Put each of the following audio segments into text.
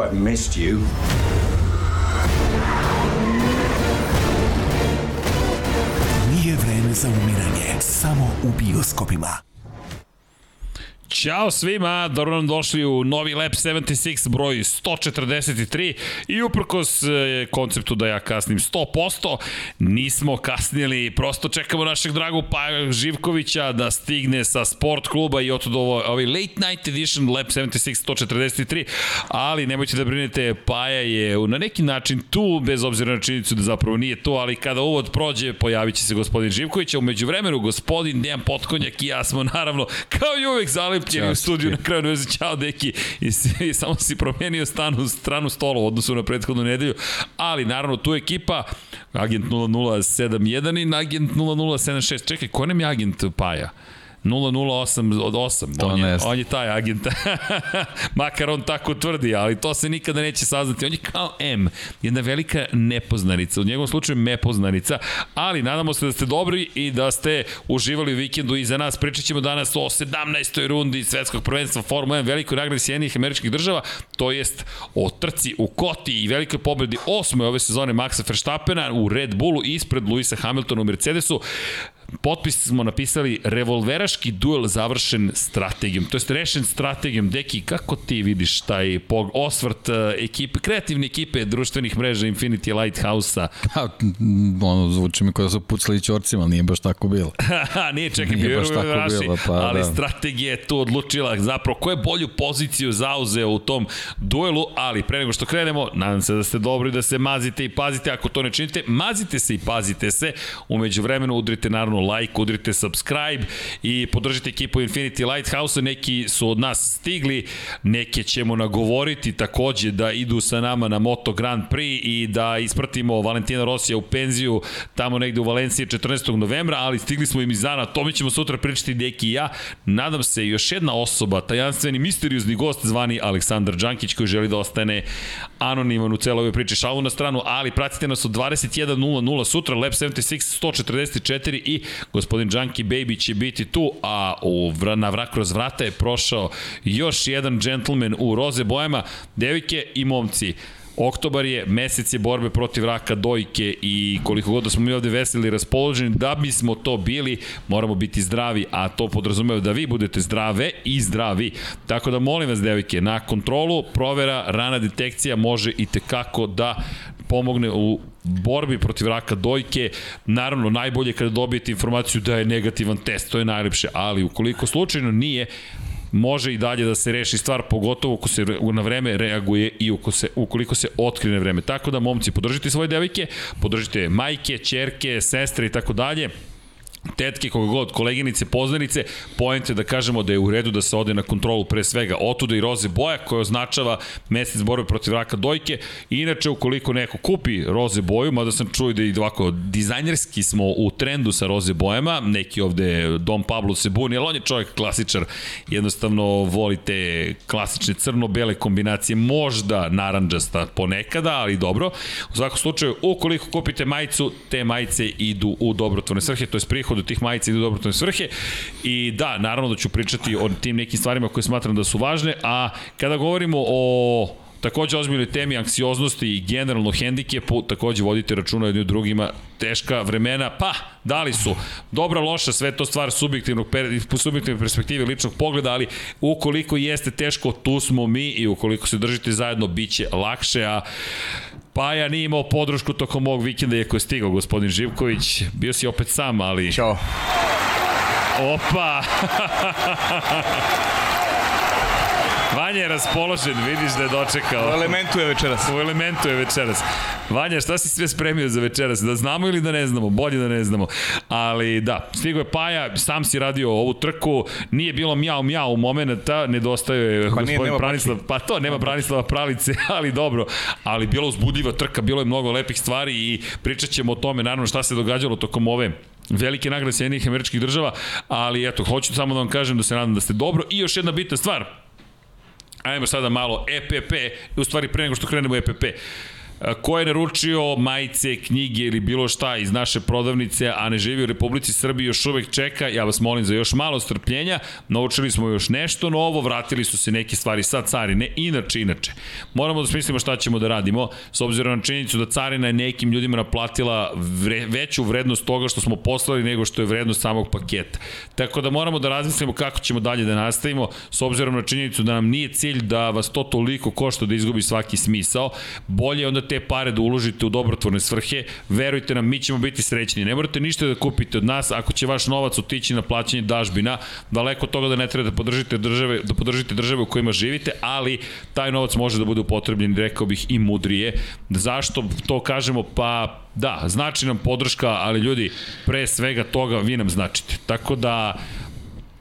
you, I've missed you. Nije vreme za umiranje, samo u bioskopima. Ćao svima, dobro nam došli u novi Lab 76 broj 143 i uprkos e, konceptu da ja kasnim 100%, nismo kasnili, prosto čekamo našeg dragu Paja Živkovića da stigne sa sport kluba i otud ovo, ovaj late night edition Lab 76 143, ali nemojte da brinete, Paja je na neki način tu, bez obzira na činjenicu da zapravo nije tu, ali kada uvod prođe, pojavit će se gospodin Živković, a umeđu vremenu gospodin Dejan Potkonjak i ja smo naravno, kao i uvek, zalepljeni u studiju na kraju veze. Ćao, deki. I, I samo si promenio stanu, stranu stola u odnosu na prethodnu nedelju. Ali, naravno, tu ekipa, agent 0071 i agent 0076. Čekaj, ko nam je agent Paja? 008 od 8. To on, je, on je taj agent. Makar on tako tvrdi, ali to se nikada neće saznati. On je kao M, jedna velika nepoznanica. U njegovom slučaju nepoznanica, ali nadamo se da ste dobri i da ste uživali u vikendu i za nas. Pričat ćemo danas o 17. rundi svetskog prvenstva Formula 1 velikoj nagradi Sjedinjenih američkih država, to jest o trci u Koti i velikoj pobedi osmoj ove sezone Maxa Verstappena u Red Bullu ispred Luisa Hamiltona u Mercedesu potpis smo napisali revolveraški duel završen strategijom, to jest rešen strategijom. Deki, kako ti vidiš taj osvrt uh, ekipe, kreativne ekipe društvenih mreža Infinity Lighthouse-a? Pa, ono, zvuči mi kao da su pucali čorcima, nije baš tako bilo. nije, čekaj, nije baš tako raši, bilo, pa ali da. strategija je tu odlučila zapravo ko je bolju poziciju zauzeo u tom duelu, ali pre nego što krenemo, nadam se da ste dobri da se mazite i pazite, ako to ne činite, mazite se i pazite se, umeđu vremenu udrite naravno like, udrite subscribe i podržite ekipu Infinity Lighthouse, neki su od nas stigli, neke ćemo nagovoriti takođe da idu sa nama na Moto Grand Prix i da ispratimo Valentina Rosija u penziju tamo negde u Valenciji 14. novembra, ali stigli smo im iz dana, to mi ćemo sutra pričati Deki i ja. Nadam se još jedna osoba, tajanstveni misteriozni gost zvani Aleksandar Đankić koji želi da ostane anoniman u celoj ovoj priči. Šalu na stranu, ali pratite nas od 21.00 sutra, Lab 76 144 i gospodin Junkie Baby će biti tu, a u, na vrak kroz vrata je prošao još jedan džentlmen u roze bojama, devike i momci. Oktobar je, mesec je borbe protiv raka dojke i koliko god da smo mi ovde veseli i raspoloženi, da bismo to bili, moramo biti zdravi, a to podrazumeva da vi budete zdrave i zdravi. Tako da molim vas, devike, na kontrolu, provera, rana detekcija može i tekako da pomogne u borbi protiv raka dojke, naravno najbolje kada dobijete informaciju da je negativan test, to je najlepše, ali ukoliko slučajno nije, može i dalje da se reši stvar, pogotovo ako se na vreme reaguje i ukoliko se, ukoliko se otkrije na vreme. Tako da, momci, podržite svoje devojke, podržite majke, čerke, sestre i tako dalje tetke, koga god, koleginice, poznanice, pojente da kažemo da je u redu da se ode na kontrolu pre svega otuda i roze boja koja označava mesec borbe protiv raka dojke. Inače, ukoliko neko kupi roze boju, mada sam čuo da i ovako dizajnerski smo u trendu sa roze bojama, neki ovde Dom Pablo se buni, ali on je čovjek klasičar, jednostavno volite klasične crno-bele kombinacije, možda naranđasta ponekada, ali dobro. U svakom slučaju, ukoliko kupite majicu, te majice idu u dobrotvorne svrhe, to je prihod prihod od tih majica ide u dobrotvorne svrhe. I da, naravno da ću pričati o tim nekim stvarima koje smatram da su važne, a kada govorimo o Takođe ozbiljnoj temi anksioznosti i generalno hendikepu, takođe vodite računa jednim drugima, teška vremena, pa da li su dobra, loša, sve to stvar subjektivnog, subjektivne perspektive ličnog pogleda, ali ukoliko jeste teško, tu smo mi i ukoliko se držite zajedno, bit će lakše, a Paja nije imao podršku tokom ovog vikenda, iako je stigao gospodin Živković. Bio si opet sam, ali... Ćao. Opa! Vanja je raspoložen, vidiš da je dočekao. U elementu je večeras. U elementu je večeras. Vanja, šta si sve spremio za večeras? Da znamo ili da ne znamo? Bolje da ne znamo. Ali da, stigo je Paja, sam si radio ovu trku, nije bilo mjau mjau momenta, nedostaje je pa gospodin Branislav, pa to, nema Branislava Pralice, ali dobro. Ali bilo uzbudljiva trka, bilo je mnogo lepih stvari i pričat ćemo o tome, naravno šta se događalo tokom ove velike nagrade Sjedinih američkih država, ali eto, hoću samo da vam kažem da se nadam da ste dobro. I još jedna bitna stvar, Ajmo sada malo EPP, u stvari pre nego što krenemo EPP. Ko je naručio majice, knjige ili bilo šta iz naše prodavnice, a ne živi u Republici Srbiji, još uvek čeka, ja vas molim za još malo strpljenja, naučili smo još nešto novo, vratili su se neke stvari sa carine, inače, inače. Moramo da smislimo šta ćemo da radimo, s obzirom na činjenicu da carina je nekim ljudima naplatila vre, veću vrednost toga što smo poslali nego što je vrednost samog paketa. Tako da moramo da razmislimo kako ćemo dalje da nastavimo, s obzirom na činjenicu da nam nije cilj da vas to toliko košta da izgubi svaki smisao. Bolje onda te pare da uložite u dobrotvorne svrhe. Verujte nam, mi ćemo biti srećni. Ne morate ništa da kupite od nas ako će vaš novac otići na plaćanje dažbina. Daleko od toga da ne treba da podržite države, da podržite države u kojima živite, ali taj novac može da bude upotrebljen, rekao bih, i mudrije. Zašto to kažemo? Pa da, znači nam podrška, ali ljudi, pre svega toga vi nam značite. Tako da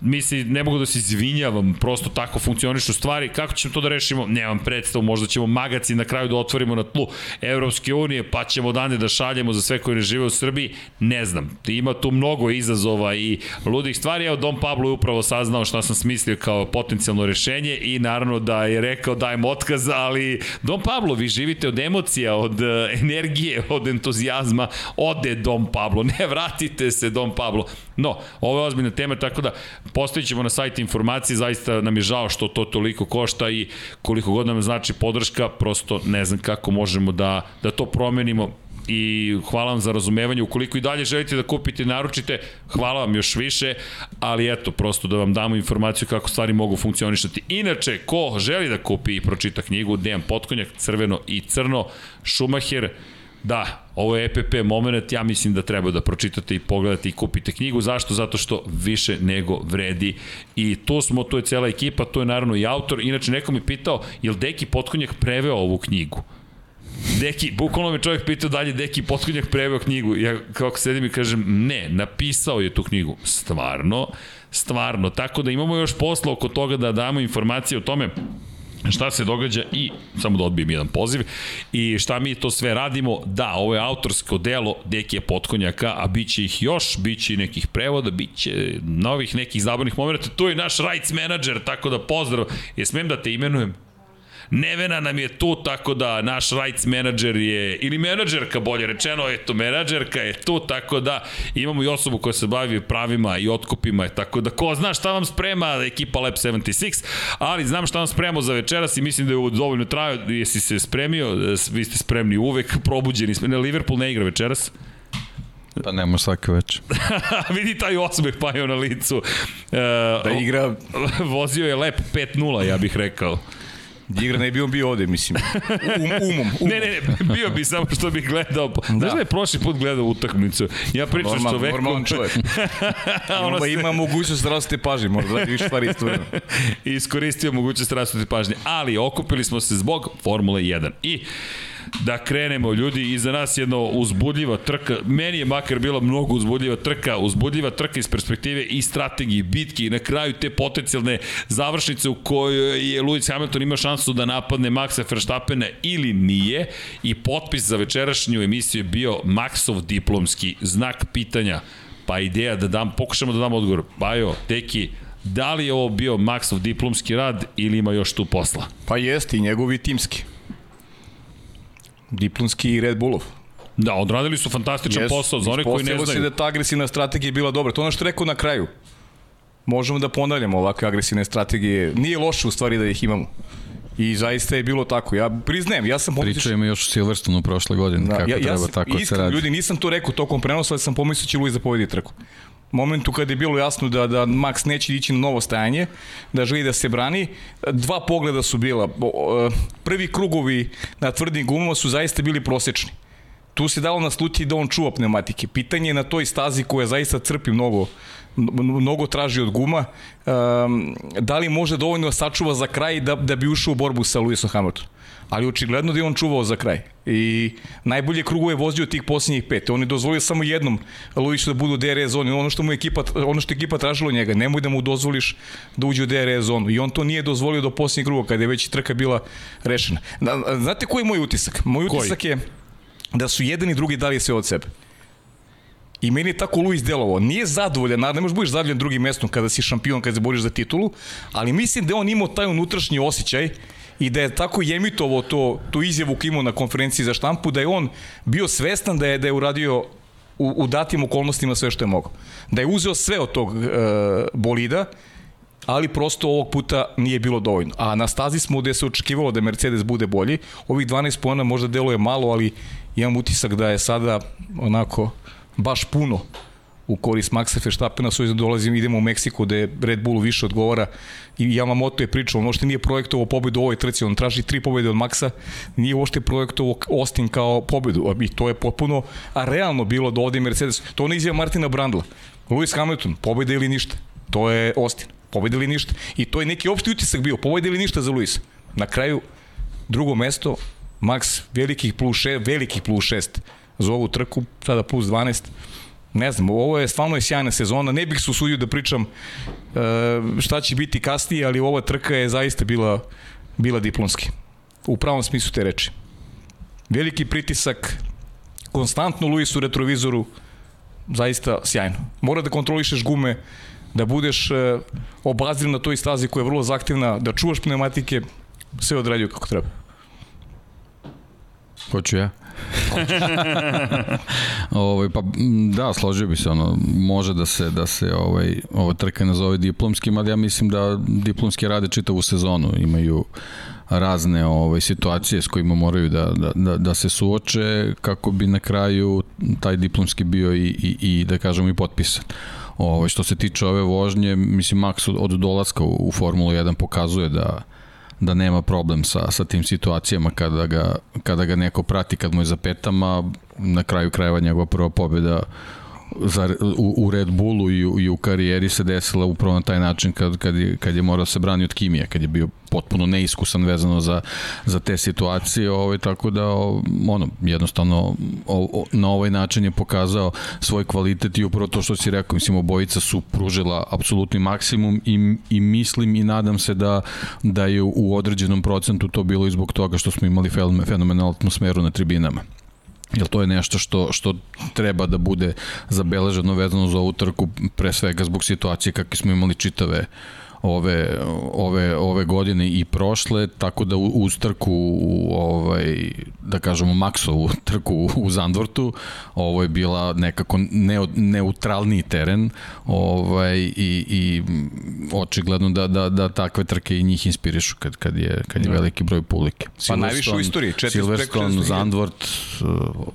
misli, ne mogu da se izvinjavam, prosto tako funkcionišu stvari. Kako ćemo to da rešimo? Nemam predstavu, možda ćemo magaci na kraju da otvorimo na tlu Evropske unije, pa ćemo dane da šaljemo za sve koji ne žive u Srbiji. Ne znam, ima tu mnogo izazova i ludih stvari. Evo, Dom Pablo je upravo saznao šta sam smislio kao potencijalno rešenje i naravno da je rekao dajem otkaz, ali Dom Pablo, vi živite od emocija, od e, energije, od entuzijazma, ode Dom Pablo, ne vratite se Dom Pablo. No, ovo je ozbiljna tema, tako da Postavit ćemo na sajt informacije, zaista nam je žao što to toliko košta i koliko god nam znači podrška, prosto ne znam kako možemo da, da to promenimo i hvala vam za razumevanje. Ukoliko i dalje želite da kupite i naručite, hvala vam još više, ali eto, prosto da vam damo informaciju kako stvari mogu funkcionišati. Inače, ko želi da kupi i pročita knjigu, Dejan Potkonjak, crveno i crno, Šumacher, Da, ovo je EPP moment, ja mislim da treba da pročitate i pogledate i kupite knjigu. Zašto? Zato što više nego vredi. I tu smo, tu je cela ekipa, tu je naravno i autor. Inače, neko mi pitao, je li Deki Potkonjak preveo ovu knjigu? Deki, bukvalno me čovjek pitao dalje Deki Potkonjak preveo knjigu. Ja kako sedim i kažem, ne, napisao je tu knjigu. Stvarno, stvarno. Tako da imamo još posla oko toga da damo informacije o tome šta se događa i samo da odbijem jedan poziv. I šta mi to sve radimo? Da, ovo je autorsko delo Dekija Potkonjaka a bit će ih još, bit će i nekih prevoda bit će novih nekih zabavnih momenta. Tu je naš rights manager, tako da pozdrav. Je smem da te imenujem Nevena nam je tu, tako da naš rights manager je, ili menadžerka bolje rečeno, eto, menadžerka je tu, tako da imamo i osobu koja se bavi pravima i otkupima, tako da ko zna šta vam sprema ekipa Lab 76, ali znam šta vam spremamo za večeras i mislim da je ovo dovoljno trajao, jesi se spremio, vi ste spremni uvek, probuđeni ne, Liverpool ne igra večeras? Pa nema svake već. Vidi taj osmeh pa je na licu. Uh, da igra... Vozio je lep 5-0, ja bih rekao. Igra ne bi on bio ovde, mislim. Um, umom, umom. Ne, ne, ne, bio bi samo što bih gledao. Da. Znaš da je prošli put gledao utakmicu? Ja pričam Normal, što vekom... Normalan čovjek. ono se... ima mogućnost raste pažnje, možda da više stvari istovremeno. I iskoristio mogućnost raste pažnje. Ali okupili smo se zbog Formule 1. I da krenemo ljudi iza nas jedno uzbudljiva trka. Meni je makar bila mnogo uzbudljiva trka uzbudljiva trka iz perspektive i strategije bitke i na kraju te potencijalne završnice u kojoj je Lewis Hamilton ima šansu da napadne Maxa Verstappena ili nije. I potpis za večerašnju emisiju je bio Maxov diplomski znak pitanja. Pa ideja da dam, pokušamo da dam odgovor. Bajo, Teki, da li je ovo bio Maxov diplomski rad ili ima još tu posla? Pa jeste i njegovi timski diplomski Red Bullov. Da, odradili su fantastičan yes, posao za one koji ne znaju. se da ta agresivna strategija bila dobra. To ono što rekao na kraju. Možemo da ponavljamo ovakve agresivne strategije. Nije loše u stvari da ih imamo. I zaista je bilo tako. Ja priznajem, ja sam pomislio... Pričajemo još u Silverstonu prošle godine, da, kako ja, treba ja sam, tako iskreno, se radi. Ljudi, nisam to rekao tokom prenosa, ali sam pomislio da će Luis da povedi trku momentu kada je bilo jasno da, da Max neće ići na novo stajanje, da želi da se brani, dva pogleda su bila. Prvi krugovi na tvrdim gumama su zaista bili prosečni. Tu se dalo nasluti da on čuva pneumatike. Pitanje je na toj stazi koja zaista crpi mnogo mnogo traži od guma, um, da li može dovoljno sačuva za kraj da, da bi ušao u borbu sa Lewisom Hamiltonom ali očigledno da je on čuvao za kraj. I najbolje krugove vozio tih posljednjih pet. On je dozvolio samo jednom Luisu da budu u DRS zoni. Ono što mu ekipa, ono što ekipa tražila njega, nemoj da mu dozvoliš da uđe u DRS zonu. I on to nije dozvolio do posljednjeg kruga kada je već trka bila rešena. Znate koji je moj utisak? Moj utisak koji? je da su jedan i drugi dali sve od sebe. I meni je tako Luis delovao. Nije zadovoljan, ne možeš budeš zadovoljan drugim mestom kada si šampion, kada se boriš za titulu, ali mislim da on imao taj unutrašnji osjećaj i da je tako jemitovo to, tu izjavu kimo na konferenciji za štampu, da je on bio svestan da je, da je uradio u, u datim okolnostima sve što je mogao. Da je uzeo sve od tog e, bolida, ali prosto ovog puta nije bilo dovoljno. A na stazi smo gde se očekivalo da Mercedes bude bolji. Ovih 12 pojena možda deluje malo, ali imam utisak da je sada onako baš puno u korist Maxa Verstappena, su dolazim, idemo u Meksiku gde Red Bullu više odgovara. I Yamamoto je pričao, on uopšte nije projektovao pobedu u ovoj trci, on traži tri pobede od Maxa, nije uopšte projektovao Austin kao pobedu, i to je potpuno a realno bilo da ovde Mercedes, to ne izjava Martina Brandla, Lewis Hamilton, pobeda ili ništa, to je Austin, pobeda ili ništa, i to je neki opšti utisak bio, pobeda ili ništa za Lewis. Na kraju, drugo mesto, Max velikih plus 6, velikih plus 6 za ovu trku, sada plus 12, ne znam, ovo je stvarno sjajna sezona, ne bih se usudio da pričam uh, šta će biti kasnije, ali ova trka je zaista bila, bila diplomski. U pravom smislu te reči. Veliki pritisak, konstantno Luis u retrovizoru, zaista sjajno. Mora da kontrolišeš gume, da budeš uh, obazir na toj stazi koja je vrlo zahtevna, da čuvaš pneumatike, sve odradio kako treba. Hoću ja. ovaj pa da, složio bi se ono može da se da se ovaj ova trka nazove diplomskim, ali ja mislim da diplomski rade čitavu sezonu, imaju razne ovaj situacije s kojima moraju da, da, da, da se suoče kako bi na kraju taj diplomski bio i, i, i da kažemo i potpisan. Ovo, ovaj, što se tiče ove vožnje, mislim Max od, od dolaska u, u Formulu 1 pokazuje da da nema problem sa, sa tim situacijama kada ga, kada ga neko prati, kad mu je za petama, na kraju krajeva njegova prva pobjeda za, u, u Red Bullu i u, i u karijeri se desila upravo na taj način kad, kad, je, kad je morao da se brani od Kimije, kad je bio potpuno neiskusan vezano za, za te situacije, ovaj, tako da ono, jednostavno o, o, na ovaj način je pokazao svoj kvalitet i upravo to što si rekao, mislim, obojica su pružila apsolutni maksimum i, i mislim i nadam se da, da je u određenom procentu to bilo i zbog toga što smo imali fenomenalnu atmosferu na tribinama. Jer to je nešto što, što treba da bude zabeleženo vezano za ovu trku, pre svega zbog situacije kakve smo imali čitave ove, ove, ove godine i prošle, tako da uz trku, ovaj, da kažemo Maxovu trku u Zandvortu, ovo je bila nekako ne, neutralni teren ovaj, i, i očigledno da, da, da takve trke i njih inspirišu kad, kad, je, kad je da. veliki broj publike. Pa najviše u istoriji. Silverstone, Zandvort,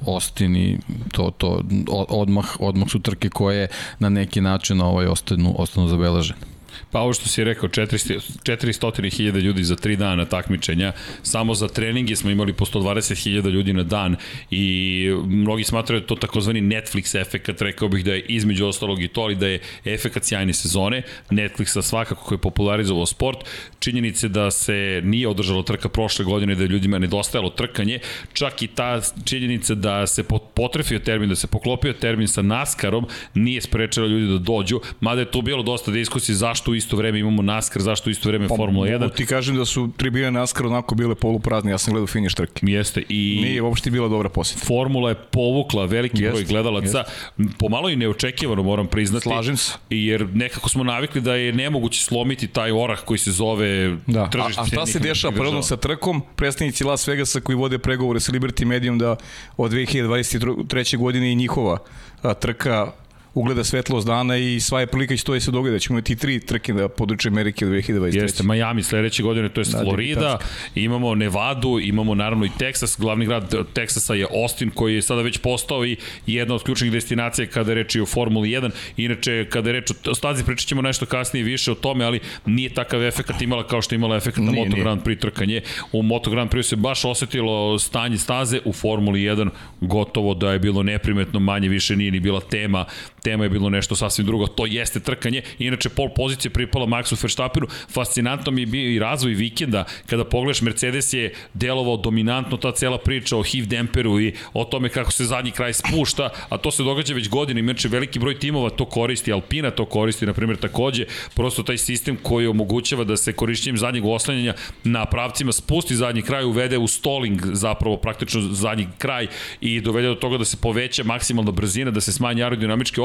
Austin i to, to odmah, odmah su trke koje na neki način ovaj, ostanu, ostanu zabeležene. Pa ovo što si rekao, 400.000 ljudi za 3 dana takmičenja, samo za treninge smo imali po 120.000 ljudi na dan i mnogi smatraju da to takozvani Netflix efekat, rekao bih da je između ostalog i to, ali da je efekat sjajne sezone, Netflixa svakako koji je popularizovao sport, činjenice da se nije održalo trka prošle godine, da je ljudima nedostajalo trkanje, čak i ta činjenica da se potrefio termin, da se poklopio termin sa NASCARom, nije sprečalo ljudi da dođu, mada je tu bilo dosta diskusije zašto u isto vreme imamo NASCAR, zašto isto vreme pa, Formula 1. Ti kažem da su tribine NASCAR onako bile poluprazni, ja sam gledao finiš trke. Jeste. I Nije uopšte bila dobra posjeta. Formula je povukla veliki jest, broj gledalaca, jest. pomalo i neočekivano moram priznati. Slažem se. Jer nekako smo navikli da je nemoguće slomiti taj orah koji se zove da. tržište. A, a šta se dešava prvo sa trkom? Predstavnici Las Vegasa koji vode pregovore sa Liberty Medium da od 2023. godine i njihova trka ugleda svetlost dana i sva je prilika će to da se događa. Ćemo imati tri trke na području Amerike u 2023. Jeste, Miami sledeće godine, to je da, Florida, imamo Nevadu, imamo naravno i Texas, glavni grad Teksasa je Austin koji je sada već postao i jedna od ključnih destinacija kada je reč i o Formuli 1. Inače, kada je reč o stazi, pričat ćemo nešto kasnije više o tome, ali nije takav efekt imala kao što je imala efekt na Moto Grand Prix trkanje. U Moto Grand Prix se baš osetilo stanje staze, u Formuli 1 gotovo da je bilo neprimetno, manje više nije ni bila tema tema je bilo nešto sasvim drugo, to jeste trkanje, inače pol pozicije pripala Maxu Verstappenu, fascinantno mi je bio i razvoj vikenda, kada pogledaš Mercedes je delovao dominantno ta cela priča o HIV demperu i o tome kako se zadnji kraj spušta, a to se događa već godinu, inače veliki broj timova to koristi, Alpina to koristi, na primjer takođe, prosto taj sistem koji omogućava da se korišćenjem zadnjeg oslanjanja na pravcima spusti zadnji kraj, uvede u stalling zapravo praktično zadnji kraj i dovede do toga da se poveća maksimalna brzina, da se smanji aerodinamički.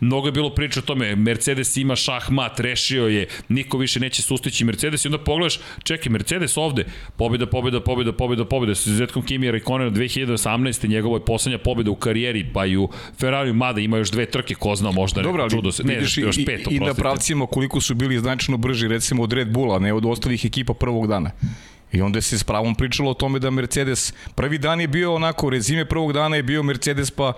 Mnogo je bilo priča o tome, Mercedes ima šahmat, rešio je, niko više neće sustići Mercedes i onda pogledaš, čekaj, Mercedes ovde, pobjeda, pobjeda, pobjeda, pobjeda, pobjeda, sa izuzetkom Kimi Raikkonena 2018. njegovo je poslednja pobjeda u karijeri, pa i u Ferrari, mada ima još dve trke, ko zna možda Dobro, ali, čudo se, ne, vidiš, još pet, i, i na pravcima koliko su bili značajno brži, recimo od Red Bulla, ne od ostalih ekipa prvog dana. I onda se s pravom pričalo o tome da Mercedes, prvi dan je bio onako, rezime prvog dana je bio Mercedes pa,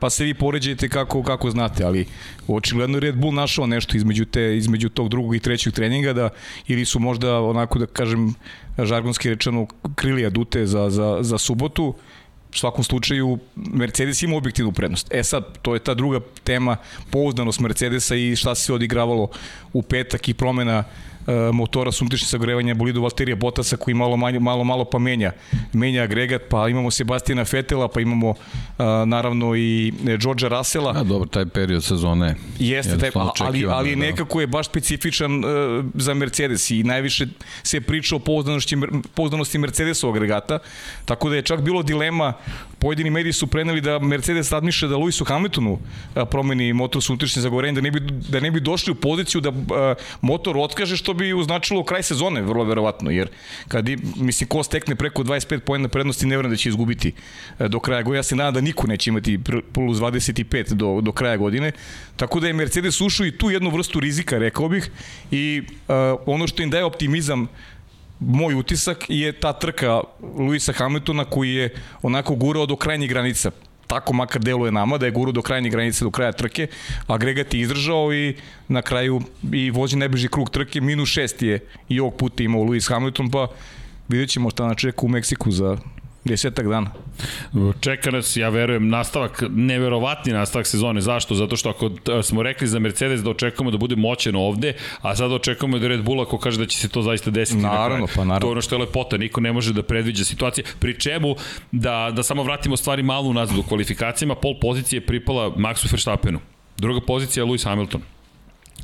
pa se vi poređajte kako, kako znate, ali očigledno Red Bull našao nešto između, te, između tog drugog i trećeg treninga da, ili su možda onako da kažem žargonski rečeno krilija dute za, za, za subotu, u svakom slučaju Mercedes ima objektivnu prednost. E sad, to je ta druga tema, pouzdanost Mercedesa i šta se odigravalo u petak i promena motora sa unutrašnjim sagorevanjem bolidu Valterija Botasa koji malo, manje, malo, malo pa menja, menja agregat, pa imamo Sebastina Fetela, pa imamo a, e, naravno i Georgea Russella. A dobro, taj period sezone Jeste, taj, ali, ali da. nekako je baš specifičan uh, za Mercedes i najviše se priča o pouzdanosti, pouzdanosti Mercedesovog agregata, tako da je čak bilo dilema, pojedini mediji su preneli da Mercedes razmišlja da Lewisu Hamiltonu promeni motor sa unutrašnjim zagorenjem, da ne bi, da ne bi došli u poziciju da motor otkaže što bi uznačilo kraj sezone, vrlo verovatno, jer kad, mislim, ko stekne preko 25 pojena prednosti, ne vrem da će izgubiti do kraja godine. Ja se nadam da niko neće imati plus 25 do, do kraja godine. Tako da je Mercedes ušao i tu jednu vrstu rizika, rekao bih, i uh, ono što im daje optimizam moj utisak je ta trka Luisa Hamiltona koji je onako gurao do krajnjih granica tako makar deluje nama, da je guru do krajnje granice, do kraja trke, agregat je izdržao i na kraju i vozi najbliži krug trke, minus šest je i ovog puta imao Lewis Hamilton, pa vidjet ćemo šta na čeka u Meksiku za desetak dana. Čeka nas, ja verujem, nastavak, neverovatni nastavak sezone. Zašto? Zato što ako smo rekli za Mercedes da očekujemo da bude moćen ovde, a sada očekujemo da Red Bull ako kaže da će se to zaista desiti. Naravno, pa naravno. To je ono što je lepota, niko ne može da predviđa situacije. Pri čemu, da, da samo vratimo stvari malo unazad u kvalifikacijama, pol pozicije pripala Maxu Verstappenu. Druga pozicija Lewis Hamilton.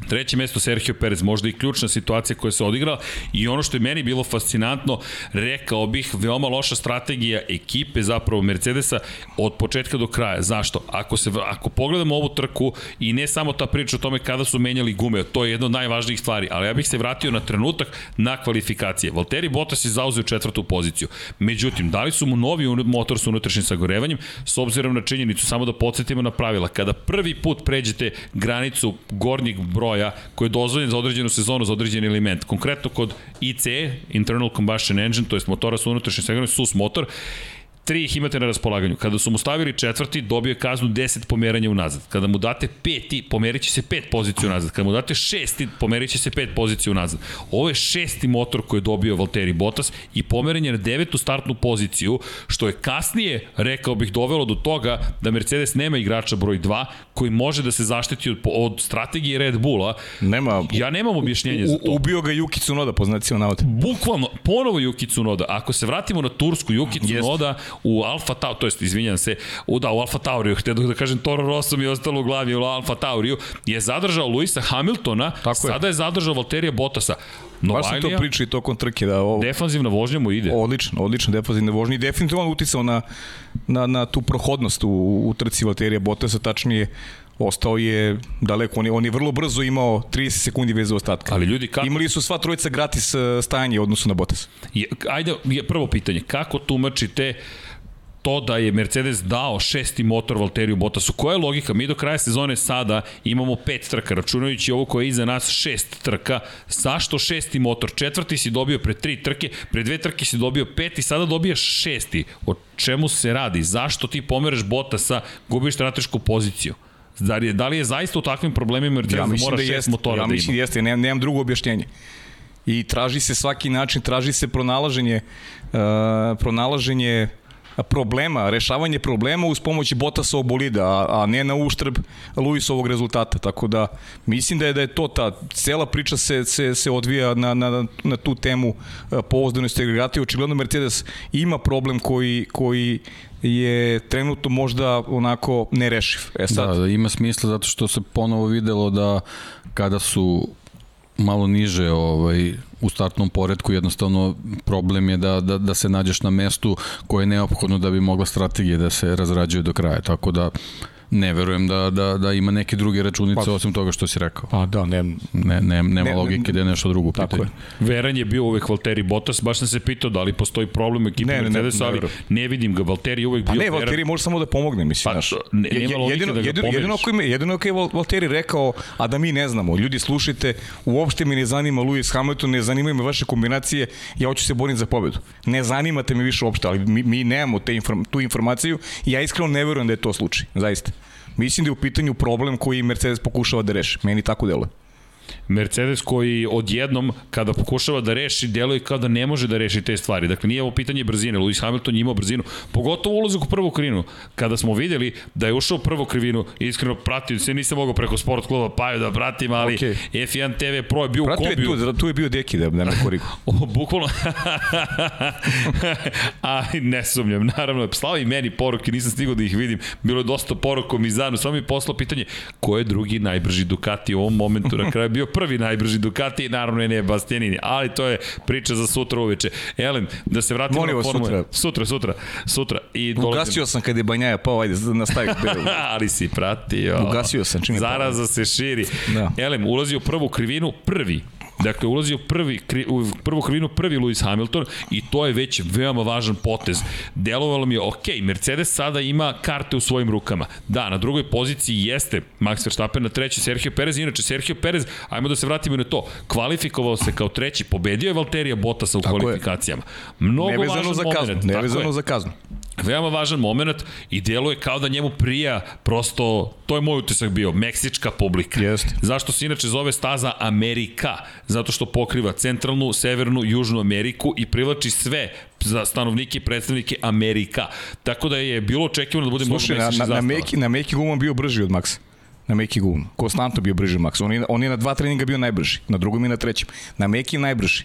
Treće mesto Sergio Perez, možda i ključna situacija koja se odigrala i ono što je meni bilo fascinantno, rekao bih, veoma loša strategija ekipe zapravo Mercedesa od početka do kraja. Zašto? Ako, se, ako pogledamo ovu trku i ne samo ta priča o tome kada su menjali gume, to je jedna od najvažnijih stvari, ali ja bih se vratio na trenutak na kvalifikacije. Valtteri Bottas je zauzeo četvrtu poziciju. Međutim, dali su mu novi motor sa unutrašnjim sagorevanjem, s obzirom na činjenicu, samo da podsjetimo na pravila. Kada prvi put pređete granicu gornjeg broja broja koji je dozvoljen za određenu sezonu, za određen element. Konkretno kod ICE, Internal Combustion Engine, to je motora sa unutrašnjim segmentom, SUS motor, tri ih imate na raspolaganju. Kada su mu stavili četvrti, dobio je kaznu 10 pomeranja unazad. Kada mu date peti, pomerit će se pet pozicija unazad. Kada mu date šesti, pomerit će se pet pozicija unazad. Ovo je šesti motor koji je dobio Valtteri Bottas i pomeren je na devetu startnu poziciju, što je kasnije, rekao bih, dovelo do toga da Mercedes nema igrača broj 2 koji može da se zaštiti od, od strategije Red Bulla. Nema. Ja nemam objašnjenje za to. Ubio ga Yuki Tsunoda, poznacima navode. Bukvalno, ponovo Yuki Tsunoda. Ako se vratimo na Tursku, Yuki Tsunoda u Alfa Tauri, to jest, izvinjam se, u, da, u Alfa Tauriju, htio da kažem Toro Rosso mi je ostalo u glavi, u Alfa Tauriju, je zadržao Luisa Hamiltona, Tako sada je. je zadržao Valterija Bottasa. Novajlija, Baš sam to pričao i tokom trke. Da ovo, defanzivna vožnja mu ide. Odlično, odlično defanzivna vožnja i definitivno on uticao na, na, na tu prohodnost u, u trci Valterija Bottasa, tačnije ostao je daleko, on je, on je vrlo brzo imao 30 sekundi veze ostatka. Ali ljudi, kako... Imali su sva trojica gratis e, stajanje u odnosu na Bottas. Je, ajde, je prvo pitanje, kako tumačite to da je Mercedes dao šesti motor Valteriju Bottasu. Koja je logika? Mi do kraja sezone sada imamo pet trka, računajući ovo koje je iza nas šest trka. Zašto šesti motor? Četvrti si dobio pre tri trke, pre dve trke si dobio peti, sada dobijaš šesti. O čemu se radi? Zašto ti pomeraš Bottasa, gubiš stratešku poziciju? Da li je, da li je zaista u takvim problemima Mercedes ja mora da šest jest, motora ja da ima? Ja mislim da jeste, nemam, nemam drugo objašnjenje. I traži se svaki način, traži se pronalaženje, uh, pronalaženje problema, rešavanje problema uz pomoć Bottasovog bolida, a, a ne na uštrb Luisovog rezultata. Tako da mislim da je da je to ta cela priča se se se odvija na na na tu temu pouzdanosti agregata i očigledno Mercedes ima problem koji koji je trenutno možda onako nerešiv. E sad... Da, da, ima smisla zato što se ponovo videlo da kada su malo niže ovaj, u startnom poredku, jednostavno problem je da, da, da se nađeš na mestu koje je neophodno da bi mogla strategija da se razrađuje do kraja. Tako da ne verujem da, da, da ima neke druge računice pa, osim toga što si rekao. Pa da, ne, ne, ne nema ne, logike da je nešto drugo pitanje. Tako je. Veran je bio uvek Valtteri Bottas, baš sam se pitao da li postoji problem u ekipi ne, Mercedes, ne, ne, ali ne vidim ga, Valtteri je uvek pa bio... Pa ne, Valtteri može samo da pomogne, mislim, pa, Ne, nema logike jedino, da ga jedino, jedino, ako ima, jedino ako je Valtteri rekao, a da mi ne znamo, ljudi slušajte, uopšte mi ne zanima Lewis Hamilton, ne zanimaju me vaše kombinacije, ja hoću se boriti za pobedu. Ne zanimate me više uopšte, ali mi, mi nemamo te inform, tu informaciju i ja iskreno ne verujem da je to slučaj, zaista. Mislim da je u pitanju problem koji Mercedes pokušava da reši. Meni tako deluje. Mercedes koji odjednom kada pokušava da reši deluje kao da ne može da reši te stvari. Dakle nije ovo pitanje brzine. Lewis Hamilton je imao brzinu, pogotovo ulazak u prvu krivinu. Kada smo videli da je ušao u prvu krivinu, iskreno pratio se, nisam mogao preko sport kluba Paju da pratim, ali okay. F1 TV Pro je bio pratio u kombiju. Je tu, tu je bio Deki da, da me korigu. Bukvalno. ali ne sumnjam, naravno. Slavi meni poruke, nisam stigao da ih vidim. Bilo je dosta poruka Mizanu. Samo mi poslao pitanje ko je drugi najbrži Ducati u ovom momentu na kraju bio prvi najbrži Ducati, naravno ne Bastianini, ali to je priča za sutra uveče. Elem, da se vratimo Molim na formule. Sutra. Sutra, sutra, sutra. I Ugasio sam kad je Banjaja pao, ajde, nastavi. ali si pratio. Ugasio sam, čim je Zaraza se širi. Da. Elem, ulazi u prvu krivinu, prvi Dakle, ulazio prvi, u prvu krivinu prvi Lewis Hamilton i to je već veoma važan potez. Delovalo mi je, ok, Mercedes sada ima karte u svojim rukama. Da, na drugoj poziciji jeste Max Verstappen, na treći Sergio Perez, inače Sergio Perez, ajmo da se vratimo na to, kvalifikovao se kao treći, pobedio je Valterija Bottasa u Tako kvalifikacijama. Mnogo važan za kaznu, moment. Nevezano za kaznu veoma važan moment i deluje kao da njemu prija prosto, to je moj utisak bio, meksička publika. Jest. Zašto se inače zove staza Amerika? Zato što pokriva centralnu, severnu, južnu Ameriku i privlači sve za stanovnike i predstavnike Amerika. Tako da je bilo očekivano da bude Slušaj, možda na, na, na, Meki, na Meki gumom bio brži od Maxa na Meki gum. Konstantno bio brži Max. On je, on je na dva treninga bio najbrži, na drugom i na trećem. Na Meki najbrži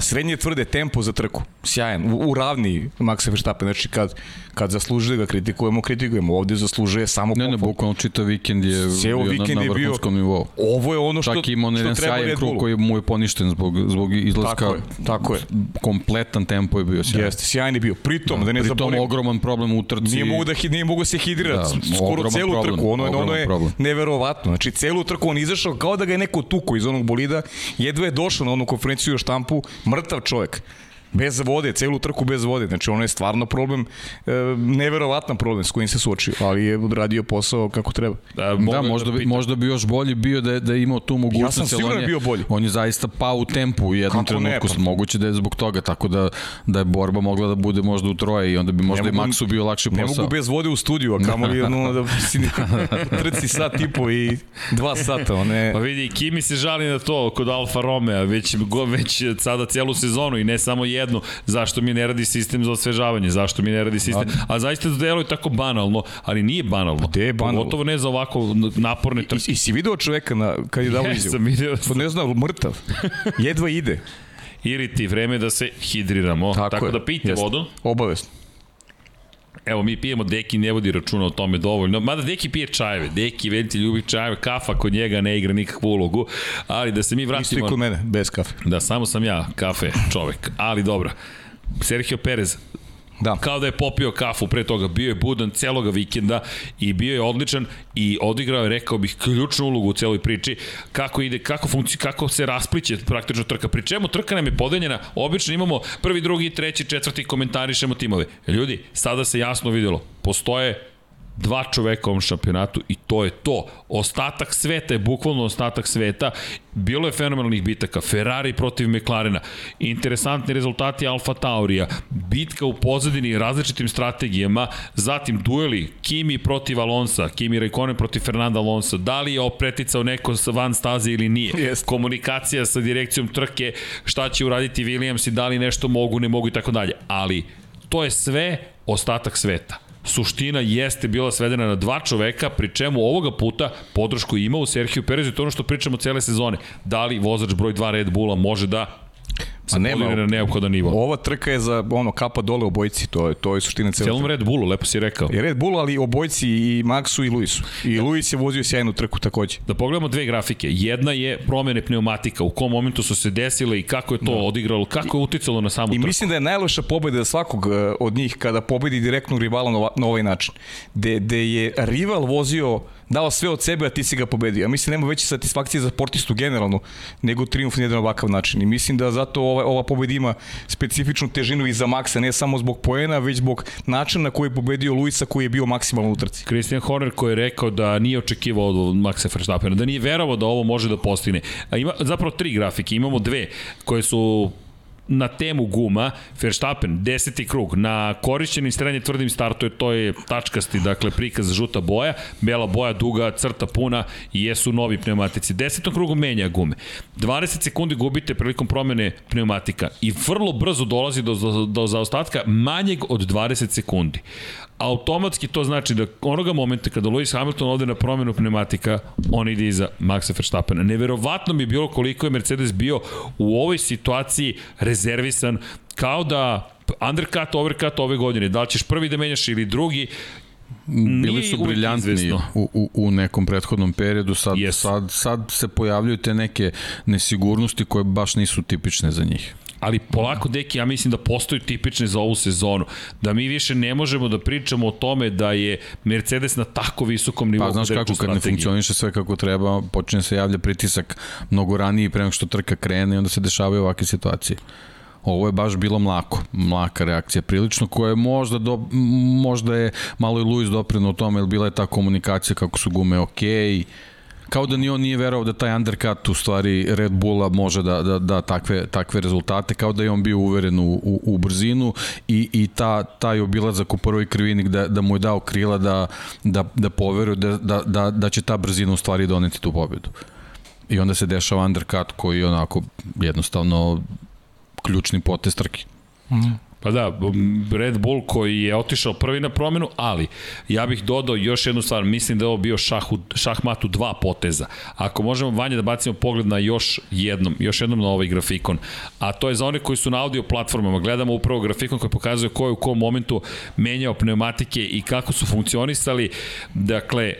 srednje tvrde tempo za trku, sjajan, u, u ravni Maxa Verstappen, znači kad, kad zaslužuje da ga kritikujemo, kritikujemo, ovde zaslužuje samo Ne, ne, bukvalno čitav vikend je Cijelo bio vikend na, na vrhunskom nivou. Ovo je ono što, Čak ima on jedan sjajan krug koji mu je poništen zbog, zbog izlaska. Tako je, tako je. Kompletan tempo je bio sjajan. Jeste, sjajan je bio. Pritom, da, da ne pritom zaborim, ogroman problem u trci. Nije mogu da, nije mogu se hidrirati da, skoro celu problem, trku. Ono, je, ono je problem. neverovatno. Znači, celu trku on izašao kao da ga je neko tuko iz onog bolida. Jedva je došao na onu konferenciju štampu, mrtav čovjek bez vode, celu trku bez vode. Znači, ono je stvarno problem, e, neverovatan problem s kojim se suočio, ali je odradio posao kako treba. Da, da možda, da bi, možda bi još bolje bio da je, da je imao tu mogućnost. Ja sam sigurno da bio bolji. On je zaista pao u tempu u jednom kako trenutku, ne, pa. moguće da je zbog toga, tako da, da je borba mogla da bude možda u troje i onda bi možda ne i Maxu bio lakši posao. Ne mogu bez vode u studiju, a kamo li ono da si trci sat i po i dva sata. One... Pa vidi, Kimi se žali na to kod Alfa Romeo, već, već sada celu sezonu i ne samo jednu jedno, zašto mi ne radi sistem za osvežavanje, zašto mi ne radi sistem, a, a zaista to deluje tako banalno, ali nije banalno. Gde je banalno? Pogotovo ne za ovako naporne trke. I, i, si video čoveka na, kad je dao izjavu? Jesam video. Pa ne znam, mrtav. Jedva ide. Ili ti vreme da se hidriramo. Tako, tako da pijte vodu. Obavezno. Evo, mi pijemo, Deki ne vodi računa o tome dovoljno. Mada Deki pije čajeve. Deki, Venti ljubi čajeve. Kafa kod njega ne igra nikakvu ulogu. Ali da se mi vratimo... Isto i kod mene, bez kafe. Da, samo sam ja kafe čovek. Ali dobro. Sergio Perez, Da. Kao da je popio kafu pre toga, bio je budan celoga vikenda i bio je odličan i odigrao je, rekao bih, ključnu ulogu u celoj priči, kako ide, kako funkci, kako se raspliće praktično trka. Pri čemu trka nam je podeljena, obično imamo prvi, drugi, treći, četvrti, komentarišemo timove. Ljudi, sada se jasno videlo, postoje dva čoveka u ovom šampionatu i to je to. Ostatak sveta je bukvalno ostatak sveta. Bilo je fenomenalnih bitaka. Ferrari protiv McLarena. Interesantni rezultati Alfa Taurija. Bitka u pozadini različitim strategijama. Zatim dueli Kimi protiv Alonsa. Kimi Raikkonen protiv Fernanda Alonsa. Da li je opreticao neko van staze ili nije. Yes. Komunikacija sa direkcijom trke. Šta će uraditi Williams i da li nešto mogu, ne mogu i tako dalje. Ali to je sve ostatak sveta suština jeste bila svedena na dva čoveka, pri čemu ovoga puta podršku ima u Sergio Perez i to ono što pričamo cele sezone. Da li vozač broj 2 Red Bulla može da sa nema, na neophodan nivo. Ova trka je za ono kapa dole obojci, to je to je suština cele. Celom Red Bullu, lepo si rekao. I Red Bull, ali obojci i Maxu i Luisu. I Luis je vozio sjajnu trku takođe. Da pogledamo dve grafike. Jedna je promene pneumatika, u kom momentu su se desile i kako je to da. odigralo, kako je uticalo na samu I trku. I mislim da je najloša pobeda svakog e, od njih kada pobedi direktnog rivala na, na ovaj način. De, de je rival vozio dao sve od sebe, a ti si ga pobedio. Ja mislim nema veće satisfakcije za sportistu generalno nego triumf na jedan ovakav način. I mislim da zato ova, ova pobeda ima specifičnu težinu i za Maxa, ne samo zbog poena, već zbog načina na koji je pobedio Luisa koji je bio maksimalno u trci. Christian Horner koji je rekao da nije očekivao od Maxa Verstappena, da nije verovao da ovo može da postigne. A ima zapravo tri grafike, imamo dve koje su na temu guma, Verstappen, deseti krug, na korišćenim stranje tvrdim startu je to je tačkasti, dakle prikaz žuta boja, bela boja, duga, crta puna i jesu novi pneumatici. Desetom krugu menja gume. 20 sekundi gubite prilikom promene pneumatika i vrlo brzo dolazi do, do, do zaostatka manjeg od 20 sekundi automatski to znači da onoga momenta kada Lewis Hamilton ode na promenu pneumatika, on ide iza Maxa Verstappena. Neverovatno je bilo koliko je Mercedes bio u ovoj situaciji rezervisan, kao da undercut, overcut ove godine, da li ćeš prvi da menjaš ili drugi, bili su briljantni u, u, u nekom prethodnom periodu, sad, yes. sad, sad se pojavljuju te neke nesigurnosti koje baš nisu tipične za njih ali polako, deki, ja mislim da postoji tipične za ovu sezonu. Da mi više ne možemo da pričamo o tome da je Mercedes na tako visokom nivou. Pa znaš kako, kad ne funkcioniše sve kako treba, počne se javlja pritisak mnogo ranije pre nego što trka krene i onda se dešavaju ovakve situacije. Ovo je baš bilo mlako, mlaka reakcija prilično, koja je možda, do, možda je malo i Luis doprino u tome, jer bila je ta komunikacija kako su gume okej, okay, kao da ni on nije verovao da taj undercut u stvari Red Bulla može da, da, da takve, takve rezultate, kao da je on bio uveren u, u, u brzinu i, i ta, taj obilazak u prvoj krivini da, da mu je dao krila da, da, da poveruje da, da, da, da će ta brzina u stvari doneti tu pobedu. I onda se dešava undercut koji je onako jednostavno ključni potest trke. Mm. Pa da, Red Bull koji je otišao prvi na promenu, ali ja bih dodao još jednu stvar, mislim da je ovo bio šah u, šahmat u dva poteza. Ako možemo vanje da bacimo pogled na još jednom, još jednom na ovaj grafikon, a to je za one koji su na audio platformama, gledamo upravo grafikon koji pokazuje ko je u kom momentu menjao pneumatike i kako su funkcionisali. Dakle,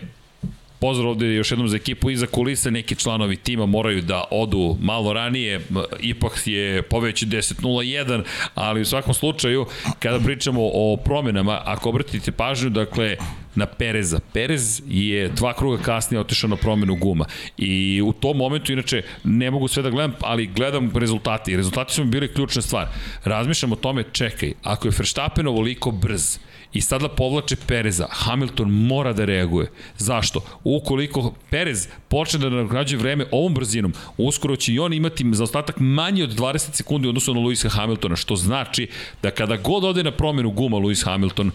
Pozdrav ovde još jednom za ekipu iza kulisa, neki članovi tima moraju da odu malo ranije, ipak je poveć 10.01, ali u svakom slučaju, kada pričamo o promenama, ako obratite pažnju, dakle, na Pereza. Perez je dva kruga kasnije otišao na promenu guma. I u tom momentu, inače, ne mogu sve da gledam, ali gledam rezultati. Rezultati su mi bili ključna stvar. Razmišljam o tome, čekaj, ako je Verstappen ovoliko brz, i sada povlače Pereza. Hamilton mora da reaguje. Zašto? Ukoliko Perez počne da nagrađuje vreme ovom brzinom, uskoro će i on imati za ostatak manje od 20 sekundi odnosno na Luisa Hamiltona, što znači da kada god ode na promenu guma Luis Hamilton,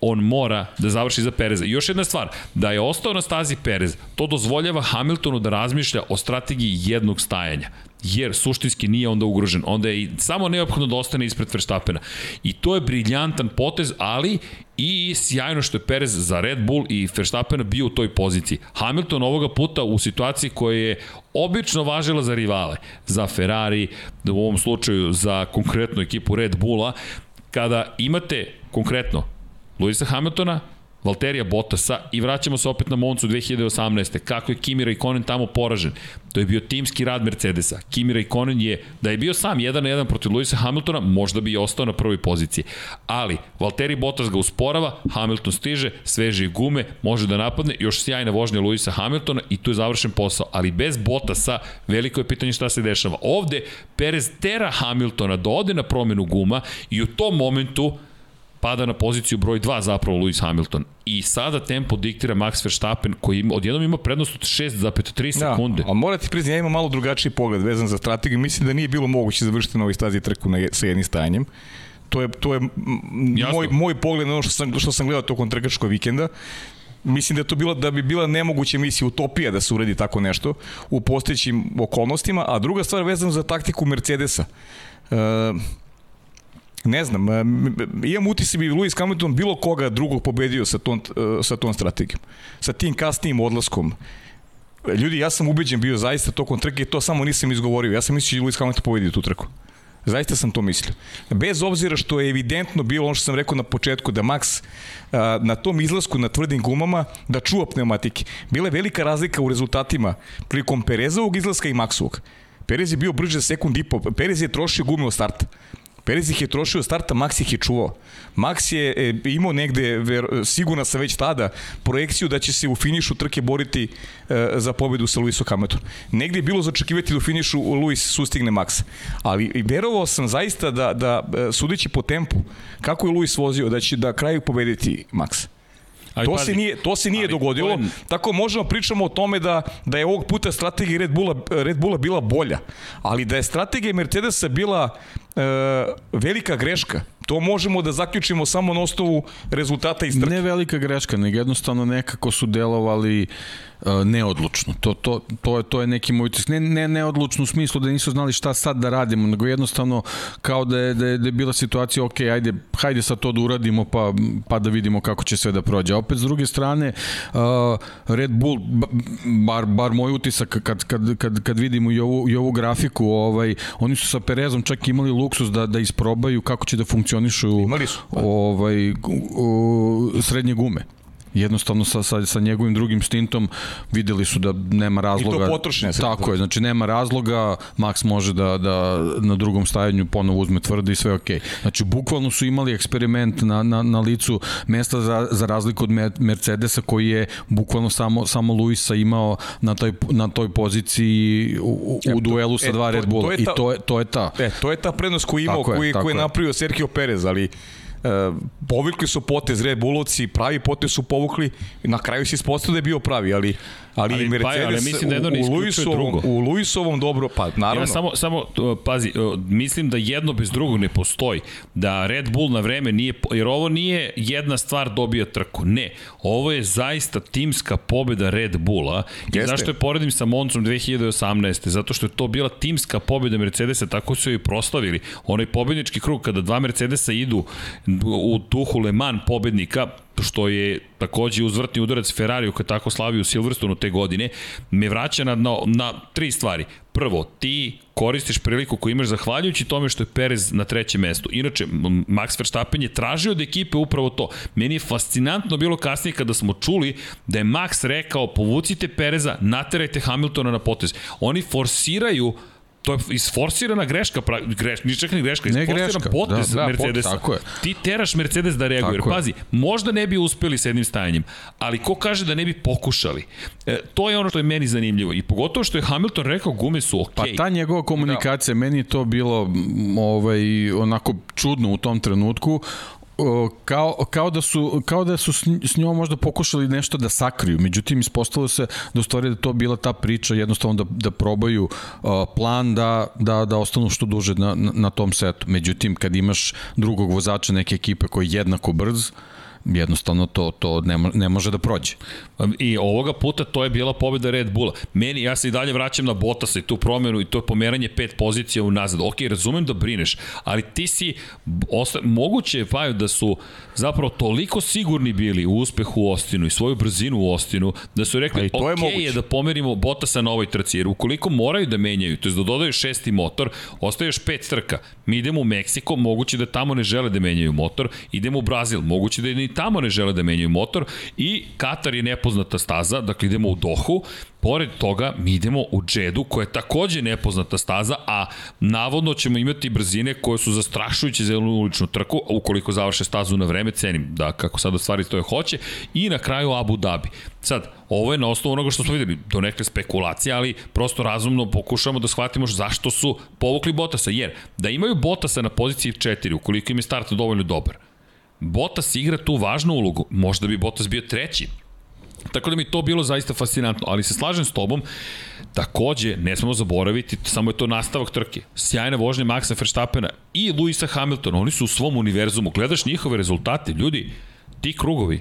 on mora da završi za Pereza. I još jedna stvar, da je ostao na stazi Perez, to dozvoljava Hamiltonu da razmišlja o strategiji jednog stajanja jer suštinski nije onda ugrožen. Onda je samo neophodno da ostane ispred Verstappena. I to je briljantan potez, ali i sjajno što je Perez za Red Bull i Verstappena bio u toj poziciji. Hamilton ovoga puta u situaciji koja je obično važila za rivale, za Ferrari, u ovom slučaju za konkretnu ekipu Red Bulla, kada imate konkretno Luisa Hamiltona, Valterija Bottasa i vraćamo se opet na Moncu 2018. Kako je Kimi Raikkonen tamo poražen. To je bio timski rad Mercedesa. Kimi Raikkonen je, da je bio sam 1 na 1 protiv Luisa Hamiltona, možda bi i ostao na prvoj poziciji. Ali, Valtteri Bottas ga usporava, Hamilton stiže, sveže gume, može da napadne, još sjajna vožnja Luisa Hamiltona i tu je završen posao. Ali bez Bottasa, veliko je pitanje šta se dešava. Ovde, Perez tera Hamiltona da ode na promenu guma i u tom momentu pada na poziciju broj 2 zapravo Lewis Hamilton. I sada tempo diktira Max Verstappen koji odjednom ima prednost od 6,3 da, sekunde. Da, ali morate priznati, ja imam malo drugačiji pogled vezan za strategiju. Mislim da nije bilo moguće završiti na ovoj stazi trku na, sa jednim stajanjem. To je, to je moj, moj pogled na ono što sam, što sam gledao tokom trkačkog vikenda mislim da to bila da bi bila nemoguća misija utopija da se uredi tako nešto u postojećim okolnostima, a druga stvar vezana za taktiku Mercedesa. Uh, ne znam, e, imam utisak bi Lewis Hamilton bilo koga drugog pobedio sa tom, e, sa tom strategijom. Sa tim kasnijim odlaskom. Ljudi, ja sam ubeđen bio zaista tokom trke to samo nisam izgovorio. Ja sam mislio da Lewis Hamilton pobedio tu trku. Zaista sam to mislio. Bez obzira što je evidentno bilo ono što sam rekao na početku, da Max a, na tom izlasku na tvrdim gumama da čuva pneumatike. Bila je velika razlika u rezultatima prilikom Perezovog izlaska i Maxovog. Perez je bio brže sekund i po. Perez je trošio gume od starta. Perez ih je trošio starta, Max ih je čuvao. Max je e, imao negde, ver, sigurno sa već tada, projekciju da će se u finišu trke boriti e, za pobedu sa Luisom Hamiltonom. Negde je bilo začekivati da u finišu Luis sustigne Max. Ali verovao sam zaista da, da e, sudeći po tempu, kako je Luis vozio, da će da kraju pobediti Max. Ali, to, pazi, se nije, to se nije dogodilo, je... tako možemo pričamo o tome da, da je ovog puta strategija Red Bulla, Red Bulla bila bolja, ali da je strategija Mercedesa bila e, velika greška, to možemo da zaključimo samo na osnovu rezultata iz trke. Ne velika greška, nego jednostavno nekako su delovali uh, neodlučno. To, to, to, je, to je neki moj utisak. Ne, ne neodlučno u smislu da nisu znali šta sad da radimo, nego jednostavno kao da je, da je, da je bila situacija, ok, ajde, hajde sad to da uradimo pa, pa da vidimo kako će sve da prođe. A opet s druge strane, uh, Red Bull, bar, bar moj utisak kad, kad, kad, kad vidimo i ovu, i ovu grafiku, ovaj, oni su sa Perezom čak imali luksus da, da isprobaju kako će da funkcionišu ovaj, srednje gume jednostavno sa, sa, sa njegovim drugim stintom videli su da nema razloga. I to potrošnje. Tako je, znači nema razloga, Max može da, da na drugom stajanju ponovo uzme tvrde i sve ok. Znači bukvalno su imali eksperiment na, na, na licu mesta za, za razliku od Mercedesa koji je bukvalno samo, samo Luisa imao na toj, na toj poziciji u, u e, duelu sa e, dva Red Bulla. I to je, to je ta. E, to je ta prednost koju imao, koji, je, koji je napravio Sergio Perez, ali E, povikli su potez Red Bullovci, pravi potez su povukli, na kraju se ispostavio da je bio pravi, ali ali, ali Mercedes pa, ali mislim da jedno u, u, Luisovom, u Luisovom dobro, pa naravno. Ja samo, samo pazi, mislim da jedno bez drugog ne postoji. Da Red Bull na vreme nije, jer ovo nije jedna stvar dobija trku. Ne, ovo je zaista timska pobeda Red Bulla. I Jeste. zašto je poredim sa Moncom 2018. Zato što je to bila timska pobeda Mercedesa, tako su joj proslavili. Onaj pobednički krug kada dva Mercedesa idu u duhu Le Mans pobednika, što je takođe uzvrtni udarac Ferrariju kad tako slavi u Silverstonu te godine, me vraća na, na, na tri stvari. Prvo, ti koristiš priliku koju imaš zahvaljujući tome što je Perez na trećem mestu. Inače, Max Verstappen je tražio od ekipe upravo to. Meni je fascinantno bilo kasnije kada smo čuli da je Max rekao povucite Pereza, naterajte Hamiltona na potez. Oni forsiraju to je isforsirana greška, pra, greš, ni čak ni greška, isforsiran greška, potez da, da, Mercedesa. Tako je. Ti teraš Mercedes da reaguje, jer pazi, možda ne bi uspeli s jednim stajanjem, ali ko kaže da ne bi pokušali? E, to je ono što je meni zanimljivo i pogotovo što je Hamilton rekao gume su okej. Okay. Pa ta njegova komunikacija, da. meni je to bilo ovaj, onako čudno u tom trenutku, kao, kao da su, kao da su s njom možda pokušali nešto da sakriju, međutim ispostavilo se da u stvari da to bila ta priča jednostavno da, da probaju uh, plan da, da, da ostanu što duže na, na, tom setu. Međutim, kad imaš drugog vozača neke ekipe koji je jednako brz, jednostavno to, to ne, ne može da prođe. I ovoga puta to je bila pobeda Red Bulla. Meni, ja se i dalje vraćam na Bottasa i tu promenu i to je pomeranje pet pozicija u nazad. Ok, razumem da brineš, ali ti si, osta, moguće je, Paju, da su zapravo toliko sigurni bili u uspehu u Ostinu i svoju brzinu u Ostinu, da su rekli, ok je, moguće. je da pomerimo Bottasa na ovoj trci, jer ukoliko moraju da menjaju, to je da dodaju šesti motor, ostaje još pet trka. Mi idemo u Meksiko, moguće da tamo ne žele da menjaju motor, idemo u Brazil, moguće da ni tamo ne žele da menjaju motor i Katar je nepoznata staza, dakle idemo u Dohu, Pored toga, mi idemo u Džedu, koja je takođe nepoznata staza, a navodno ćemo imati brzine koje su zastrašujuće za uličnu trku, ukoliko završe stazu na vreme, cenim da kako sada stvari stoje hoće, i na kraju Abu Dhabi. Sad, ovo je na osnovu onoga što smo videli, do neke spekulacije, ali prosto razumno pokušamo da shvatimo zašto su povukli Botasa, jer da imaju Botasa na poziciji 4, ukoliko im je start dovoljno dobar, Bottas igra tu važnu ulogu. Možda bi Bottas bio treći. Tako da mi to bilo zaista fascinantno, ali se slažem s tobom, takođe, ne smemo zaboraviti, samo je to nastavak trke. Sjajna vožnja Maxa Verstappena i Luisa Hamiltona, oni su u svom univerzumu. Gledaš njihove rezultate, ljudi, ti krugovi,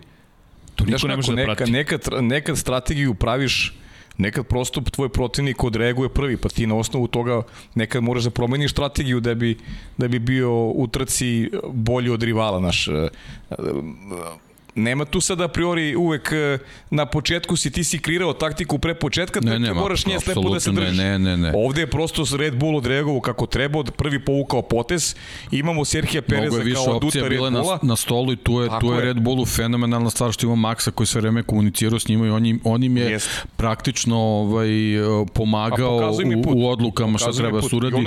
to niko ne može da prati. Nekad, nekad strategiju praviš nekad prosto tvoj protivnik odreaguje prvi, pa ti na osnovu toga nekad moraš da promeniš strategiju da bi, da bi bio u trci bolji od rivala naš. Nema tu sada a priori uvek e, na početku si ti si kreirao taktiku pre početka, ne, ne, moraš nje slepo da se držiš. Ne, ne, ne. Ovde je prosto Red Bull odreagovao kako treba, od prvi povukao potez. Imamo Serhija Pereza kao oduta Red Bulla. Na, na stolu i tu je, tu je, je Red Bullu fenomenalna stvar što ima Maxa koji sve vreme komunicirao s njima i on im, on im je Jest. praktično ovaj, pomagao u, u odlukama šta treba da suradi.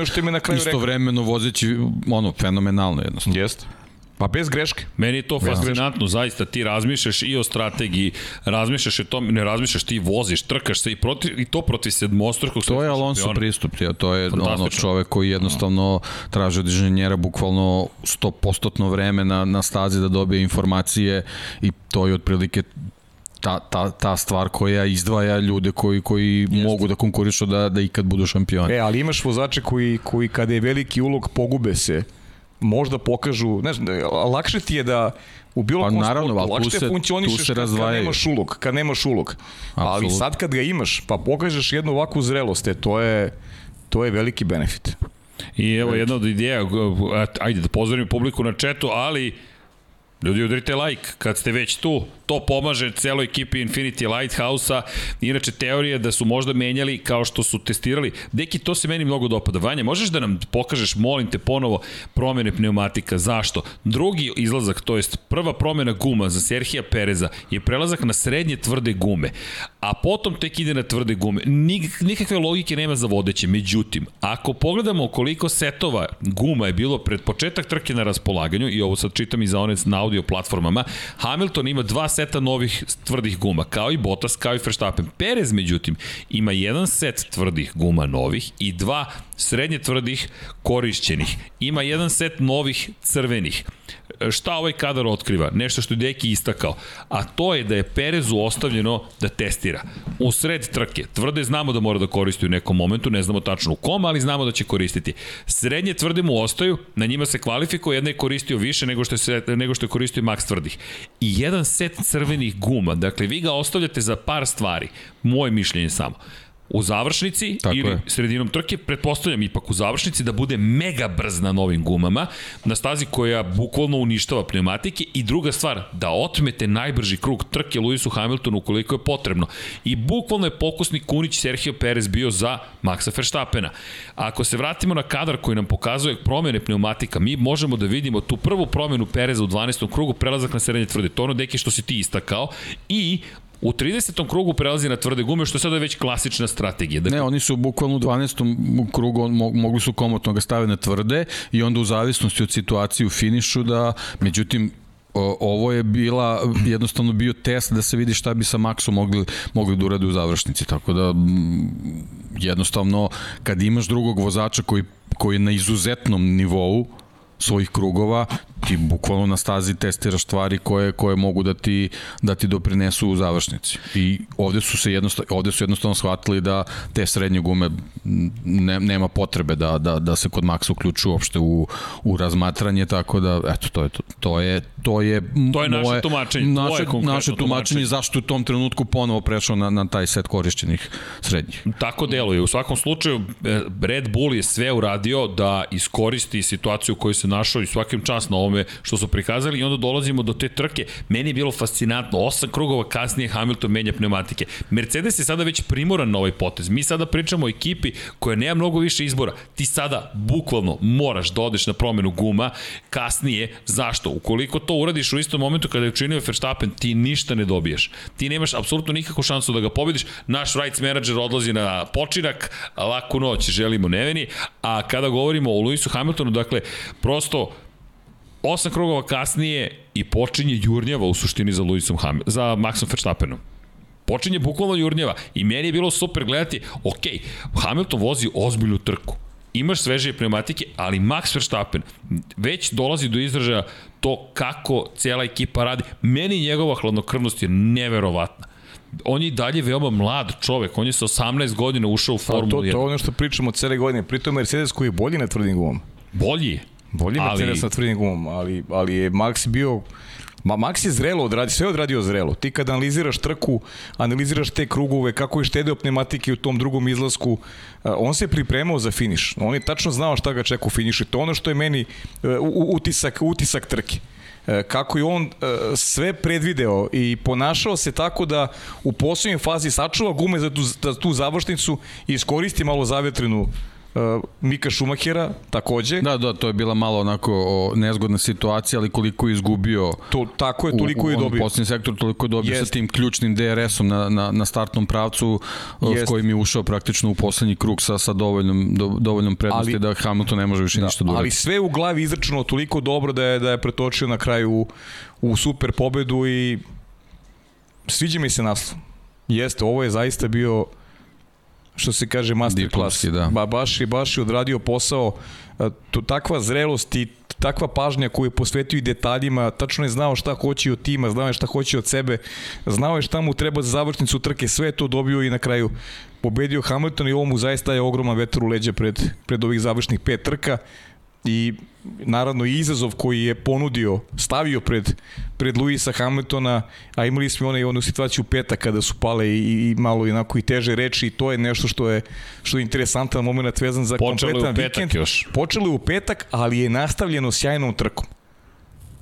Istovremeno vozeći ono, fenomenalno jednostavno. Jeste. Pa bez greške. Meni je to fascinantno, zaista ti razmišljaš i o strategiji, razmišljaš o tom, ne razmišljaš, ti voziš, trkaš se i, protiv, i to protiv sedmostrukog To je Alonso pristup, ja, to je ono čovek koji jednostavno traži od inženjera bukvalno 100% vreme na, na stazi da dobije informacije i to je otprilike ta, ta, ta stvar koja izdvaja ljude koji, koji Jeste. mogu da konkurišu da, da ikad budu šampioni. E, ali imaš vozače koji, koji kada je veliki ulog pogube se možda pokažu, ne znam, lakše ti je da u bilo pa, kom naravno, sportu, lakše se, funkcionišeš se kad, kad nemaš ulog, kad nemaš ulog. Absolut. Ali sad kad ga imaš, pa pokažeš jednu ovakvu zrelost, e, to je, to je veliki benefit. I evo jedna od ideja, ajde da pozdravim publiku na četu, ali Ljudi, udrite like kad ste već tu. To pomaže celoj ekipi Infinity Lighthouse-a. Inače, teorija da su možda menjali kao što su testirali. Deki, to se meni mnogo dopada. Vanja, možeš da nam pokažeš, molim te, ponovo promene pneumatika. Zašto? Drugi izlazak, to jest prva promena guma za Serhija Pereza je prelazak na srednje tvrde gume. A potom tek ide na tvrde gume. Nik, nikakve logike nema za vodeće. Međutim, ako pogledamo koliko setova guma je bilo pred početak trke na raspolaganju, i ovo sad čitam i za one na audio platformama, Hamilton ima dva seta novih tvrdih guma, kao i Bottas, kao i Verstappen. Perez, međutim, ima jedan set tvrdih guma novih i dva srednje tvrdih korišćenih. Ima jedan set novih crvenih šta ovaj kadar otkriva? Nešto što je Deki istakao, a to je da je Perezu ostavljeno da testira. U sred trke, tvrde znamo da mora da koristi u nekom momentu, ne znamo tačno u kom, ali znamo da će koristiti. Srednje tvrde mu ostaju, na njima se kvalifikuje, jedna je koristio više nego što je, nego što je koristio Max tvrdih. I jedan set crvenih guma, dakle vi ga ostavljate za par stvari, moje mišljenje samo u završnici Tako ili je. sredinom trke, pretpostavljam ipak u završnici da bude mega brz na novim gumama, na stazi koja bukvalno uništava pneumatike i druga stvar, da otmete najbrži krug trke Lewisu Hamiltonu ukoliko je potrebno. I bukvalno je pokusni kunić Sergio Perez bio za Maxa Verstappena. Ako se vratimo na kadar koji nam pokazuje promene pneumatika, mi možemo da vidimo tu prvu promenu Pereza u 12. krugu, prelazak na srednje tvrde. To ono deke što si ti istakao i U 30. krugu prelazi na tvrde gume, što je sada već klasična strategija. Dakle... Ne, oni su bukvalno u 12. krugu mogli su komotno ga staviti na tvrde i onda u zavisnosti od situacije u finišu da, međutim, ovo je bila jednostavno bio test da se vidi šta bi sa Maxom mogli, mogli da urade u završnici, tako da jednostavno kad imaš drugog vozača koji, koji je na izuzetnom nivou, svojih krugova, ti bukvalno na stazi testiraš stvari koje koje mogu da ti da ti doprinesu u završnici. I ovde su se jednostavno ovde su jednostavno shvatili da te srednje gume ne, nema potrebe da, da, da se kod Maxa uključu uopšte u, u razmatranje, tako da eto to je to, to je to je to je moje, naše tumačenje, naše, naše tumačenje zašto u tom trenutku ponovo prešao na, na taj set korišćenih srednjih. Tako deluje. U svakom slučaju Red Bull je sve uradio da iskoristi situaciju u kojoj se našao i svakim čas na ovom ovome što su prikazali i onda dolazimo do te trke. Meni je bilo fascinantno, osam krugova kasnije Hamilton menja pneumatike. Mercedes je sada već primoran na ovaj potez. Mi sada pričamo o ekipi koja nema mnogo više izbora. Ti sada bukvalno moraš da odeš na promenu guma kasnije. Zašto? Ukoliko to uradiš u istom momentu kada je učinio Verstappen, ti ništa ne dobiješ. Ti nemaš apsolutno nikakvu šansu da ga pobediš. Naš rights manager odlazi na počinak, laku noć želimo neveni, a kada govorimo o Lewisu Hamiltonu, dakle, prosto osam krugova kasnije i počinje jurnjava u suštini za Lewisom Ham, za Maxom Verstappenom. Počinje bukvalno jurnjava i meni je bilo super gledati, ok, Hamilton vozi ozbiljnu trku, imaš svežije pneumatike, ali Max Verstappen već dolazi do izražaja to kako cijela ekipa radi. Meni njegova hladnokrvnost je neverovatna on je i dalje veoma mlad čovek, on je sa 18 godina ušao u Formulu 1. To, to je ono što pričamo cele godine, pritom Mercedes koji je bolji na tvrdim gumom. Bolji Bolji ali... Mercedes na tvrdim gumom, ali, ali je Max bio Ma Max je zrelo odradio, sve odradio zrelo. Ti kad analiziraš trku, analiziraš te krugove, kako je štedeo pneumatike u tom drugom izlasku, on se pripremao za finiš. On je tačno znao šta ga čeka u finišu. To ono što je meni utisak, utisak trke. e, kako je on sve predvideo i ponašao se tako da u poslednjoj fazi sačuva gume za tu, za tu završnicu i iskoristi malo zavetrinu uh, Mika Šumahera takođe. Da, da, to je bila malo onako o, nezgodna situacija, ali koliko je izgubio to, tako je, toliko u, je dobio. U poslednji sektor toliko je dobio Jest. sa tim ključnim DRS-om na, na, na startnom pravcu Jest. s kojim je ušao praktično u poslednji krug sa, sa dovoljnom, do, dovoljnom prednosti ali, da Hamilton ne može više da, ništa da Ali sve u glavi izračeno toliko dobro da je, da je pretočio na kraju u, u super pobedu i sviđa mi se naslov. Jeste, ovo je zaista bio što se kaže master class. Da. Ba, baš, je, baš je odradio posao, to, takva zrelost i takva pažnja koju je posvetio i detaljima, tačno je znao šta hoće od tima, znao je šta hoće od sebe, znao je šta mu treba za završnicu trke, sve to dobio i na kraju pobedio Hamilton i ovo mu zaista je ogroman vetar u leđa pred, pred ovih završnih pet trka i naravno izazov koji je ponudio, stavio pred, pred Luisa Hamiltona, a imali smo onaj, onu situaciju peta kada su pale i, i malo inako i teže reči i to je nešto što je, što je interesantan moment vezan za Počeli kompletan vikend. Još. Počeli u petak, ali je nastavljeno sjajnom trkom.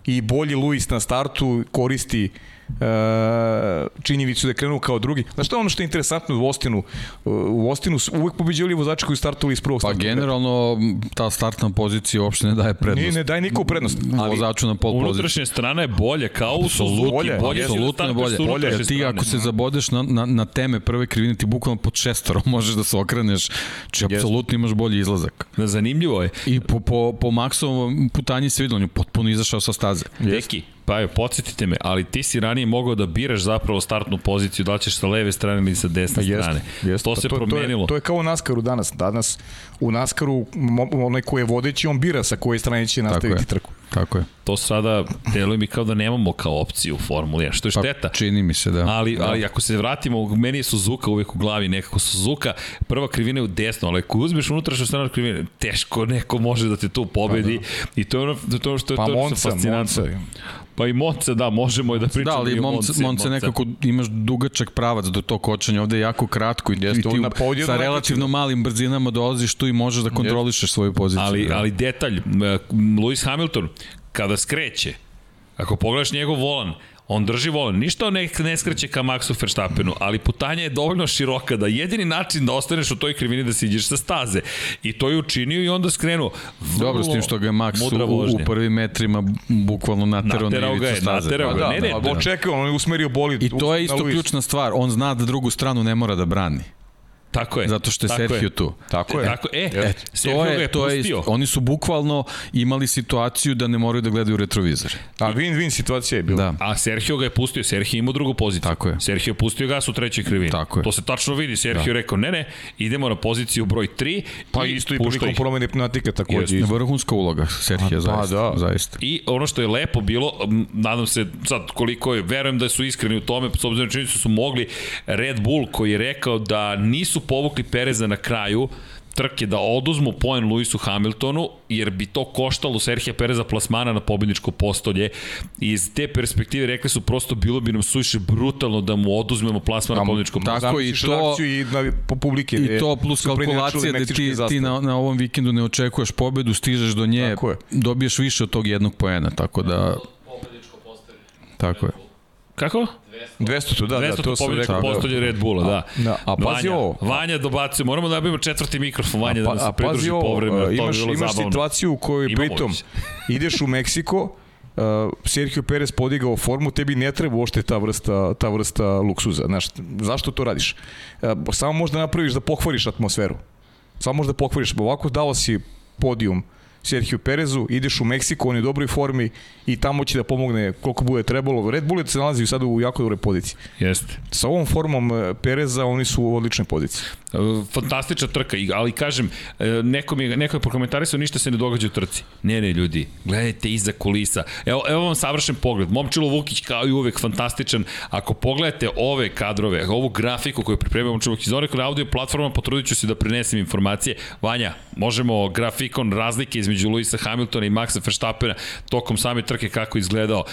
I bolji Luis na startu koristi uh, Uh, činjevicu da je krenuo kao drugi. Znaš što je ono što je interesantno u Ostinu? U Ostinu su uvek pobeđivali vozači koji startovali iz prvog Pa generalno ta startna pozicija uopšte ne daje prednost. Ne, ne daje niko prednost. Ali vozaču na pol poziciji. Unutrašnja strana je bolje, kao u Suzuki. Bolje, bolje, apsolutno je bolje. bolje. Jer ti ako se zabodeš na, na, na teme prve krivine, ti bukvalno pod šestoro možeš da se okreneš. Či apsolutno imaš bolji izlazak. Zanimljivo je. I po, po, po maksovom putanji se vidio, on je potpuno izašao sa staze. Deki, Pa je, podsjetite me, ali ti si ranije mogao da biraš zapravo startnu poziciju, da li ćeš sa leve strane ili sa desne jest, strane. Jest, to pa se to, promenilo. To je, to je kao u Naskaru danas. Danas u Naskaru onaj ko je vodeći, on bira sa koje strane će nastaviti trku. Tako je. To sada deluje mi kao da nemamo kao opciju u Formuli 1, što je pa, šteta. Pa, čini mi se, da. Ali, da. ali ako se vratimo, meni je Suzuka uvek u glavi nekako Suzuka, prva krivina je u desno, ali ako uzmeš unutrašnju stranu krivine, teško neko može da te tu pobedi pa, da. i to je ono, to je ono što je pa, to Monca, fascinantno. Monca. Pa i Monce, da, možemo da pričamo da, ali i Monce, Monce, Monce nekako imaš dugačak pravac do tog kočenja, ovde je jako kratko i, Jeste, i ti sa relativno malim brzinama dolaziš tu i možeš da kontrolišeš svoju poziciju. Ali, da. ali detalj, Lewis Hamilton, kada skreće, ako pogledaš njegov volan, On drži volan, ništa on ne, ne skreće ka Maxu Verstappenu, ali putanja je dovoljno široka da jedini način da ostaneš u toj krivini da siđeš sa staze. I to je učinio i onda skrenuo. Dobro, s tim što ga je Max u, u prvim metrima bukvalno naterao, naterao na ivicu staze. Naterao ga, pa da, ne, ne. Da, očekao, on je usmerio bolid. I to je isto ključna stvar, on zna da drugu stranu ne mora da brani. Tako je. Zato što je tako Sergio je. tu. Tako je. Tako, e, e to je, to je, oni su bukvalno imali situaciju da ne moraju da gledaju retrovizor. A win-win situacija je bila. Da. A Sergio ga je pustio, Sergio ima drugu poziciju. Tako je. Sergio pustio gas u trećoj krivini. Tako je. To se tačno vidi. Sergio da. rekao, ne, ne, idemo na poziciju broj 3. Pa i isto i prilikom promene pneumatika takođe. Jeste. Vrhunska uloga Sergio, pa, zaista, da. zaista. I ono što je lepo bilo, nadam se sad koliko je, verujem da su iskreni u tome, s obzirom čini su mogli Red Bull koji je rekao da nisu povukli Perez Pereza na kraju trke da oduzmu poen Luisu Hamiltonu, jer bi to koštalo Serhija Pereza plasmana na pobjedničko postolje. I iz te perspektive rekli su prosto bilo bi nam suviše brutalno da mu oduzmemo plasman na pobjedničko postolje. Tako i to, i na, po publike. I to plus kalkulacija da ti, ti na, na ovom vikendu ne očekuješ pobedu, stižeš do nje, dobiješ više od tog jednog poena, tako da... Tako je. Kako? 200 tu, da, 200 da, to su rekao. postolje Red Bulla, da. da. A pazi Vanja, ovo. Vanja dobacuje, moramo da nabijemo četvrti mikrofon, Vanja, pa, da nam se pridruži povremeno. Imaš, imaš zabavno. situaciju u kojoj pritom ideš u Meksiko, uh, Sergio Perez podigao formu, tebi ne treba uopšte ta vrsta, ta vrsta luksuza. Znaš, zašto to radiš? Uh, samo možda napraviš da pokvariš atmosferu. Samo možda pokvariš. Ovako dao si podijum uh, Sergio Perezu, ideš u Meksiko, on je u dobroj formi i tamo će da pomogne koliko bude trebalo. Red Bull se nalazi sada u jako dobroj poziciji. Jeste. Sa ovom formom e, Pereza oni su u odličnoj poziciji. Fantastična trka, ali kažem, e, neko, mi, neko je prokomentarisao ništa se ne događa u trci. Ne, ne, ljudi, gledajte iza kulisa. Evo, evo vam savršen pogled. Momčilo Vukić kao i uvek fantastičan. Ako pogledate ove kadrove, ovu grafiku koju pripremio Momčilo Vukić, iz na audio platforma potrudit ću se da prinesem informacije. Vanja, možemo grafikon razlike iz između Luisa Hamiltona i Maxa Verstappena tokom same trke kako izgledao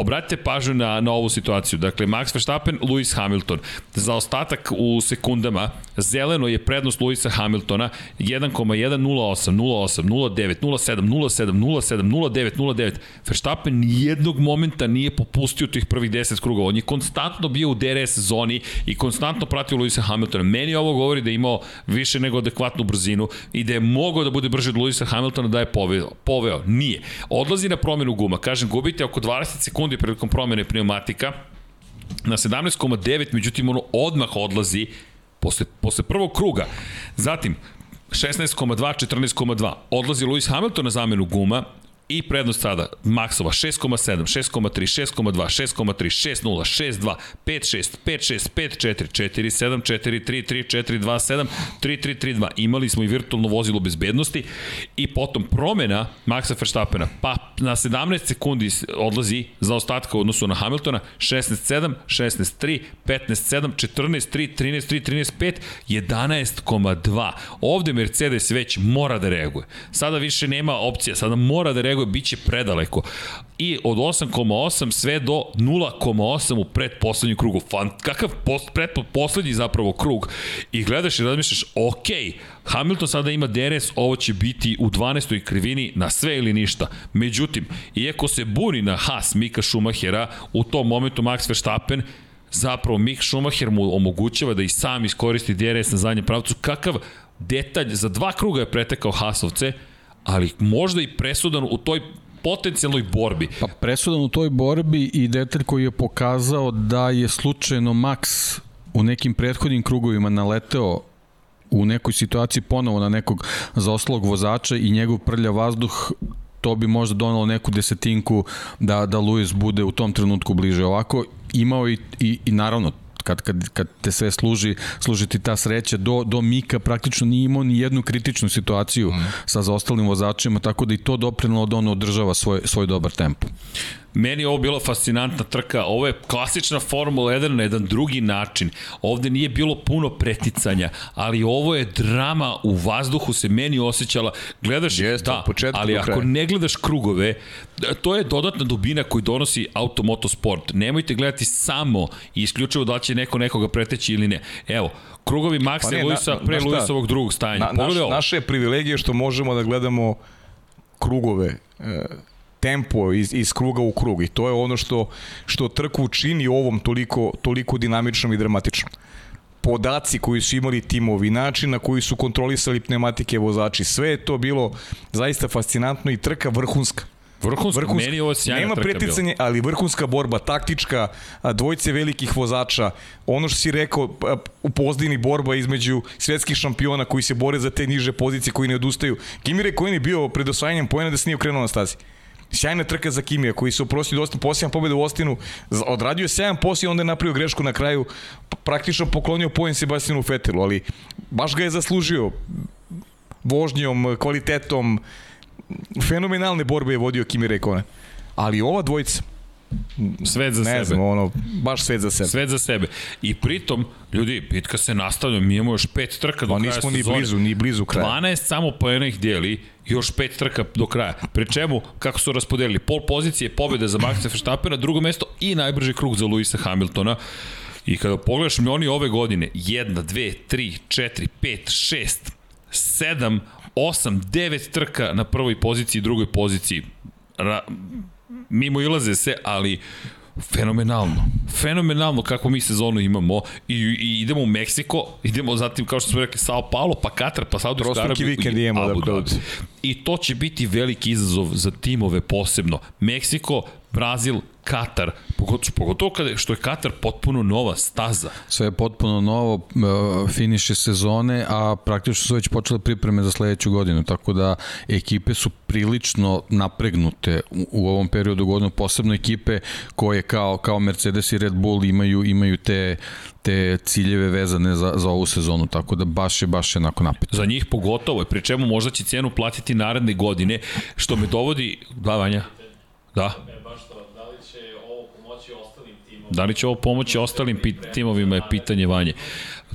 obratite pažnju na, na ovu situaciju. Dakle, Max Verstappen, Lewis Hamilton. Za ostatak u sekundama, zeleno je prednost Lewisa Hamiltona 1,108, 08, 09, 07, 07, 07, 09, 09. Verstappen nijednog momenta nije popustio tih prvih 10 krugova. On je konstantno bio u DRS zoni i konstantno pratio Lewisa Hamiltona. Meni ovo govori da je imao više nego adekvatnu brzinu i da je mogao da bude brže od Lewisa Hamiltona da je poveo. poveo. Nije. Odlazi na promenu guma. Kažem, gubite oko 20 sekundi prilikom promene pneumatika na 17,9, međutim ono odmah odlazi posle, posle prvog kruga. Zatim, 16,2, 14,2. Odlazi Lewis Hamilton na zamenu guma, i prednost sada Maxova 6,7, 6,3, 6,2, 6,3, 6,0, 6,2, 5,6, 5,6, 5,4, 4,7, 4,3, 3, 4, 2, 7, 3, 3, 3, 2. Imali smo i virtualno vozilo bezbednosti i potom promena Maxa Verstappena, pa na 17 sekundi odlazi za ostatka u odnosu na Hamiltona, 16,7, 16,3, 15,7, 14,3, 13,3, 13,5, 11,2. Ovde Mercedes već mora da reaguje. Sada više nema opcija, sada mora da reaguje nego biće predaleko. I od 8,8 sve do 0,8 u predposlednjem krugu. Fan, kakav post, predposlednji zapravo krug. I gledaš i razmišljaš, ok, Hamilton sada ima DRS, ovo će biti u 12. krivini na sve ili ništa. Međutim, iako se buni na Haas Mika Schumachera, u tom momentu Max Verstappen zapravo Mick Schumacher mu omogućava da i sam iskoristi DRS na zadnjem pravcu. Kakav detalj, za dva kruga je pretekao Haasovce, ali možda i presudan u toj potencijalnoj borbi. Pa presudan u toj borbi i detalj koji je pokazao da je slučajno Max u nekim prethodnim krugovima naleteo u nekoj situaciji ponovo na nekog zaoslog vozača i njegov prlja vazduh to bi možda donalo neku desetinku da, da Luis bude u tom trenutku bliže. Ovako imao i, i, i naravno kad, kad, kad te sve služi, služi ti ta sreća, do, do Mika praktično nije imao ni jednu kritičnu situaciju mm. sa zaostalim vozačima, tako da i to doprinalo da on održava svoj, svoj dobar tempo. Meni je ovo bila fascinantna trka. Ovo je klasična Formula 1 na jedan drugi način. Ovde nije bilo puno preticanja, ali ovo je drama u vazduhu se meni osjećala. Gledaš, Jest, da, ali ako ne gledaš krugove, to je dodatna dubina koju donosi automotosport. Nemojte gledati samo i isključivo da će neko nekoga preteći ili ne. Evo, krugovi Maxa pa i Luisa pre Luisovog drugog stajanja. Na, naš, naše je privilegije što možemo da gledamo krugove e, tempo iz, iz kruga u krug i to je ono što, što trku čini ovom toliko, toliko dinamičnom i dramatičnom podaci koji su imali timovi, način na koji su kontrolisali pneumatike vozači, sve je to bilo zaista fascinantno i trka vrhunska. Vrhunska, vrhunska. meni ovo sjajna Nema preticanje, ali vrhunska borba, taktička, dvojce velikih vozača, ono što si rekao, u pozdini borba između svetskih šampiona koji se bore za te niže pozicije koji ne odustaju. Kimi Rekojen je bio pred osvajanjem pojena da se nije okrenuo na stazi. Sjajna trka za Kimija koji se oprostio dosta posljedan pobjeda u Ostinu, odradio je 7 poslije, onda je napravio grešku na kraju, praktično poklonio pojen Sebastianu Fetelu, ali baš ga je zaslužio vožnjom, kvalitetom, fenomenalne borbe je vodio Kimi Rekone. Ali ova dvojica, Svet za ne sebe. znam, ono, baš svet za sebe. Svet za sebe. I pritom, ljudi, bitka se nastavlja, mi imamo još pet trka do pa kraja nismo ni blizu, ni blizu kraja. 12 samo po ih dijeli, još pet trka do kraja. Pre čemu, kako su raspodelili, pol pozicije pobjede za Maxa Verstappena, drugo mesto i najbrži krug za Luisa Hamiltona. I kada pogledaš mi oni ove godine, 1, 2, 3, 4, 5, 6, 7, 8, 9 trka na prvoj poziciji i drugoj poziciji. Ra mimo ilaze se, ali fenomenalno. Fenomenalno kako mi sezonu imamo i, i idemo u Meksiko, idemo zatim kao što smo rekli Sao Paulo, pa Katar, pa Saudijska Arabija vikend i imamo Abu Dhabi. I to će biti veliki izazov za timove posebno. Meksiko, Brazil, Katar, pogotovo, pogotovo kada, što je Katar potpuno nova staza. Sve je potpuno novo, e, finiše sezone, a praktično su već počele pripreme za sledeću godinu, tako da ekipe su prilično napregnute u, u ovom periodu godinu, posebno ekipe koje kao, kao Mercedes i Red Bull imaju, imaju te, te ciljeve vezane za, za ovu sezonu, tako da baš je, baš je onako napet. Za njih pogotovo, pri čemu možda će cenu platiti naredne godine, što me dovodi, da Vanja? Da. Da li će ovo pomoći ostalim timovima je pitanje Vanje.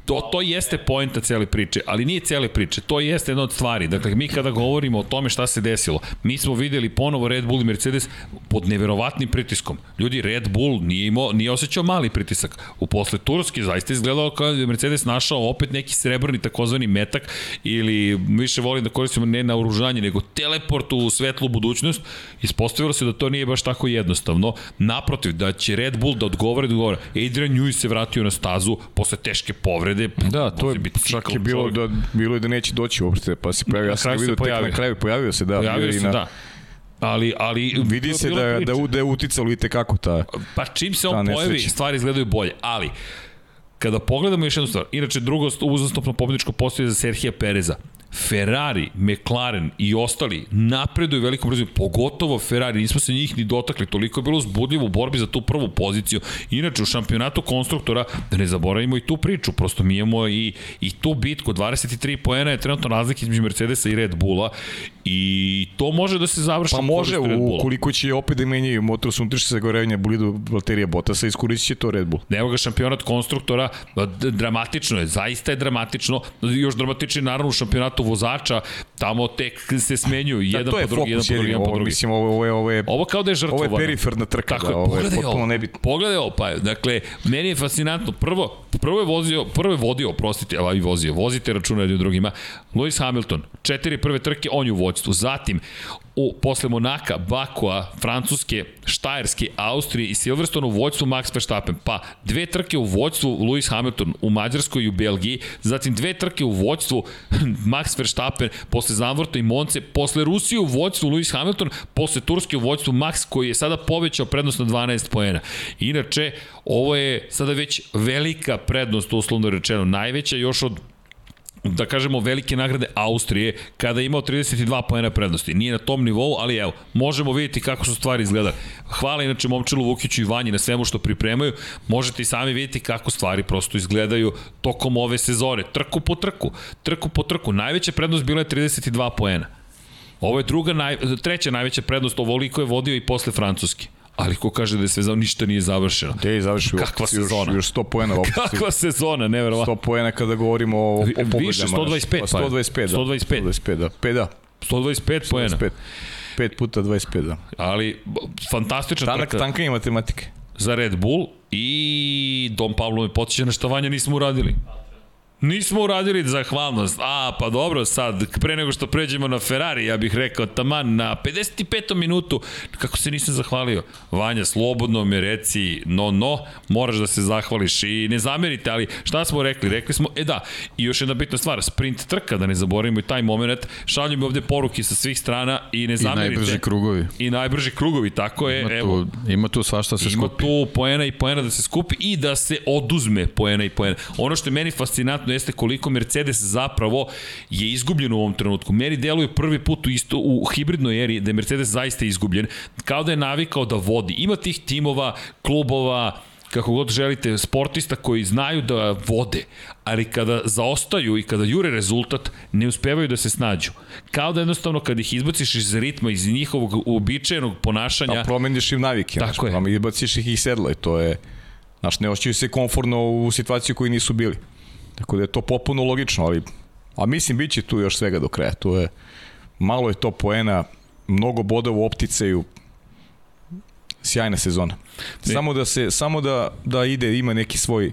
To, to jeste poenta cele priče, ali nije cele priče, to jeste jedna od stvari. Dakle, mi kada govorimo o tome šta se desilo, mi smo videli ponovo Red Bull i Mercedes pod neverovatnim pritiskom. Ljudi, Red Bull nije, imao, nije osjećao mali pritisak. U posle Turski zaista izgledao kao da je Mercedes našao opet neki srebrni takozvani metak ili više volim da koristimo ne na oružanje, nego teleport u svetlu budućnost. Ispostavilo se da to nije baš tako jednostavno. Naprotiv, da će Red Bull da odgovore, da odgovore. Adrian Newey se vratio na stazu posle teške povrede. Da, to je čak je bilo da, bilo je da neće doći uopšte, pa se pojavio. Ja sam vidio tek na kraju, pojavio se, da. Pojavio se, na, da. Ali, ali vidi se da, da, da je uticalo i tekako ta Pa čim se on pojavi, stvari izgledaju bolje. Ali, kada pogledamo još jednu stvar, inače drugo uzastopno pobjedičko postoje za Serhija Pereza. Ferrari, McLaren i ostali napreduju velikom brzinom, pogotovo Ferrari, nismo se njih ni dotakli, toliko je bilo zbudljivo u borbi za tu prvu poziciju. Inače, u šampionatu konstruktora, da ne zaboravimo i tu priču, prosto mi imamo i, i tu bitku, 23 poena je trenutno razlika između Mercedesa i Red Bulla i to može da se završi pa može, ukoliko će opet da menjaju motor sa unutrašnje zagorevanja bolidu Valterija Bottasa, iskoristit će to Red Bull. Evo ga šampionat konstruktora, dramatično je, zaista je dramatično, još dramatičnije naravno u šampionatu vozača, tamo tek se smenjuju. Da, jedan po drugi, jedan po drugi, jedan po drugi. Mislim, ovo, ovo, ovo, je, ovo kao da je žrtvovano. Ovo je periferna trka, Tako da, ovo je potpuno nebitno. Pogledaj ovo, pa, dakle, meni je fascinantno, prvo, prvo je vozio, prvo je vodio, prostite, a i vozio, vozite računa jednim drugima, Lewis Hamilton, četiri prve trke, on je u vođstvu, zatim, u, posle Monaka, Bakua, Francuske, Štajerske, Austrije i Silverstone u vođstvu Max Verstappen. Pa dve trke u vođstvu Lewis Hamilton u Mađarskoj i u Belgiji, zatim dve trke u vođstvu Max Verstappen, posle Zandvorta i Monce, posle Rusije u vođstvu Lewis Hamilton, posle Turske u vođstvu Max koji je sada povećao prednost na 12 poena. Inače, ovo je sada već velika prednost, uslovno rečeno, najveća još od da kažemo, velike nagrade Austrije, kada je imao 32 poena prednosti. Nije na tom nivou, ali evo, možemo vidjeti kako su stvari izgleda. Hvala inače Momčilu Vukiću i Vanji na svemu što pripremaju. Možete i sami vidjeti kako stvari prosto izgledaju tokom ove sezone. Trku po trku, trku po trku. Najveća prednost bila je 32 poena. Ovo je druga, naj, treća najveća prednost, ovoliko je vodio i posle Francuske. Ali ko kaže da je sve ništa nije završeno. Gde je završio? Kakva sezona? Još, još 100 poena. Kakva sezona, neverovatno. 100 poena kada govorimo o, o pobedama. Više, 125. Pa, 125, da. 125. 125, da. 5, da. 125 poena. 5 puta 25, da. Ali, fantastična Tanak, trka. Tanka i matematike. Za Red Bull i Dom Pavlo me podsjeća na što vanja nismo uradili. Nismo uradili zahvalnost. A, pa dobro, sad, pre nego što pređemo na Ferrari, ja bih rekao, taman, na 55. minutu, kako se nisam zahvalio? Vanja, slobodno me reci, no, no, moraš da se zahvališ i ne zamerite, ali šta smo rekli? Rekli smo, e da, i još jedna bitna stvar, sprint trka, da ne zaboravimo i taj moment, šalju mi ovde poruke sa svih strana i ne zamerite. I najbrži krugovi. I najbrži krugovi, tako je. Ima tu, evo, ima tu svašta se ima skupi. Ima tu poena i poena da se skupi i da se oduzme poena i poena. Ono što je meni fascinantno jeste koliko Mercedes zapravo je izgubljen u ovom trenutku. Meni deluje prvi put u, isto, u hibridnoj eri da je Mercedes zaista izgubljen, kao da je navikao da vodi. Ima tih timova, klubova, kako god želite, sportista koji znaju da vode, ali kada zaostaju i kada jure rezultat, ne uspevaju da se snađu. Kao da jednostavno kad ih izbaciš iz ritma, iz njihovog uobičajenog ponašanja... Da promeniš im navike, tako znaš, je. izbaciš ih iz sedla i to je... Znaš, ne ošćaju se konforno u situaciju koji nisu bili. Tako da je to popuno logično, ali a mislim biće tu još svega do kraja. To je malo je to poena, mnogo boda u opticaju, sjajna sezona. Samo da se samo da da ide ima neki svoj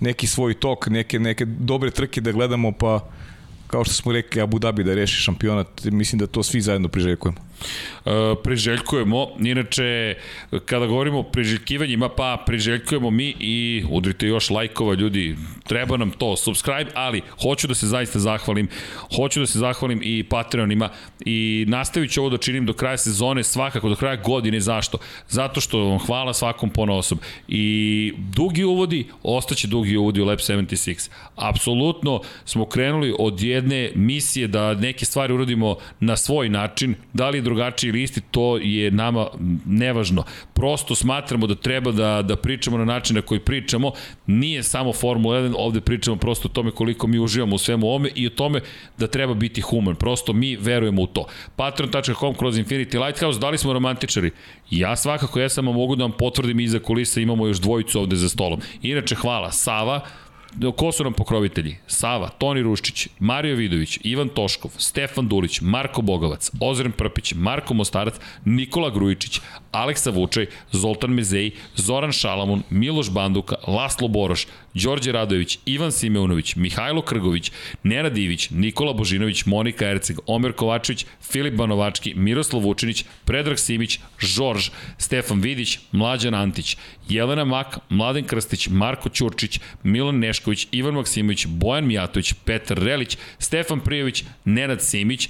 neki svoj tok, neke neke dobre trke da gledamo pa kao što smo rekli Abu Dhabi da reši šampionat, mislim da to svi zajedno priželjkujemo. Uh, priželjkujemo, inače kada govorimo o priželjkivanjima, pa priželjkujemo mi i udrite još lajkova ljudi, treba nam to, subscribe, ali hoću da se zaista zahvalim, hoću da se zahvalim i Patreonima i nastavit ću ovo da činim do kraja sezone, svakako do kraja godine, zašto? Zato što vam hvala svakom pona osob i dugi uvodi, ostaće dugi uvodi u Lab 76. Apsolutno smo krenuli od jedne misije da neke stvari uradimo na svoj način, da li drugačiji ili isti, to je nama nevažno. Prosto smatramo da treba da, da pričamo na način na koji pričamo. Nije samo Formula 1, ovde pričamo prosto o tome koliko mi uživamo u svemu ovome i o tome da treba biti human. Prosto mi verujemo u to. Patreon.com kroz Infinity Lighthouse, da li smo romantičari? Ja svakako jesam, a mogu da vam potvrdim iza kulisa imamo još dvojicu ovde za stolom. Inače, hvala. Sava, ko su nam pokrovitelji? Sava, Toni Ruščić, Mario Vidović, Ivan Toškov, Stefan Dulić, Marko Bogovac, Ozren Prpić, Marko Mostarac, Nikola Grujičić, Aleksa Vučaj, Zoltan Mezej, Zoran Šalamun, Miloš Banduka, Laslo Boroš, Đorđe Radojević, Ivan Simeunović, Mihajlo Krgović, Nenad Ivić, Nikola Božinović, Monika Erceg, Omer Kovačević, Filip Banovački, Miroslav Vučinić, Predrag Simić, Žorž, Stefan Vidić, Mlađan Antić, Jelena Mak, Mladen Krstić, Marko Ćurčić, Milan Nešković, Ivan Maksimović, Bojan Mijatović, Petar Relić, Stefan Prijović, Nenad Simić,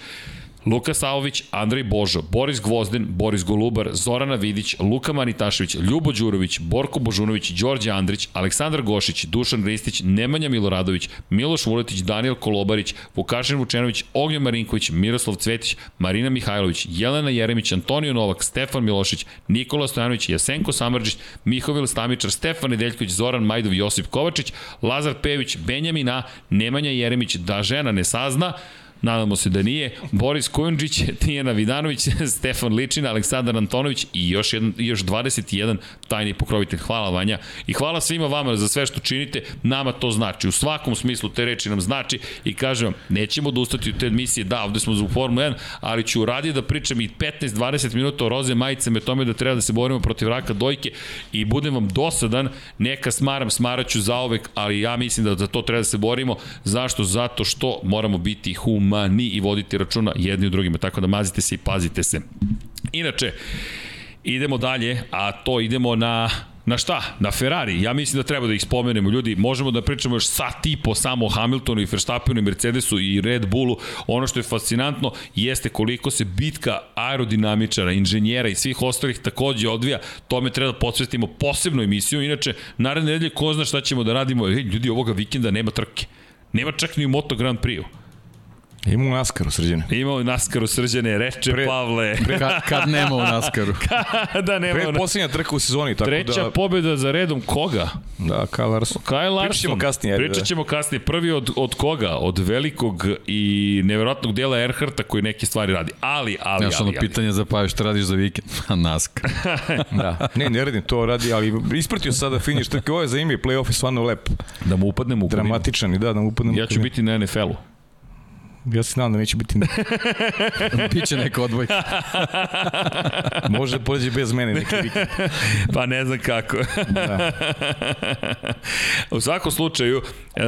Luka Savović, Andrej Božo, Boris Gvozden, Boris Golubar, Zorana Vidić, Luka Manitašević, Ljubo Đurović, Borko Božunović, Đorđe Andrić, Aleksandar Gošić, Dušan Ristić, Nemanja Miloradović, Miloš Vuletić, Daniel Kolobarić, Vukašin Vučenović, Ognjen Marinković, Miroslav Cvetić, Marina Mihajlović, Jelena Jeremić, Antonio Novak, Stefan Milošić, Nikola Stojanović, Jasenko Samrđić, Mihovil Stamičar, Stefan Nedeljković, Zoran Majdov, Josip Kovačić, Lazar Pević, Benjamin A, Nemanja Jeremić, da žena ne sazna, nadamo se da nije, Boris Kujundžić, Tijena Vidanović, Stefan Ličina, Aleksandar Antonović i još, jedan, još 21 tajni pokrovitelj. Hvala Vanja i hvala svima vama za sve što činite, nama to znači. U svakom smislu te reči nam znači i kažem vam, nećemo odustati od te emisije, da, ovde smo za Formula 1, ali ću radije da pričam i 15-20 minuta o roze majicama tome da treba da se borimo protiv raka dojke i budem vam dosadan, neka smaram, smaraću zaovek, ali ja mislim da za to treba da se borimo. Zašto? Zato što moramo biti hum ni i voditi računa jedni u drugima, tako da mazite se i pazite se. Inače, idemo dalje, a to idemo na Na šta? Na Ferrari. Ja mislim da treba da ih spomenemo. Ljudi, možemo da pričamo još sat i po samo Hamiltonu i Verstappenu i Mercedesu i Red Bullu. Ono što je fascinantno jeste koliko se bitka aerodinamičara, inženjera i svih ostalih takođe odvija. Tome treba da podsvetimo posebnu emisiju. Inače, naredne nedelje ko zna šta ćemo da radimo. Ej, ljudi, ovoga vikenda nema trke. Nema čak ni u Moto Grand Prix-u. Ima u Naskaru srđene. Ima u Naskaru srđene, reče pre, Pavle. Pre, kad, kad nema u Naskaru. Kada nema. Pre posljednja trka u sezoni. Tako Treća da... pobjeda za redom koga? Da, Kyle Larson. Kyle Larson. Pričat ćemo kasnije. Pričat da. ćemo kasnije. Prvi od, od koga? Od velikog i neverovatnog dela Erharta koji neke stvari radi. Ali, ali, Znaš, ali, ono pitanje za pa šta radiš za vikend? Naskar. da. Ne, ne radim to radi, ali ispratio sada finiš trke. Ovo je za ime, playoff je stvarno lep. Da mu upadnem u Dramatičan i da, da mu upadnem Ja ću biti na NFL-u. Ja se nadam da neće biti... Biće neka odbojka. Može da pođe bez mene neki vikend. pa ne znam kako. da. U svakom slučaju, e,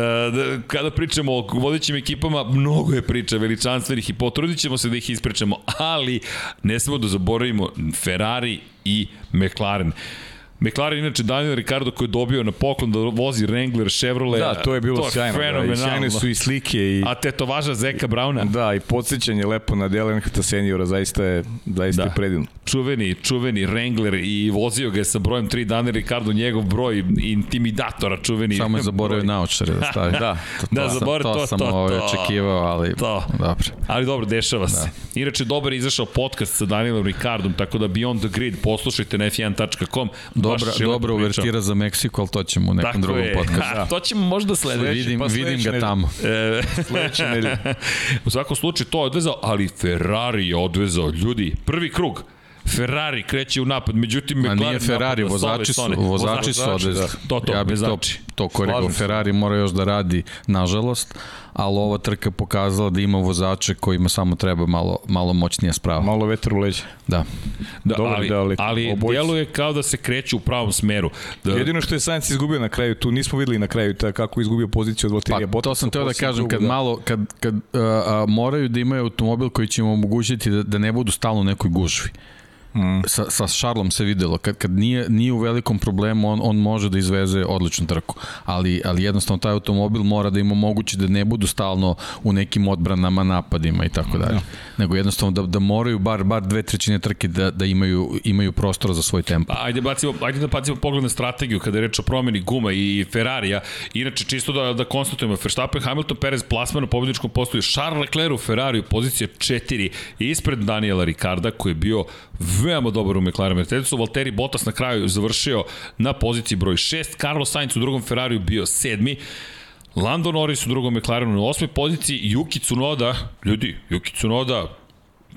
kada pričamo o vodećim ekipama, mnogo je priča veličanstvenih i potrudit ćemo se da ih ispričamo, ali ne smemo da zaboravimo Ferrari i McLaren. McLaren inače Daniel Ricardo koji je dobio na poklon da vozi Wrangler, Chevrolet. Da, to je bilo to sjajno. Da, i sjajne su i slike. I... A tetovaža Zeka Brauna. Da, i podsjećanje lepo na Earnhardt seniora, zaista je, zaista da. je predivno. Čuveni, čuveni Wrangler i vozio ga je sa brojem 3 Daniel Ricardo, njegov broj intimidatora čuveni. Samo je zaboravio naočare da stavi. da, to, da, zaboravio to, to, sam to, ovaj to, očekivao, ali to. dobro. Ali dobro, dešava da. se. Inače, dobar je izašao podcast sa Danielom Ricardom, tako da Beyond the Grid poslušajte na f1.com dobra, dobra uvertira za Meksiko, ali to ćemo u nekom Tako drugom podcastu. Da. To ćemo možda sledeći. Vidim, pa vidim ga tamo. E, sledeće nedelje. u svakom slučaju to je odvezao, ali Ferrari je odvezao. Ljudi, prvi krug. Ferrari kreće u napad, međutim McLaren nije Ferrari, vozači su, vozači su odvezali. To, to, ja bih to, to korigao. Ferrari mora još da radi, nažalost, ali ova trka pokazala da ima vozače kojima samo treba malo, malo moćnija sprava. Malo vetar u leđe. Da. da Dobar, ali, da, ali, ali djeluje kao da se kreće u pravom smeru. Da... Jedino što je Sainz izgubio na kraju, tu nismo videli na kraju ta, kako izgubio poziciju od Valterija. Pa, to sam teo da kažem, kad da. malo, kad, kad uh, uh, moraju da imaju automobil koji će im omogućiti da, da ne budu stalno u nekoj gužvi. Mm. Sa, sa Šarlom se videlo, kad, kad nije, nije u velikom problemu, on, on može da izveze odličnu trku, ali, ali jednostavno taj automobil mora da im omogući da ne budu stalno u nekim odbranama, napadima i tako dalje. Nego jednostavno da, da moraju bar, bar dve trećine trke da, da imaju, imaju prostora za svoj tempo. Pa, ajde, bacimo, ajde da bacimo pogled na strategiju kada je reč o promeni guma i Ferrarija. Inače, čisto da, da konstatujemo, Verstappen, Hamilton, Perez, plasman na pobjedičkom postoju, Charles Leclerc u Ferrariju, pozicija 4, ispred Daniela Ricarda, koji je bio veoma dobar u McLaren Mercedesu. Valtteri Bottas na kraju završio na poziciji broj 6. Carlos Sainz u drugom Ferrariju bio sedmi. Lando Norris u drugom McLarenu na osmoj poziciji. Yuki Tsunoda, ljudi, Yuki Tsunoda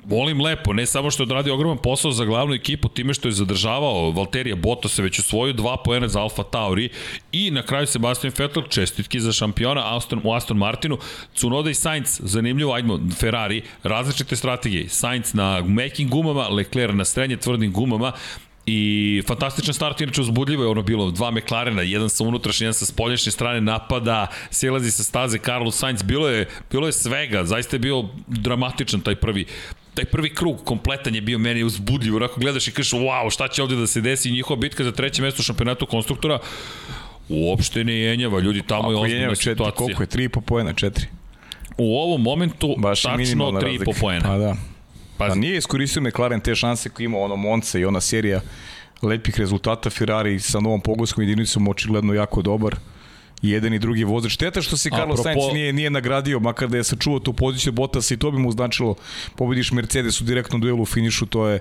volim lepo, ne samo što je odradio ogroman posao za glavnu ekipu, time što je zadržavao Valterija Bottas već u svoju dva poena za Alfa Tauri i na kraju Sebastian Vettel čestitki za šampiona Aston, u Aston Martinu, Cunoda i Sainz, zanimljivo, ajmo, Ferrari, različite strategije, Sainz na mekim gumama, Leclerc na srednje tvrdim gumama, I fantastičan start, inače uzbudljivo je ono bilo, dva McLarena, jedan sa unutrašnje, jedan sa spolješnje strane napada, silazi sa staze Carlos Sainz, bilo je, bilo je svega, zaista je bio dramatičan taj prvi taj prvi krug kompletan je bio meni uzbudljiv, onako gledaš i kažeš wow, šta će ovde da se desi, njihova bitka za treće mesto u šampionatu konstruktora uopšte ne jenjava, ljudi tamo Ako je ozbiljna situacija. Koliko je, 3,5 poena, 4? U ovom momentu Baš tačno 3,5 poena. Pa da. Pa nije iskoristio McLaren te šanse koje ima ono Monza i ona serija lepih rezultata Ferrari sa novom pogonskom jedinicom očigledno jako dobar jedan i drugi vozač. Šteta što se Carlos Sainz nije, nije nagradio, makar da je sačuvao tu poziciju Bottasa i to bi mu značilo pobediš Mercedes u direktnom duelu u finišu, to je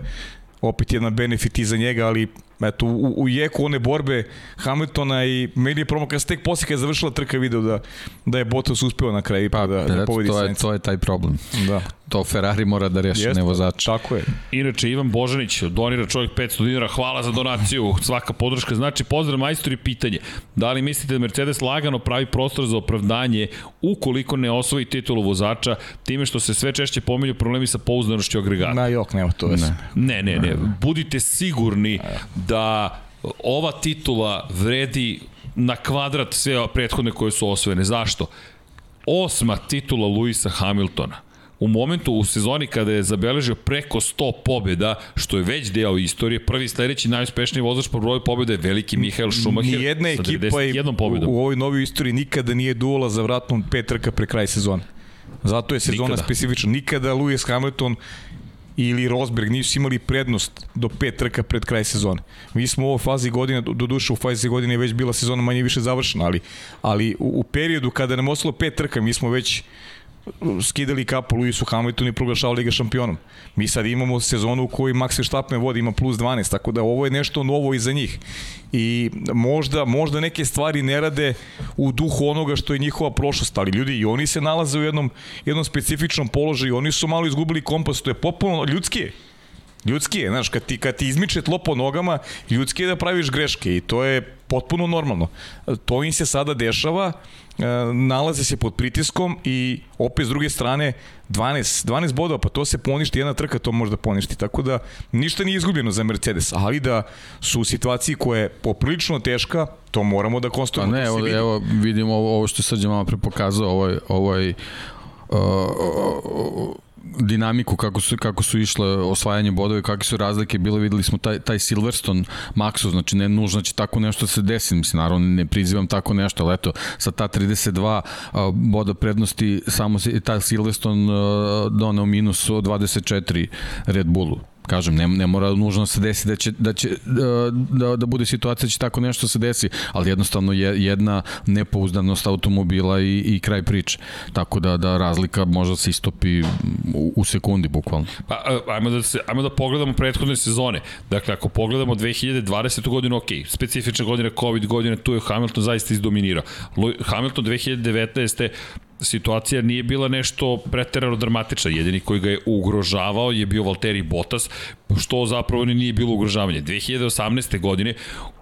opet jedan benefit i za njega, ali eto, u, u jeku one borbe Hamiltona i meni je promo kada se tek posle kada je završila trka video da, da je Bottas uspeo na kraju pa, da, da pobedi to je, to je taj problem. Da. To Ferrari mora da reši, ne vozač. Tako je. Inače, Ivan Božanić donira čovjek 500 dinara, hvala za donaciju, svaka podrška. Znači, pozdrav majstori, pitanje. Da li mislite da Mercedes lagano pravi prostor za opravdanje ukoliko ne osvoji titulu vozača, time što se sve češće pominju problemi sa pouzdanošću agregata? Na jok, nema to ne. ne, ne, ne. Budite sigurni da ova titula vredi na kvadrat sve prethodne koje su osvojene. Zašto? Osma titula Luisa Hamiltona u momentu u sezoni kada je zabeležio preko 100 pobjeda, što je već deo istorije, prvi sledeći najuspešniji vozač po broju pobjeda je veliki Mihael Schumacher Nijedna ekipa je u, u ovoj novoj istoriji nikada nije duola za vratnom pet trka pre kraj sezone. Zato je sezona Nikada. specifična. Nikada Lewis Hamilton ili Rosberg nisu imali prednost do pet trka pred kraj sezone. Mi smo u ovoj fazi godine, do duše u fazi godine je već bila sezona manje više završena, ali, ali u, u periodu kada nam ostalo pet trka, mi smo već skidali kapu Luisu Hamiltonu i proglašavali ga šampionom. Mi sad imamo sezonu u kojoj Max Verstappen vodi, ima plus 12, tako da ovo je nešto novo i za njih. I možda, možda neke stvari ne rade u duhu onoga što je njihova prošlost, ali ljudi i oni se nalaze u jednom, jednom specifičnom položaju, oni su malo izgubili kompas, to je popularno ljudski je. Ljudski je, znaš, kad ti, kad ti izmiče tlo po nogama, ljudski je da praviš greške i to je potpuno normalno. To im se sada dešava, nalaze se pod pritiskom i opet s druge strane 12, 12 bodova, pa to se poništi, jedna trka to može da poništi, tako da ništa nije izgubljeno za Mercedes, ali da su u situaciji koja je poprilično teška, to moramo da konstatujemo. Pa ne, evo, evo vidimo ovo, ovo što Srđan malo prepokazao, ovaj, ovaj uh, uh, dinamiku kako su kako su išle osvajanje bodova i kakve su razlike bile videli smo taj taj Silverstone Maxu znači ne nužno će tako nešto se desi mislim naravno ne prizivam tako nešto ali eto sa ta 32 boda prednosti samo se taj Silverstone doneo minus 24 Red Bullu kažem, ne, ne mora nužno se desi da će, da, će da, da, da bude situacija da će tako nešto se desi, ali jednostavno je jedna nepouzdanost automobila i, i kraj priče. Tako da, da razlika možda se istopi u, u sekundi, bukvalno. Pa, ajmo da, se, ajmo da pogledamo prethodne sezone. Dakle, ako pogledamo 2020. godinu, ok, specifična godina, COVID godine, tu je Hamilton zaista izdominirao. Hamilton 2019 situacija nije bila nešto preterano dramatična. Jedini koji ga je ugrožavao je bio Valtteri Bottas, što zapravo nije bilo ugrožavanje. 2018. godine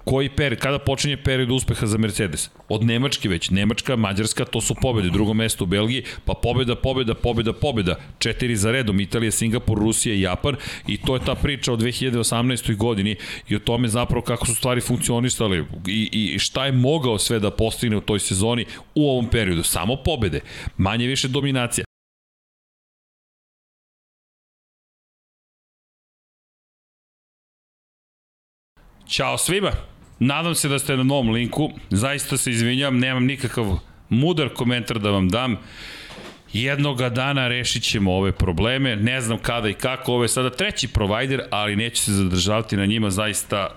koji period, kada počinje period uspeha za Mercedes? Od Nemačke već, Nemačka, Mađarska, to su pobede, drugo mesto u Belgiji, pa pobeda, pobeda, pobeda, pobeda, četiri za redom, Italija, Singapur, Rusija i Japan i to je ta priča od 2018. godini i o tome zapravo kako su stvari funkcionisale i, i šta je mogao sve da postigne u toj sezoni u ovom periodu. Samo pobede, manje više dominacija. Ćao svima! Nadam se da ste na novom linku. Zaista se izvinjam, nemam nikakav mudar komentar da vam dam. Jednoga dana rešit ćemo ove probleme, ne znam kada i kako, ovo je sada treći provider, ali neću se zadržavati na njima, zaista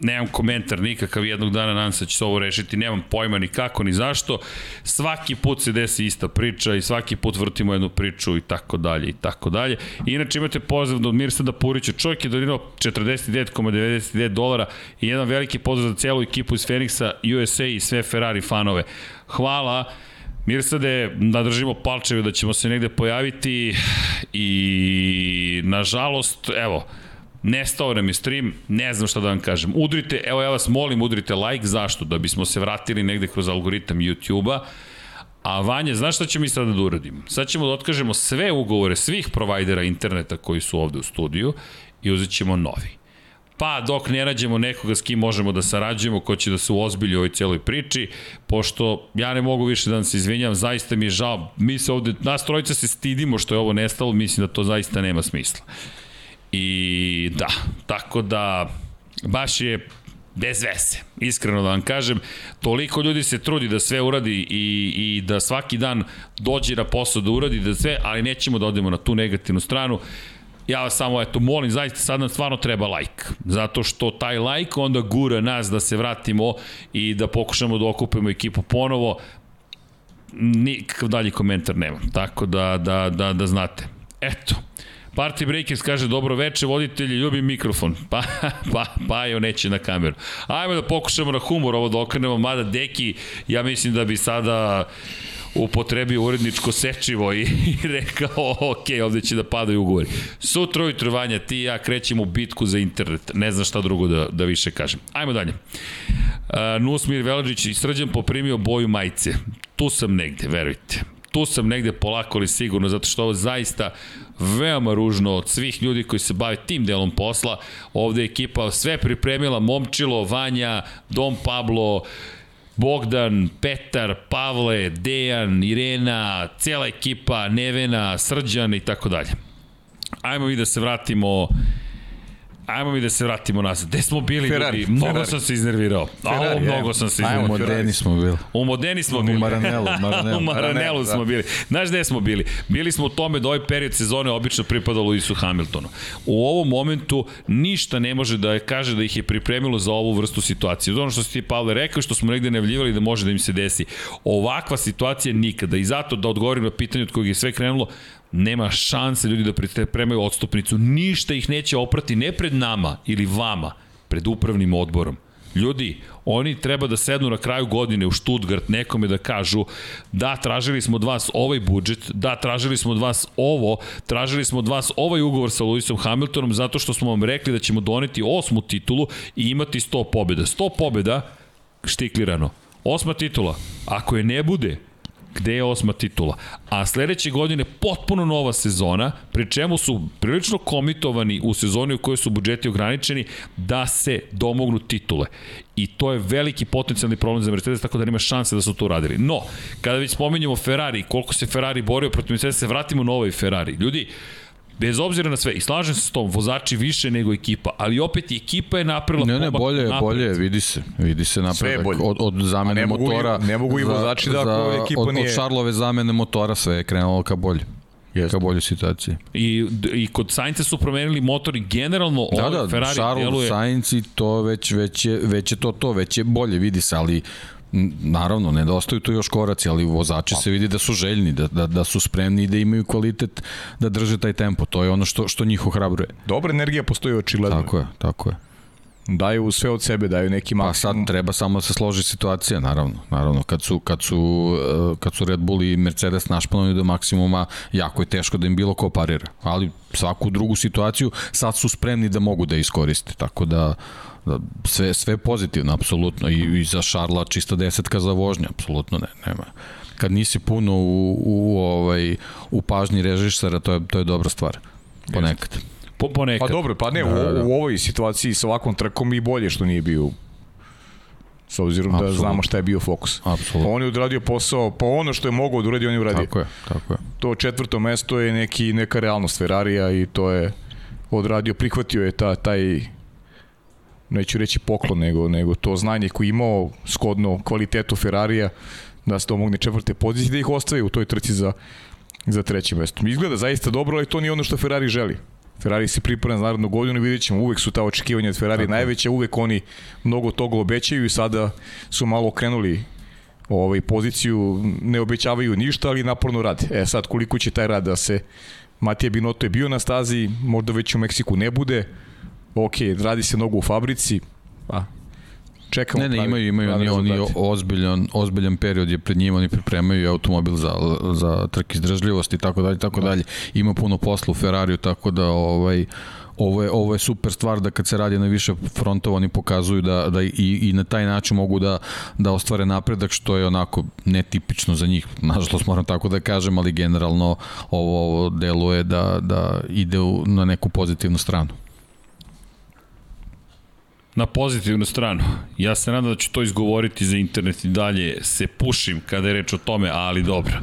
nemam komentar nikakav jednog dana, nadam se da će se ovo rešiti, nemam pojma ni kako ni zašto. Svaki put se desi ista priča i svaki put vrtimo jednu priču i tako dalje i tako dalje. Inače imate pozdrav od Mirsada Purića, čovjek je donirao 49,99 dolara i jedan veliki pozdrav za celu ekipu iz Feniksa, USA i sve Ferrari fanove. Hvala Mirsade, da držimo palčeve da ćemo se negde pojaviti i nažalost, evo, nestao nam je stream, ne znam šta da vam kažem. Udrite, evo ja vas molim, udrite like, zašto? Da bismo se vratili negde kroz algoritam YouTube-a. A Vanja, znaš šta ćemo mi sada da uradimo? Sad ćemo da otkažemo sve ugovore svih provajdera interneta koji su ovde u studiju i uzet ćemo novi. Pa dok ne nađemo nekoga s kim možemo da sarađujemo, ko će da se uozbilji u ovoj cijeloj priči, pošto ja ne mogu više da vam se izvinjam, zaista mi je žao. Mi se ovde, nas trojica se stidimo što je ovo nestalo, mislim da to zaista nema smisla. I da, tako da baš je bez vese, iskreno da vam kažem, toliko ljudi se trudi da sve uradi i, i da svaki dan dođe na posao da uradi da sve, ali nećemo da odemo na tu negativnu stranu. Ja vas samo, eto, molim, zaista sad nam stvarno treba like. Zato što taj like onda gura nas da se vratimo i da pokušamo da okupimo ekipu ponovo. Nikakav dalji komentar nema. Tako da, da, da, da znate. Eto, Party Breakers kaže dobro veče, voditelji, ljubim mikrofon. Pa, pa, pa jo neće na kameru. Ajmo da pokušamo na humor ovo da okrenemo, mada Deki, ja mislim da bi sada upotrebio uredničko sečivo i, i rekao, ok, ovde će da padaju ugovori. Sutra ujutru, Vanja, ti i ja krećemo u bitku za internet. Ne znam šta drugo da, da više kažem. Ajmo dalje. Uh, Nusmir Velađić i Srđan poprimio boju majice. Tu sam negde, verujte tu sam negde polako ali sigurno, zato što ovo zaista veoma ružno od svih ljudi koji se bave tim delom posla. Ovde je ekipa sve pripremila, Momčilo, Vanja, Dom Pablo, Bogdan, Petar, Pavle, Dejan, Irena, cijela ekipa, Nevena, Srđan i tako dalje. Ajmo mi da se vratimo Ajmo mi da se vratimo nazad. Gde smo bili Ferrari, ljudi? Mnogo Ferrari. sam se iznervirao. Ferrari, A, mnogo sam se iznervirao. U Modeni smo bili. U Modeni smo bili. U Maranelu. Maranelu. u Maranelu smo da. bili. Znaš gde smo bili? Bili smo u tome da ovaj period sezone obično pripada Luisu Hamiltonu. U ovom momentu ništa ne može da kaže da ih je pripremilo za ovu vrstu situacije. Ono što si ti, Pavle, rekao što smo negde nevljivali da može da im se desi. Ovakva situacija nikada. I zato da odgovorim na pitanje od kojeg je sve krenulo, nema šanse ljudi da pripremaju odstupnicu, ništa ih neće oprati, ne pred nama ili vama, pred upravnim odborom. Ljudi, oni treba da sednu na kraju godine u Stuttgart nekome da kažu da, tražili smo od vas ovaj budžet, da, tražili smo od vas ovo, tražili smo od vas ovaj ugovor sa Lewisom Hamiltonom zato što smo vam rekli da ćemo doneti osmu titulu i imati 100 pobjeda. 100 pobjeda, štiklirano. Osma titula. Ako je ne bude, gde je osma titula. A sledeće godine potpuno nova sezona, pri čemu su prilično komitovani u sezoni u kojoj su budžeti ograničeni da se domognu titule. I to je veliki potencijalni problem za Mercedes, tako da nema šanse da su to uradili. No, kada već spomenjamo Ferrari, koliko se Ferrari borio protiv Mercedes, se vratimo na ovaj Ferrari. Ljudi, Bez obzira na sve, i slažem se s tom, vozači više nego ekipa, ali opet i ekipa je napravila ne, ne, bolje, napred. bolje, vidi se, vidi se napredak od, od zamene ne motora. ne mogu i vozači da ako ekipa od, nije... Od Šarlove zamene motora sve je krenulo ka bolje. Jeste. ka boljoj situaciji. I, I kod Sainca su promenili motor i generalno da, ovaj da, Ferrari Charles, deluje... Sainz i to već, već, je, već je to to, već je bolje, vidi se, ali Naravno, nedostaju tu još koraci, ali vozači se vidi da su željni, da, da, da su spremni i da imaju kvalitet da drže taj tempo. To je ono što, što njih ohrabruje. Dobra energija postoji očigledno. Tako je, tako je. Daju sve od sebe, daju neki maksimum. Pa sad treba samo da se složi situacija, naravno. Naravno, kad su, kad su, eh, kad su Red Bull i Mercedes našpanovani do maksimuma, jako je teško da im bilo ko parira. Ali svaku drugu situaciju sad su spremni da mogu da iskoriste. Tako Da, sve, sve pozitivno, apsolutno. I, I za Šarla čista desetka za vožnje, apsolutno ne, nema. Kad nisi puno u, u, ovaj, u pažnji režišara, to je, to je dobra stvar. Ponekad. Po, ponekad. Pa dobro, pa ne, da, u, da. u ovoj situaciji sa ovakvom trkom i bolje što nije bio s obzirom Absolut. da znamo šta je bio fokus. Apsolutno. On je odradio posao, pa ono što je mogao da uradi, on je uradio. Tako je, tako je. To četvrto mesto je neki, neka realnost Ferrarija i to je odradio, prihvatio je ta, taj neću reći poklon, nego, nego to znanje koje imao skodno kvalitetu Ferrarija da se domogne četvrte pozicije da ih ostavi u toj trci za, za treće mesto. Izgleda zaista dobro, ali to nije ono što Ferrari želi. Ferrari se priprema za narodnu godinu, vidjet ćemo, uvek su ta očekivanja od Ferrari Tako. najveća, uvek oni mnogo toga obećaju i sada su malo okrenuli ovaj, poziciju, ne obećavaju ništa, ali naporno rade. E sad, koliko će taj rad da se Matija Binotto je bio na stazi, možda već u Meksiku ne bude, ok, radi se mnogo u fabrici, pa čekamo. Ne, ne, imaju, imaju oni, oni ozbiljan, ozbiljan period je pred njima, oni pripremaju automobil za, za trk izdržljivosti i tako dalje, tako da. dalje. Ima puno posla u Ferrariju, tako da ovaj, ovo je, ovo je super stvar da kad se radi na više frontova oni pokazuju da, da i, i na taj način mogu da, da ostvare napredak što je onako netipično za njih. Nažalost moram tako da kažem, ali generalno ovo, ovo deluje da, da ide u, na neku pozitivnu stranu na pozitivnu stranu. Ja se nadam da ću to izgovoriti za internet i dalje se pušim kada je reč o tome, ali dobro.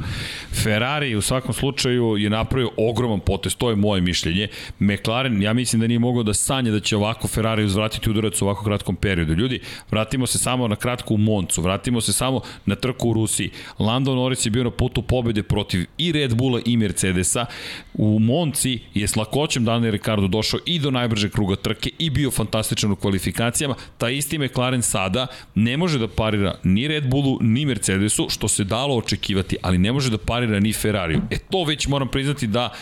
Ferrari u svakom slučaju je napravio ogroman potest, to je moje mišljenje. McLaren, ja mislim da nije mogao da sanje da će ovako Ferrari uzvratiti udarac u ovako kratkom periodu. Ljudi, vratimo se samo na kratko u Moncu, vratimo se samo na trku u Rusiji. Lando Norris je bio na putu pobede protiv i Red Bulla i Mercedesa. U Monci je s lakoćem Daniel Ricardo došao i do najbržeg kruga trke i bio fantastičan u kvalifikaciji kvalifikacijama, taj isti McLaren sada ne može da parira ni Red Bullu, ni Mercedesu, što se dalo očekivati, ali ne može da parira ni Ferrariju. E to već moram priznati da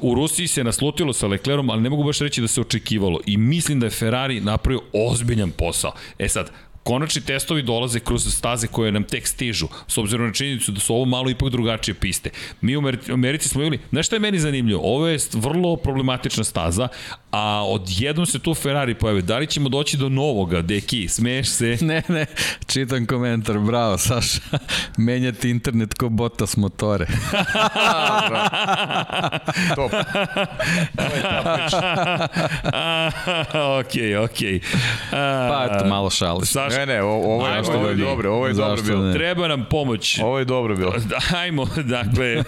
u Rusiji se naslutilo sa Leclerom, ali ne mogu baš reći da se očekivalo. I mislim da je Ferrari napravio ozbiljan posao. E sad, konačni testovi dolaze kroz staze koje nam tek stižu, s obzirom na činjenicu da su ovo malo ipak drugačije piste. Mi u Americi smo imali, znaš šta je meni zanimljivo? Ovo je vrlo problematična staza, a odjednom se tu Ferrari pojave. Da li ćemo doći do novoga, deki, smeješ se? Ne, ne, čitam komentar, bravo, Saša. Menjati internet ko bota s motore. Top. ok, ok. Pa, eto, malo šali. Saša, ne, ne, ovo je, Ajmo, ovo je dobro, ovo je dobro bilo. Treba nam pomoć. Ovo je dobro bilo. Ajmo, dakle,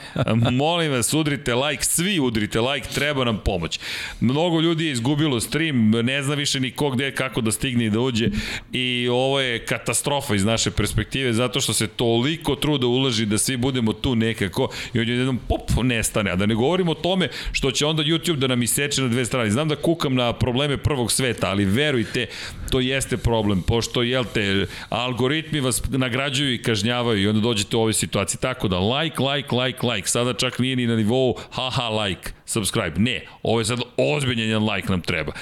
molim vas, udrite like, svi udrite like, treba nam pomoć. Mnogo ljudi je izgubilo stream, ne zna više ni ko gde, kako da stigne i da uđe i ovo je katastrofa iz naše perspektive zato što se toliko truda ulaži da svi budemo tu nekako i on jednom pop nestane, a da ne govorimo o tome što će onda YouTube da nam iseče na dve strane. Znam da kukam na probleme prvog sveta, ali verujte, to jeste problem, pošto, jel te, algoritmi vas nagrađuju i kažnjavaju i onda dođete u ove situacije. Tako da, like, like, like, like, sada čak nije ni na nivou haha like, subscribe. Ne, ovo je sad ozbiljen jedan like nam treba.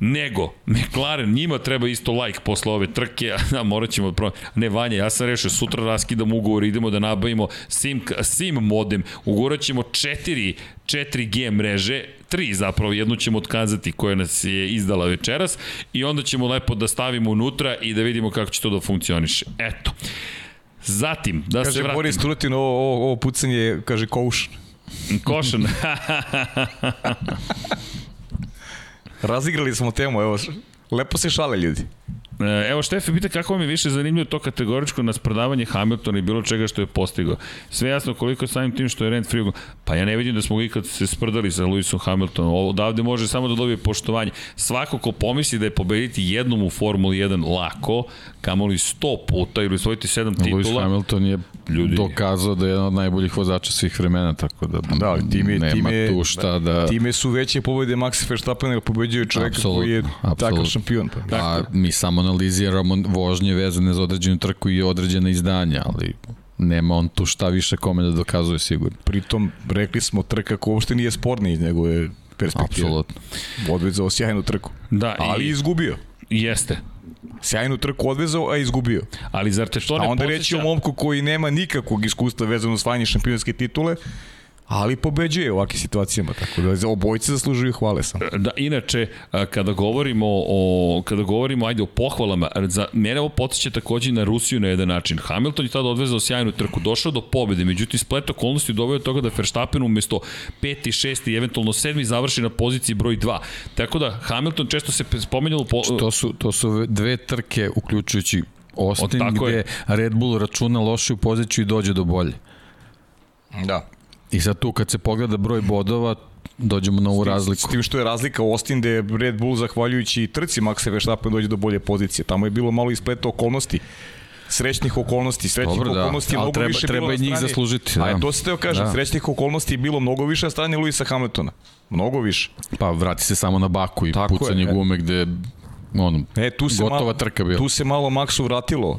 Nego, McLaren, njima treba isto like posle ove trke, a morat ćemo da Ne, Vanja, ja sam rešio, sutra raskidam ugovor, idemo da nabavimo SIM, SIM modem, ugorat ćemo četiri 4G mreže, tri zapravo, jednu ćemo otkazati koja nas je izdala večeras i onda ćemo lepo da stavimo unutra i da vidimo kako će to da funkcioniše. Eto. Zatim, da kaže, se vratim. Kaže Boris Trutin, ovo, ovo, ovo pucanje, kaže, kouš. Košan. Razigrali smo temu, evo, lepo se šale ljudi. E, evo Štefe pita kako vam je više zanimljivo to kategoričko naspredavanje Hamiltona i bilo čega što je postigao. Sve jasno koliko samim tim što je Rent Frigo. Pa ja ne vidim da smo ikad se sprdali sa Lewisom Hamiltonom. Odavde može samo da dobije poštovanje. Svako ko pomisli da je pobediti jednom u Formuli 1 lako, kamoli 100 puta ili osvojiti 7 titula. Lewis Hamilton je ljudi. dokazao da je jedan od najboljih vozača svih vremena, tako da, da time, nema time, tu šta da... Time su veće pobede Max Verstappen nego pobeđuje čoveka koji je takav šampion. Pa. A mi samo analiziramo vožnje vezane za određenu trku i određene izdanja, ali nema on tu šta više kome da dokazuje sigurno. Pritom, rekli smo, trka ko uopšte nije sporni iz njegove perspektive. Apsolutno. Odvezao sjajnu trku. Da, ali i... izgubio. Jeste. Sjajnu trku odvezao, a izgubio. Ali zar te što ne A onda posjeća... reći o momku koji nema nikakvog iskustva vezano s vanje šampionske titule, ali pobeđuje u ovakvim situacijama, tako da obojci zaslužuju hvale sam. Da, inače, kada govorimo o, kada govorimo, ajde, o pohvalama, za mene ovo potiče takođe na Rusiju na jedan način. Hamilton je tada odvezao sjajnu trku, došao do pobede, međutim, splet okolnosti doveo toga da Verstappen umesto peti, šesti i eventualno sedmi završi na poziciji broj 2. Tako da, Hamilton često se spomenjalo... Po... To su, to su dve trke, uključujući Austin, gde je. Red Bull računa lošiju poziciju i dođe do bolje. Da. I sad tu kad se pogleda broj bodova, dođemo na ovu razliku. S tim što je razlika u Austin gde je Red Bull zahvaljujući trci Maxa Verstappen dođe do bolje pozicije. Tamo je bilo malo ispleta okolnosti srećnih okolnosti, srećnih Dobro, da. okolnosti da. mnogo treba, više treba bilo njih zaslužiti. Da. A to se teo kažem, da. srećnih okolnosti je bilo mnogo više na strani Luisa Hamiltona. Mnogo više. Pa vrati se samo na baku i Tako pucanje je, gume gde on, e, tu se gotova malo, trka bila. Tu se malo Maxu vratilo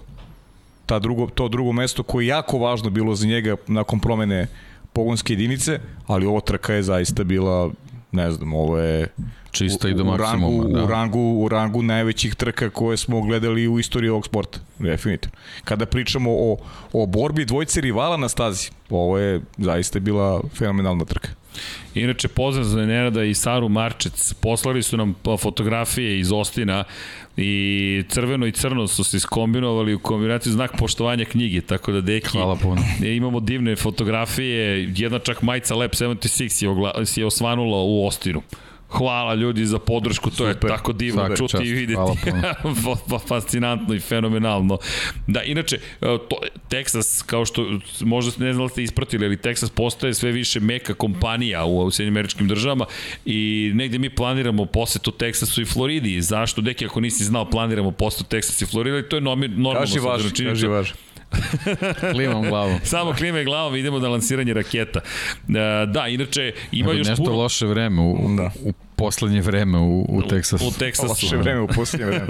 ta drugo, to drugo mesto koje je jako važno bilo za njega nakon promene pogonske jedinice, ali ovo trka je zaista bila ne znam, ovo je čista i do maksimuma. U, da. u, rangu, u rangu najvećih trka koje smo gledali u istoriji ovog sporta, definitivno. Kada pričamo o, o borbi dvojce rivala na stazi, ovo je zaista bila fenomenalna trka. Inače, pozdrav za Nenada i Saru Marčec. Poslali su nam fotografije iz Ostina i crveno i crno su se iskombinovali u kombinaciju znak poštovanja knjige, tako da deki Hvala puno. imamo divne fotografije, jedna čak majica Lab 76 je, ogla, je osvanula u Ostinu. Hvala ljudi za podršku, to Super. je tako divno Svaka čuti čast. i videti. Fascinantno i fenomenalno. Da, inače, e, to, Texas, kao što možda ne znam da ste ispratili, ali Texas postaje sve više meka kompanija u, u Sjednjim američkim državama i negde mi planiramo posetu Texasu i Floridi. Zašto? Deki, ako nisi znao, planiramo posetu Texas i Floridi, to je normalno. Kaži vaš, kaži vaš. Klimam glavom. Samo klime glavom, idemo na lansiranje raketa. E, da, inače, ima Evo, još nešto puno... loše vreme u, da. u poslednje vreme u, u Teksasu. U, u Teksasu. Loše vreme u poslednje vreme.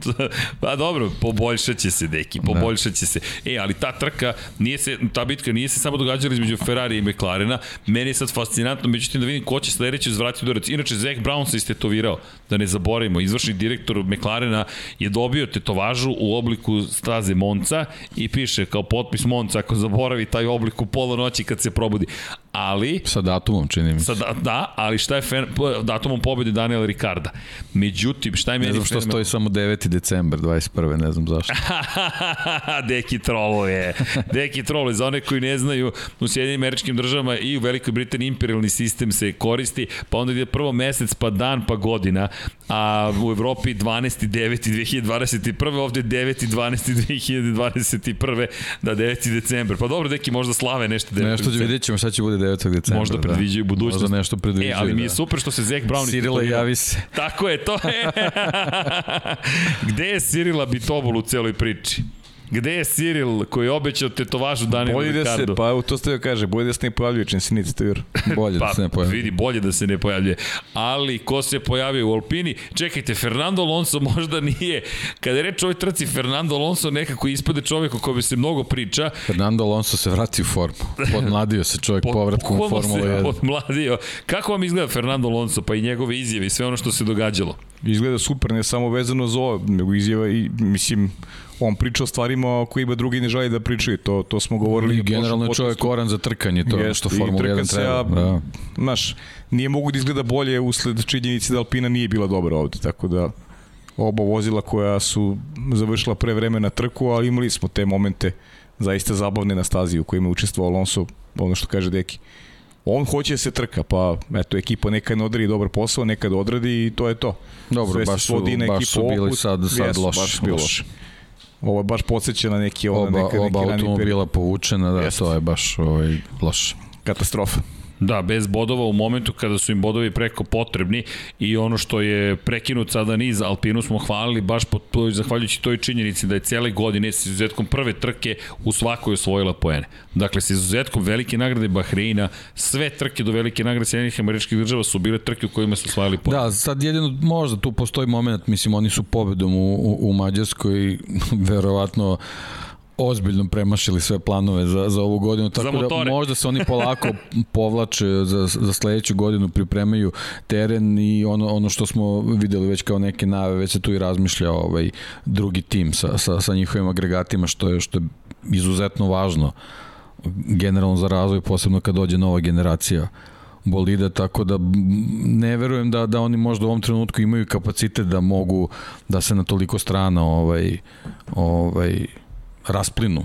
pa dobro, poboljšat će se, deki, da. poboljšat će se. E, ali ta trka, nije se, ta bitka nije se samo događala između Ferrari i McLarena. Meni je sad fascinantno, međutim da vidim ko će sledeći uzvratiti udarac. Inače, Zach Brown se istetovirao, da ne zaboravimo. Izvršni direktor McLarena je dobio tetovažu u obliku staze Monca i piše kao potpis Monca ako zaboravi taj oblik u pola noći kad se probudi ali... Sa datumom, čini mi se. da, da, ali šta je fen, datumom pobede Daniela Ricarda. Međutim, šta je meni... Ne znam što stoji samo 9. decembar 21. ne znam zašto. Deki troluje. Deki troluje. Za one koji ne znaju, u Sjedinim američkim državama i u Velikoj Britaniji imperialni sistem se koristi, pa onda ide prvo mesec, pa dan, pa godina, a u Evropi 12. 9. 2021. ovde 9. 12. 2021. da 9. decembar. Pa dobro, Deki možda slave nešto. Nešto će vidjet ćemo šta će bude 9. decembra. Možda da. predviđaju da. budućnost. Možda nešto predviđaju. E, ali mi je da. super što se Zach Brown... Sirila javi se. Tako je, to je. Gde je Sirila Bitobol u celoj priči? Gde je Cyril koji je obećao tetovažu Danielu bolje Ricardo? Bolje da se, pa to ste joj kaže, bolje da se ne pojavljuje niti stavir. Bolje pa, da se ne pojavljuje. Vidi, bolje da se ne pojavljuje. Ali ko se pojavio u Alpini? Čekajte, Fernando Alonso možda nije. Kada je reč o ovoj trci, Fernando Alonso nekako ispade čovjek o kome se mnogo priča. Fernando Alonso se vrati u formu. Podmladio se čovjek Pod, povratkom u Formula 1. Podmladio. Kako vam izgleda Fernando Alonso, pa i njegove izjave i sve ono što se događalo? Izgleda super, ne samo vezano za ovo, nego izjava i, mislim, on priča o stvarima o kojima drugi ne želi da pričaju, to, to smo govorili. I generalno je čovjek koran za trkanje, to Jest, što Formula 1 treba. da. Znaš, nije mogu da izgleda bolje usled činjenici da Alpina nije bila dobra ovde, tako da oba vozila koja su završila pre vremena trku, ali imali smo te momente zaista zabavne na stazi u kojima je učestvovao Alonso, ono što kaže Deki. On hoće da se trka, pa eto, ekipa nekad ne odradi dobar posao, nekad odradi i to je to. Dobro, Sve baš su, baš su bili sad, sad yes, loš. Baš bilo loš. Ovo je baš podsjeća na neki ono, oba, neka, neki oba automobila povučena, da, Jest. to je baš ovaj, loše. Katastrofa. Da, bez bodova u momentu kada su im bodovi preko potrebni i ono što je prekinut sada niz Alpinu smo hvalili baš po, zahvaljujući toj činjenici da je cijele godine s izuzetkom prve trke u svakoj osvojila poene. Dakle, s izuzetkom velike nagrade Bahreina, sve trke do velike nagrade Sjedinih američkih država su bile trke u kojima su osvajali poene. Da, sad jedino možda tu postoji moment, mislim, oni su pobedom u, u, u Mađarskoj verovatno ozbiljno premašili sve planove za, za ovu godinu, tako da možda se oni polako povlače za, za sledeću godinu, pripremaju teren i ono, ono što smo videli već kao neke nave, već se tu i razmišlja ovaj drugi tim sa, sa, sa njihovim agregatima, što je, što je izuzetno važno generalno za razvoj, posebno kad dođe nova generacija bolida, tako da ne verujem da, da oni možda u ovom trenutku imaju kapacitet da mogu da se na toliko strana ovaj, ovaj, rasplinu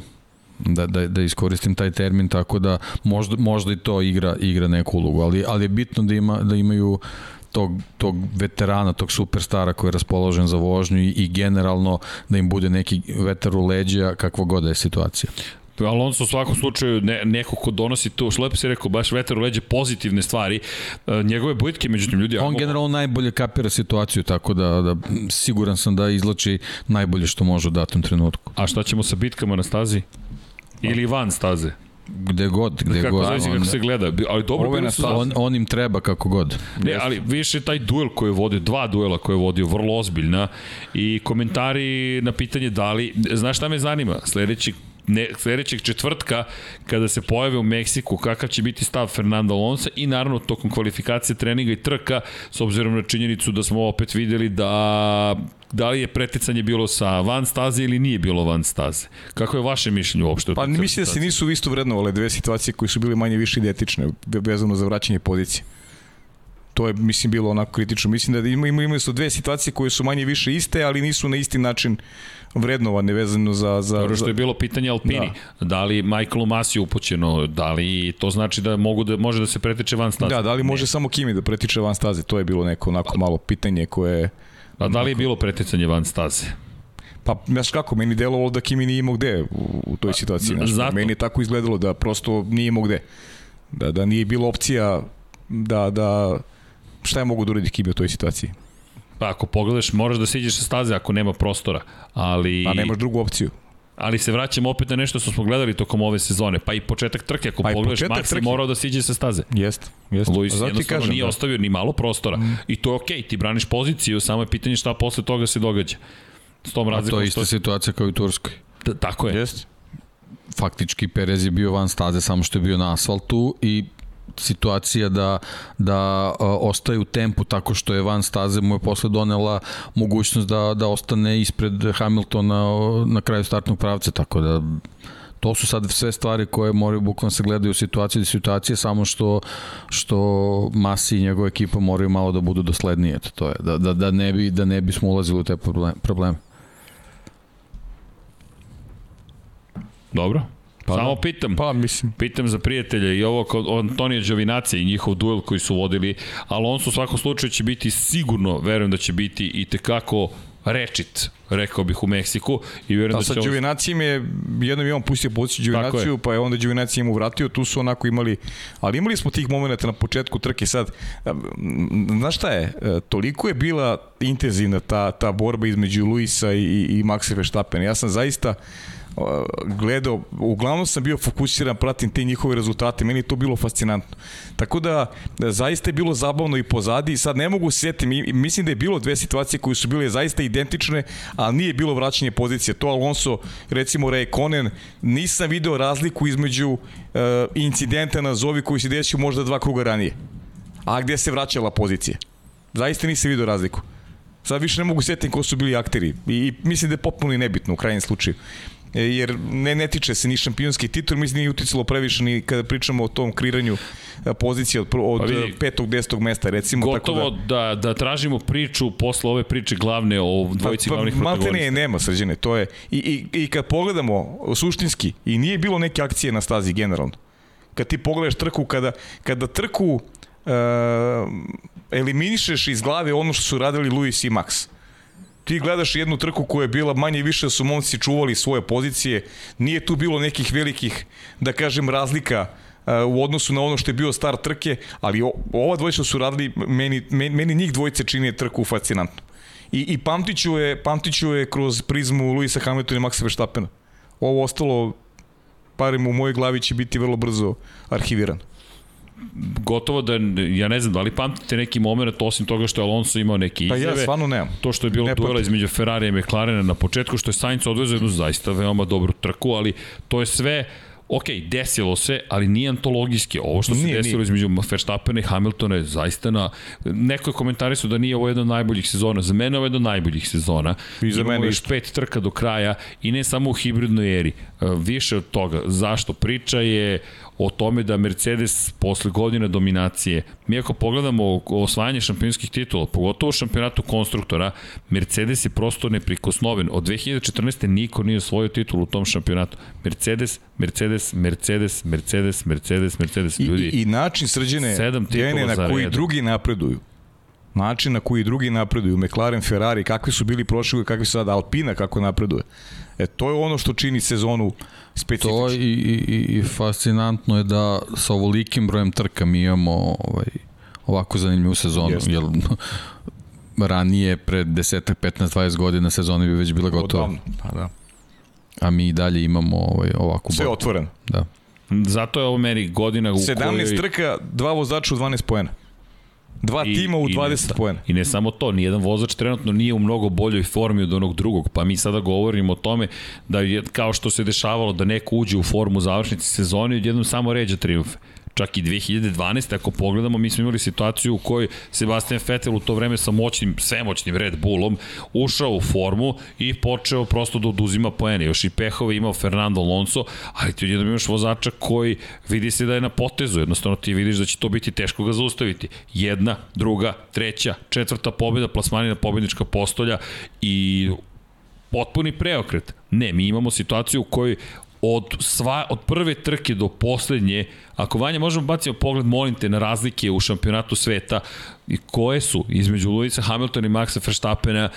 da, da, da iskoristim taj termin tako da možda, možda i to igra igra neku ulogu ali ali je bitno da ima da imaju tog, tog veterana, tog superstara koji je raspoložen za vožnju i, i generalno da im bude neki vetar u leđa kakva god da je situacija. Alonso u svakom slučaju ne, neko ko donosi to, što lepo si rekao, baš vetar u leđe pozitivne stvari. E, njegove bojitke, međutim, ljudi... On generalno najbolje kapira situaciju, tako da, da siguran sam da izlači najbolje što može u datom trenutku. A šta ćemo sa bitkama na stazi? Ili van staze? Gde god, gde kako god. Zavisi kako se gleda, ali dobro bili su... On, on im treba kako god. Ne, ali više taj duel koji je vodio, dva duela koje je vodio, vrlo ozbiljna i komentari na pitanje da li, znaš šta me zanima, sledeći ne, sledećeg četvrtka kada se pojave u Meksiku kakav će biti stav Fernanda Alonso i naravno tokom kvalifikacije treninga i trka s obzirom na činjenicu da smo opet videli da da li je preticanje bilo sa van staze ili nije bilo van staze. Kako je vaše mišljenje uopšte? Pa mislim da se nisu isto vrednovale dve situacije koje su bile manje više identične vezano za vraćanje pozicije. To je, mislim, bilo onako kritično. Mislim da ima, ima, ima su dve situacije koje su manje više iste, ali nisu na isti način vrednovane vezano za... za Dobro što je bilo pitanje Alpini. Da, da li Michaelu Masi upućeno, da li to znači da mogu da može da se pretiče van staze? Da, da li može ne. samo Kimi da pretiče van staze? To je bilo neko onako malo pitanje koje... A da li je bilo preticanje van staze? Pa, znaš kako, meni delovalo da Kimi nije imao gde u, u toj situaciji. Znaš, Zato. Meni je tako izgledalo da prosto nije imao gde. Da, da nije bilo opcija da, da šta je mogu da uradi Kimi u toj situaciji? Pa ako pogledaš, moraš da siđeš sa staze ako nema prostora, ali... Pa nemaš drugu opciju. Ali se vraćamo opet na nešto što smo gledali tokom ove sezone, pa i početak trke, ako pa pogledaš, Max trke. morao da siđe sa staze. Jeste, jeste. Luis jednostavno kažem, nije da. ostavio ni malo prostora. Mm. I to je okej, okay, ti braniš poziciju, samo je pitanje šta posle toga se događa. S tom A to je ista što... situacija kao i u Turskoj. Da, tako je. Jeste faktički Perez je bio van staze samo što je bio na asfaltu i situacija da, da ostaje u tempu tako što je van staze mu je posle donela mogućnost da, da ostane ispred Hamiltona na kraju startnog pravca, tako da to su sad sve stvari koje moraju bukvalno se gledaju u situaciji i situacije, samo što, što Masi i njegova ekipa moraju malo da budu doslednije, to je, da, da, da, ne, bi, da ne bismo ulazili u te probleme. Dobro. Pa, Samo da. pitam. Pa, mislim. Pitam za prijatelje i ovo kod Antonija Đovinacija i njihov duel koji su vodili. Alonso u svakom slučaju će biti sigurno, verujem da će biti i tekako rečit, rekao bih u Meksiku i verujem da, da će... Sa Đuvinacijem je, jednom je on pustio poziciju Đuvinaciju, pa je onda Đuvinacija mu vratio, tu su onako imali, ali imali smo tih momenta na početku trke sad, znaš šta je, e, toliko je bila intenzivna ta, ta borba između Luisa i, i Maxa Verstappen, ja sam zaista gledao, uglavnom sam bio fokusiran, pratim te njihove rezultate, meni to bilo fascinantno. Tako da, da zaista je bilo zabavno i pozadi, sad ne mogu sjetiti, mislim da je bilo dve situacije koje su bile zaista identične, ali nije bilo vraćanje pozicije. To Alonso, recimo Raikkonen, nisam video razliku između uh, incidenta na Zovi koji se desio možda dva kruga ranije. A gde se vraćala pozicija? Zaista nisam video razliku. Sad više ne mogu sjetiti ko su bili akteri i, i mislim da je potpuno nebitno u krajnjem slučaju. E, jer ne, ne tiče se ni šampionski titul, mislim nije uticalo previše ni kada pričamo o tom kriranju e, pozicije od, od pa vidi, petog, desetog mesta, recimo. Gotovo tako da, da, da tražimo priču posle ove priče glavne o dvojici pa, pa, glavnih protagonista. Malte ne, nema srđene, to je. I, i, I kad pogledamo suštinski, i nije bilo neke akcije na stazi generalno. Kad ti pogledaš trku, kada, kada trku uh, eliminišeš iz glave ono što su radili Luis i Max ti gledaš jednu trku koja je bila manje i više su momci čuvali svoje pozicije, nije tu bilo nekih velikih, da kažem, razlika uh, u odnosu na ono što je bio star trke, ali ova dvojica su radili, meni, meni, meni njih dvojice čini trku fascinantno. I, i pamtiću, je, pamtiću je kroz prizmu Luisa Hamiltona i Maxa Verstappena. Ovo ostalo, parim u mojoj glavi će biti vrlo brzo arhivirano gotovo da, ja ne znam, da li pamtite neki moment, osim toga što je Alonso imao neke izjave. Pa ja stvarno nemam. To što je bilo ne duela između Ferrari i McLarena na početku, što je Sainz odvezao jednu zaista veoma dobru trku, ali to je sve ok, desilo se, ali nije antologijski. Ovo što se nije, desilo nije. između Verstappena i Hamiltona je zaista na... Neko je komentari su da nije ovo jedna od najboljih sezona. Za mene ovo je jedna od najboljih sezona. I za mene još pet trka do kraja i ne samo u hibridnoj eri. E, više od toga. Zašto? Priča je o tome da Mercedes posle godine dominacije, mi ako pogledamo osvajanje šampionskih titula, pogotovo šampionatu konstruktora, Mercedes je prosto neprikosnoven. Od 2014. niko nije osvojio titul u tom šampionatu. Mercedes, Mercedes, Mercedes, Mercedes, Mercedes, Mercedes. Ljudi, I, i način srđene djene na koji drugi napreduju. Način na koji drugi napreduju, McLaren, Ferrari, kakvi su bili prošli, kakvi su sad Alpina, kako napreduje. E, to je ono što čini sezonu specifično. To i, i, i fascinantno je da sa ovolikim brojem trka mi imamo ovaj, ovako zanimljivu sezonu. Jeste. Jer, ranije, pred 10, 15, 20 godina sezona bi već bila gotova. Odavno, pa da. A mi i dalje imamo ovaj, ovakvu Sve otvoreno. Da. Zato je ovo meni godina u 17 kojoj... trka, dva vozača u 12 poena. Dva I, tima u 20 poena. I ne samo to, nijedan vozač trenutno nije u mnogo boljoj formi od onog drugog, pa mi sada govorimo o tome da je, kao što se dešavalo da neko uđe u formu završnici sezoni, odjednom samo ređa triumfe. Čak i 2012. ako pogledamo, mi smo imali situaciju u kojoj Sebastian Vettel u to vreme sa moćnim, svemoćnim Red Bullom ušao u formu i počeo prosto da oduzima poene. Još i pehove imao Fernando Alonso, ali ti odjednom imaš vozača koji vidi se da je na potezu. Jednostavno ti vidiš da će to biti teško ga zaustaviti. Jedna, druga, treća, četvrta pobjeda, plasmanina pobjednička postolja i potpuni preokret. Ne, mi imamo situaciju u kojoj od, sva, od prve trke do poslednje, ako Vanja možemo baciti pogled, molim te, na razlike u šampionatu sveta, i koje su između Luisa Hamiltona i Maxa Verstappena,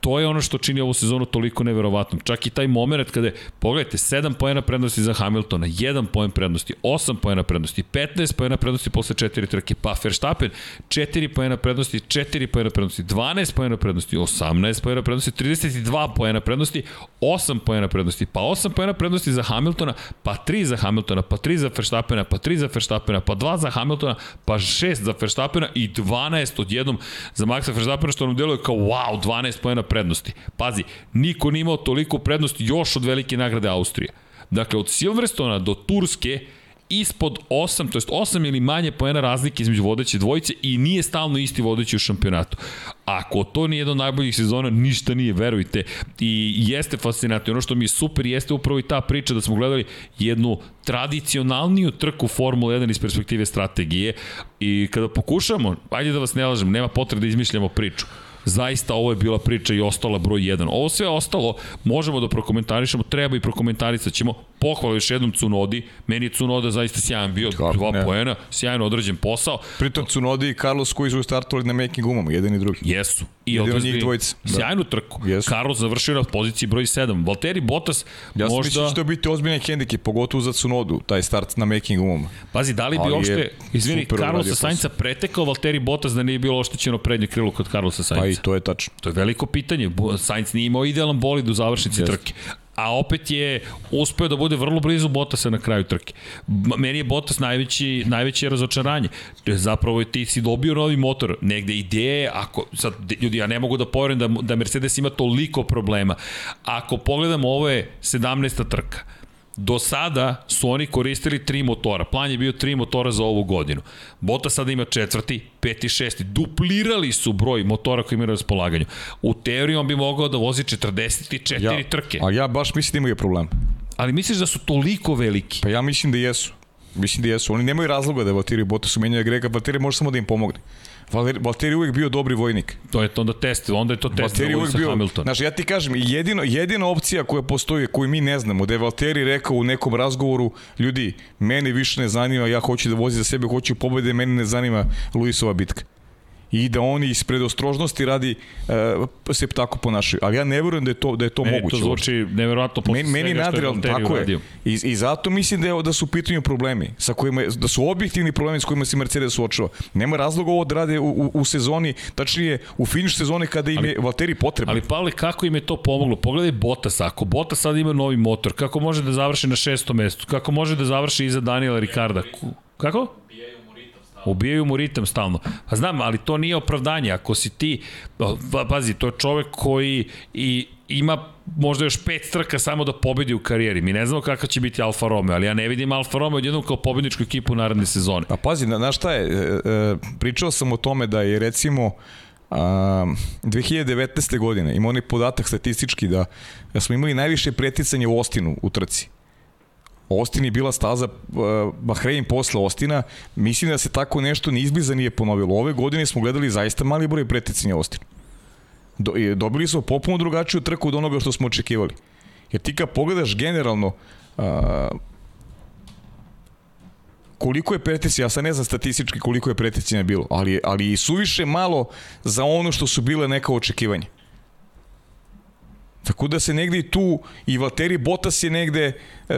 to je ono što čini ovu sezonu toliko neverovatnom. Čak i taj moment kada, pogledajte, 7 poena prednosti za Hamiltona, 1 poen prednosti, 8 poena prednosti, 15 poena prednosti posle 4 trke, pa Verstappen 4 poena prednosti, 4 poena prednosti, 12 poena prednosti, 18 poena prednosti, 32 poena prednosti, 8 poena prednosti, pa 8 poena prednosti za Hamiltona, pa 3 za Hamiltona, pa 3 za Verstappena, pa 3 za Verstappena, pa 2 za Hamiltona, pa 6 za Verstappena i 12 odjednom za Maxa Verstappena, što nam deluje kao wow, 12 poena prednosti. Pazi, niko nije imao toliko prednosti još od velike nagrade Austrije. Dakle, od Silverstona do Turske ispod 8, to jest 8 ili manje poena razlike između vodeće dvojice i nije stalno isti vodeći u šampionatu. Ako to nije jedan od najboljih sezona, ništa nije, verujte. I jeste fascinantno. Ono što mi je super jeste upravo i ta priča da smo gledali jednu tradicionalniju trku Formula 1 iz perspektive strategije i kada pokušamo, ajde da vas ne lažem, nema potrebe da izmišljamo priču zaista ovo je bila priča i ostala broj 1. Ovo sve ostalo možemo da prokomentarišemo, treba i prokomentarisat ćemo. Pohvala još jednom Cunodi, meni je Cunoda zaista sjajan bio, Kako, dva ne. poena, sjajno odrađen posao. Pritom Cunodi i Carlos koji su startovali na making gumama, jedan i drugi. Jesu. I odvezli dvojica. Da. Sjajnu trku. Yes. Carlos završio na poziciji broj 7. Valtteri Bottas ja možda... Ja mislim da će to biti ozbiljan hendike, pogotovo za Cunodu, taj start na making gumama. Pazi, da li bi uopšte, izvini, Carlosa Sainca pretekao Valtteri Bottas da nije bilo oštećeno prednje krilo kod Carlosa Sainca? Pa i to je tačno. To je veliko pitanje. Sainz nije imao idealan bolid u završnici yes. trke a opet je uspeo da bude vrlo blizu Bottasa na kraju trke. Meni je Bottas najveći, najveće razočaranje. Zapravo ti si dobio novi motor, negde ideje, ako, sad, ljudi, ja ne mogu da poverujem da, da Mercedes ima toliko problema. Ako pogledamo, ovo je 17. trka Do sada su oni koristili tri motora. Plan je bio tri motora za ovu godinu. Bota sada ima četvrti, peti, šesti. Duplirali su broj motora koji imaju na raspolaganju. U teoriji on bi mogao da vozi 44 ja, trke. A ja baš mislim da imaju problem. Ali misliš da su toliko veliki? Pa ja mislim da jesu. Mislim da jesu. Oni nemaju razloga da Valtteri Bottas menjaju Grega. Valtteri može samo da im pomogne. Valtteri uvek bio dobri vojnik. To je to onda test, onda je to test Valtteri za Lewisa Hamiltona. Znaš, ja ti kažem, jedino, jedina opcija koja postoji, koju mi ne znamo, da je Valtteri rekao u nekom razgovoru, ljudi, mene više ne zanima, ja hoću da vozi za sebe, hoću pobede, mene ne zanima Luisova bitka i da oni iz predostrožnosti radi uh, se tako ponašaju. Ali ja ne verujem da je to da je to meni moguće. To zvuči neverovatno posle meni, meni nadreal, tako je. I, I zato mislim da je da su u pitanju problemi sa kojima da su objektivni problemi s kojima se Mercedes suočava. Nema razloga ovo da rade u, u, u sezoni, tačnije u finiš sezone kada im je Valtteri potreban. Ali Pavle kako im je to pomoglo? Pogledaj Bottas, ako Bottas sad ima novi motor, kako može da završi na šestom mestu? Kako može da završi iza Daniela Ricarda? Kako? Ubijaju mu ritam stalno. Pa znam, ali to nije opravdanje. Ako si ti, pa, pazi, to je čovek koji i ima možda još pet trka samo da pobedi u karijeri. Mi ne znamo kakav će biti Alfa Romeo, ali ja ne vidim Alfa Romeo odjednom kao pobedničku ekipu naredne sezone. A pazi, na, na šta je, e, e, pričao sam o tome da je recimo a, 2019. godine ima onaj podatak statistički da, da smo imali najviše preticanje u Ostinu u trci. Austin je bila staza uh, Bahrein posle Ostina. Mislim da se tako nešto ni izbliza nije ponovilo. Ove godine smo gledali zaista mali broj preticanja Austin. Do, dobili smo popuno drugačiju trku od onoga što smo očekivali. Jer ti kad pogledaš generalno uh, koliko je preticanja, ja sad ne znam statistički koliko je preticanja bilo, ali, ali i suviše malo za ono što su bile neka očekivanja. Tako da se negde i tu i Valtteri Bottas je negde e,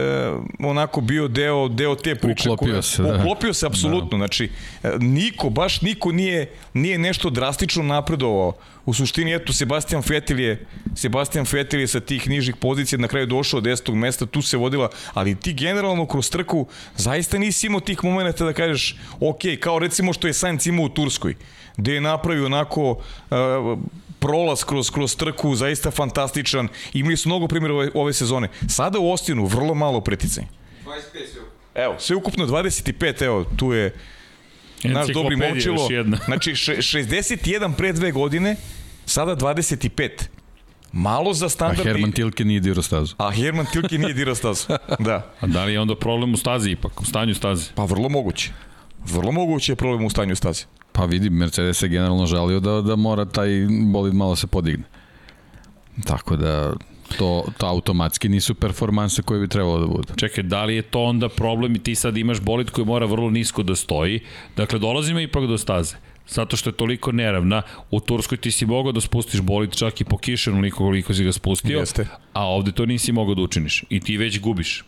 onako bio deo, deo te priče. Uklopio koja, se, da. Uklopio se, apsolutno. Da. Znači, e, niko, baš niko nije, nije nešto drastično napredovao. U suštini, eto, Sebastian Vettel je, Sebastian Vettel je sa tih nižih pozicija na kraju došao od 10. mesta, tu se vodila, ali ti generalno kroz trku zaista nisi imao tih momenta da kažeš, ok, kao recimo što je Sainz imao u Turskoj, gde je napravio onako uh, prolaz kroz, kroz trku, zaista fantastičan. Imali su mnogo primjera ove, ove sezone. Sada u Ostinu vrlo malo preticanja. 25 sve Evo, sve ukupno 25, evo, tu je naš dobri momčilo. Znači, 61 pre dve godine, sada 25. Malo za standard. A Herman Tilke nije dirao stazu. A Herman Tilke nije dirao stazu, da. A da li je onda problem u stazi ipak, u stanju staze? Pa vrlo moguće. Vrlo moguće je problem u stanju staze. Pa vidi, Mercedes je generalno žalio da, da mora taj bolid malo se podigne. Tako da to, to automatski nisu performanse koje bi trebalo da budu. Čekaj, da li je to onda problem i ti sad imaš bolid koji mora vrlo nisko da stoji? Dakle, dolazimo ipak do staze zato što je toliko neravna. U Turskoj ti si mogao da spustiš bolid čak i po kišenu koliko, koliko si ga spustio, Jeste. a ovde to nisi mogao da učiniš i ti već gubiš.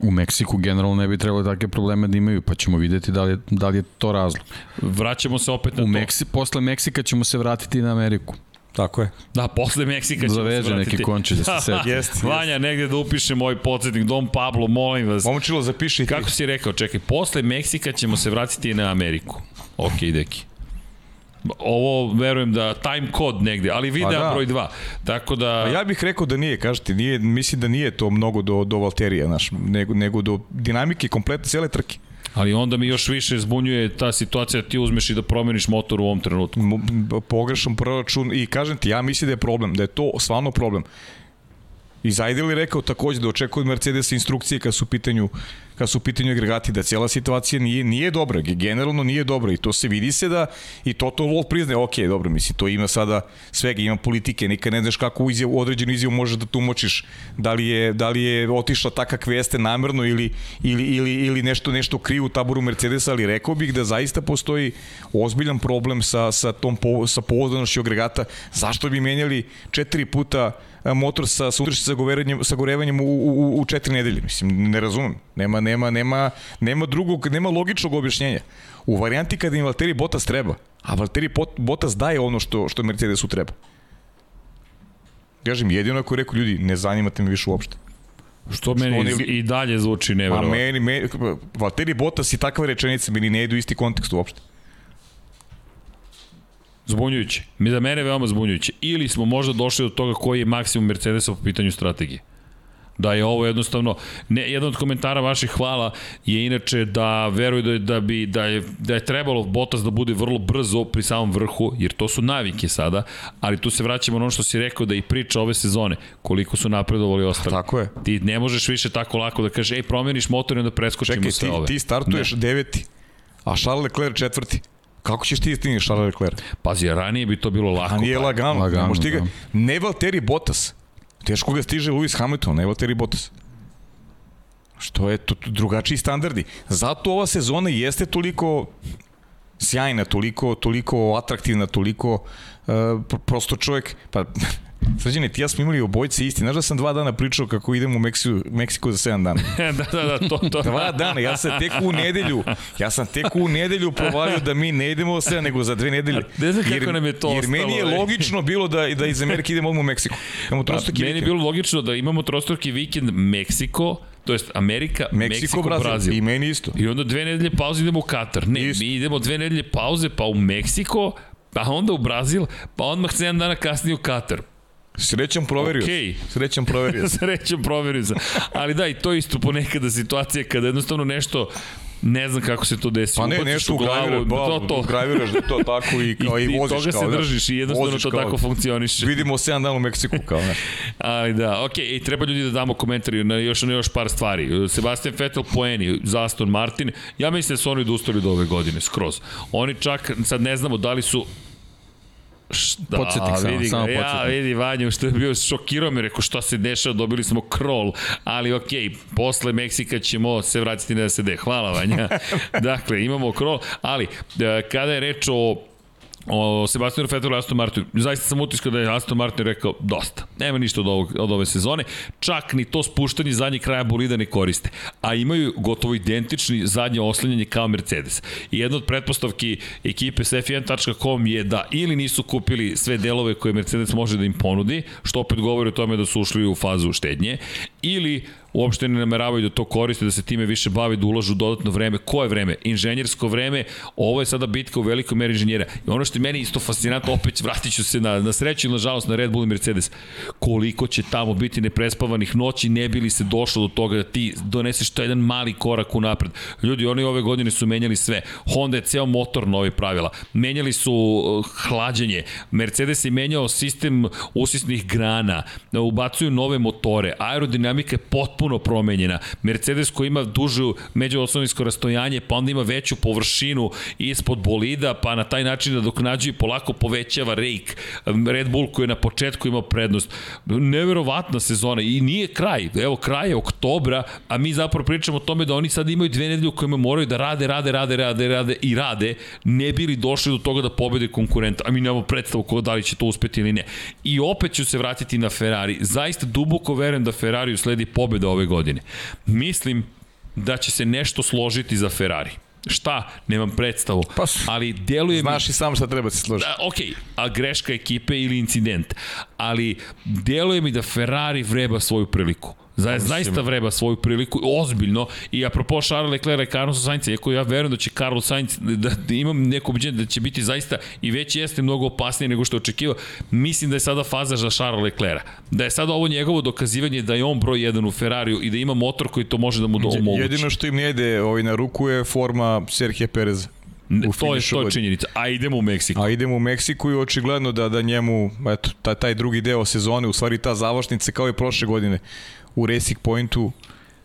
U Meksiku generalno ne bi trebalo takve probleme da imaju, pa ćemo videti da li je, da li je to razlog. Vraćamo se opet na U to. Meksi, posle Meksika ćemo se vratiti na Ameriku. Tako je. Da, posle Meksika ćemo Zaveže se vratiti. neki konči da se seti. jest, Vanja, negde da upiše moj podsjetnik, Dom Pablo, molim vas. Momčilo, zapiši ti. Kako si rekao, čekaj, posle Meksika ćemo se vratiti na Ameriku. Ok, deki. Ovo verujem da time kod negde, ali video da. broj 2. Tako da A ja bih rekao da nije, kažete, nije mislim da nije to mnogo do do Valterija, naš, nego nego do dinamike kompletne cele trke. Ali onda mi još više zbunjuje ta situacija da ti uzmeš i da promeniš motor u ovom trenutku. Pogrešan proračun i kažem ti, ja mislim da je problem, da je to stvarno problem. I Zajdel je rekao takođe da očekuje od Mercedesa instrukcije kad su u pitanju kad su u pitanju agregati, da cijela situacija nije, nije dobra, generalno nije dobra i to se vidi se da i Toto Wolff priznaje, ok, dobro, mislim, to ima sada svega, ima politike, nikad ne znaš kako izjavu, određenu izjavu možeš da tumačiš, da li je, da li je otišla takak veste namerno ili, ili, ili, ili nešto, nešto krivo u taboru Mercedesa, ali rekao bih da zaista postoji ozbiljan problem sa, sa tom po, sa povozdanošću agregata, zašto bi menjali četiri puta motor sa, sa sagorevanjem, sagorevanjem u, u, u četiri nedelje. Mislim, ne razumem. Nema, nema, nema, nema drugog, nema logičnog objašnjenja. U varijanti kada im Valtteri Bottas treba, a Valtteri Bottas daje ono što, što Mercedesu treba. Kažem, jedino ako rekao ljudi, ne zanimate me više uopšte. Što meni oni... i dalje zvuči neverovatno. A meni, meni, Valtteri Bottas i takve rečenice meni ne idu isti kontekst uopšte. Zbunjujuće. Mi za mene veoma zbunjujuće. Ili smo možda došli do toga koji je maksimum Mercedesa po pitanju strategije. Da je ovo jednostavno, ne, jedan od komentara vaših hvala je inače da veruju da, da, bi, da, je, da je trebalo Bottas da bude vrlo brzo pri samom vrhu, jer to su navike sada, ali tu se vraćamo na ono što si rekao da i priča ove sezone, koliko su napredovali ostali. Tako je. Ti ne možeš više tako lako da kažeš, ej, promeniš motor i onda preskočimo Čekaj, sve ti, ove. ti startuješ ne. deveti, a Charles Leclerc četvrti. Kako ćeš ti stigneš Charles Leclerc? Pazi, ranije bi to bilo lako. A nije lagano. lagano ne stiga. Da. Ne Valtteri Bottas. Teško ga stiže Lewis Hamilton, ne Valtteri Bottas. Što je to, to drugačiji standardi. Zato ova sezona jeste toliko sjajna, toliko, toliko atraktivna, toliko uh, prosto čovjek, pa Srđane, ti ja smo imali obojci isti. Znaš da sam dva dana pričao kako idem u Meksiku, Meksiku za 7 dana? da, da, da, to, to. Dva dana, ja sam tek u nedelju, ja sam tek u nedelju provalio da mi ne idemo za 7, nego za dve nedelje. Ne znam kako nam je to Jer ostalo, meni je logično bilo da, da iz Amerike idemo odmah u Meksiku. Imamo pa, meni je bilo logično da imamo trostruki vikend Meksiko, to jest Amerika, Meksiko, Meksiko Brazil. Brazil. I meni isto. I onda dve nedelje pauze idemo u Katar. Ne, isto. mi idemo dve nedelje pauze, pa u Meksiko, pa onda u Brazil, pa odmah 7 dana kasnije u Katar. Srećan proverio. Okay. Srećan proverio. Srećan proverio. Ali da, i to isto ponekada situacija kada jednostavno nešto ne znam kako se to desi. Pa ne, nešto u glavu, ba, to, to. graviraš da to tako i, kao, i, i voziš. I toga kao, se držiš i jednostavno to kao, tako funkcioniše. Vidimo 7 dana u Meksiku kao, ne. Ali da, okej, okay, i treba ljudi da damo komentari na još, na još par stvari. Sebastian Vettel poeni za Aston Martin, ja mislim da su oni odustali do ove godine, skroz. Oni čak, sad ne znamo da li su Šta, podsjetnik samo, vidi, samo podsjetnik. Ja, vidi Vanju, što je bio šokirao me, rekao šta se dešava, dobili smo krol, ali okej, okay, posle Meksika ćemo se vratiti na SD. Hvala Vanja. dakle, imamo krol, ali e, kada je reč o o Sebastianu Vettelu i Aston Martinu. Zaista sam utiskao da je Aston Martin rekao dosta. Nema ništa od, ovog, od ove sezone. Čak ni to spuštanje zadnjeg kraja bolida ne koriste. A imaju gotovo identični zadnje oslanjanje kao Mercedes. I jedna od pretpostavki ekipe s F1.com je da ili nisu kupili sve delove koje Mercedes može da im ponudi, što opet govori o tome da su ušli u fazu štednje, ili uopšte ne nameravaju da to koriste, da se time više bave, da ulažu dodatno vreme. Koje vreme? Inženjersko vreme. Ovo je sada bitka u velikoj meri inženjera. I ono što je meni isto fascinantno, opet vratit ću se na, na sreću i nažalost na Red Bull i Mercedes. Koliko će tamo biti neprespavanih noći, ne bi li se došlo do toga da ti doneseš to jedan mali korak u napred. Ljudi, oni ove godine su menjali sve. Honda je ceo motor novi pravila. Menjali su uh, hlađenje. Mercedes je menjao sistem usisnih grana. Ubacuju nove motore. Aerodinamika je potpuno potpuno promenjena. Mercedes koji ima dužu međuosnovinsko rastojanje, pa onda ima veću površinu ispod bolida, pa na taj način da dok nađu i polako povećava rejk. Red Bull koji je na početku imao prednost. Neverovatna sezona i nije kraj. Evo, kraj je oktobra, a mi zapravo pričamo o tome da oni sad imaju dve nedelje u kojima moraju da rade, rade, rade, rade, rade i rade, ne bili došli do toga da pobede konkurenta, a mi nemamo predstavu ko da li će to uspeti ili ne. I opet ću se vratiti na Ferrari. Zaista duboko verujem da Ferrari usledi pobeda ove godine. Mislim da će se nešto složiti za Ferrari. Šta? Nemam predstavu. Pa, ali deluje znaš mi... i sam šta treba se složiti. Da, ok, a greška ekipe ili incident. Ali deluje mi da Ferrari vreba svoju priliku. Za, zaista vreba svoju priliku, ozbiljno. I apropo Charles Leclerc i Carlos Sainz, iako ja verujem da će Carlos Sainz, da, da imam neko ubeđenje da će biti zaista i već jeste mnogo opasnije nego što je očekivao, mislim da je sada faza za Charles Leclerc. Da je sada ovo njegovo dokazivanje da je on broj 1 u Ferrariju i da ima motor koji to može da mu omogući. Jedino što im ne ide ovaj, na ruku je forma Serhije Pereza. U to je to je činjenica. A idemo u Meksiku. A idemo u Meksiku i očigledno da da njemu eto taj taj drugi deo sezone, u stvari ta završnica kao i prošle godine u Racing Pointu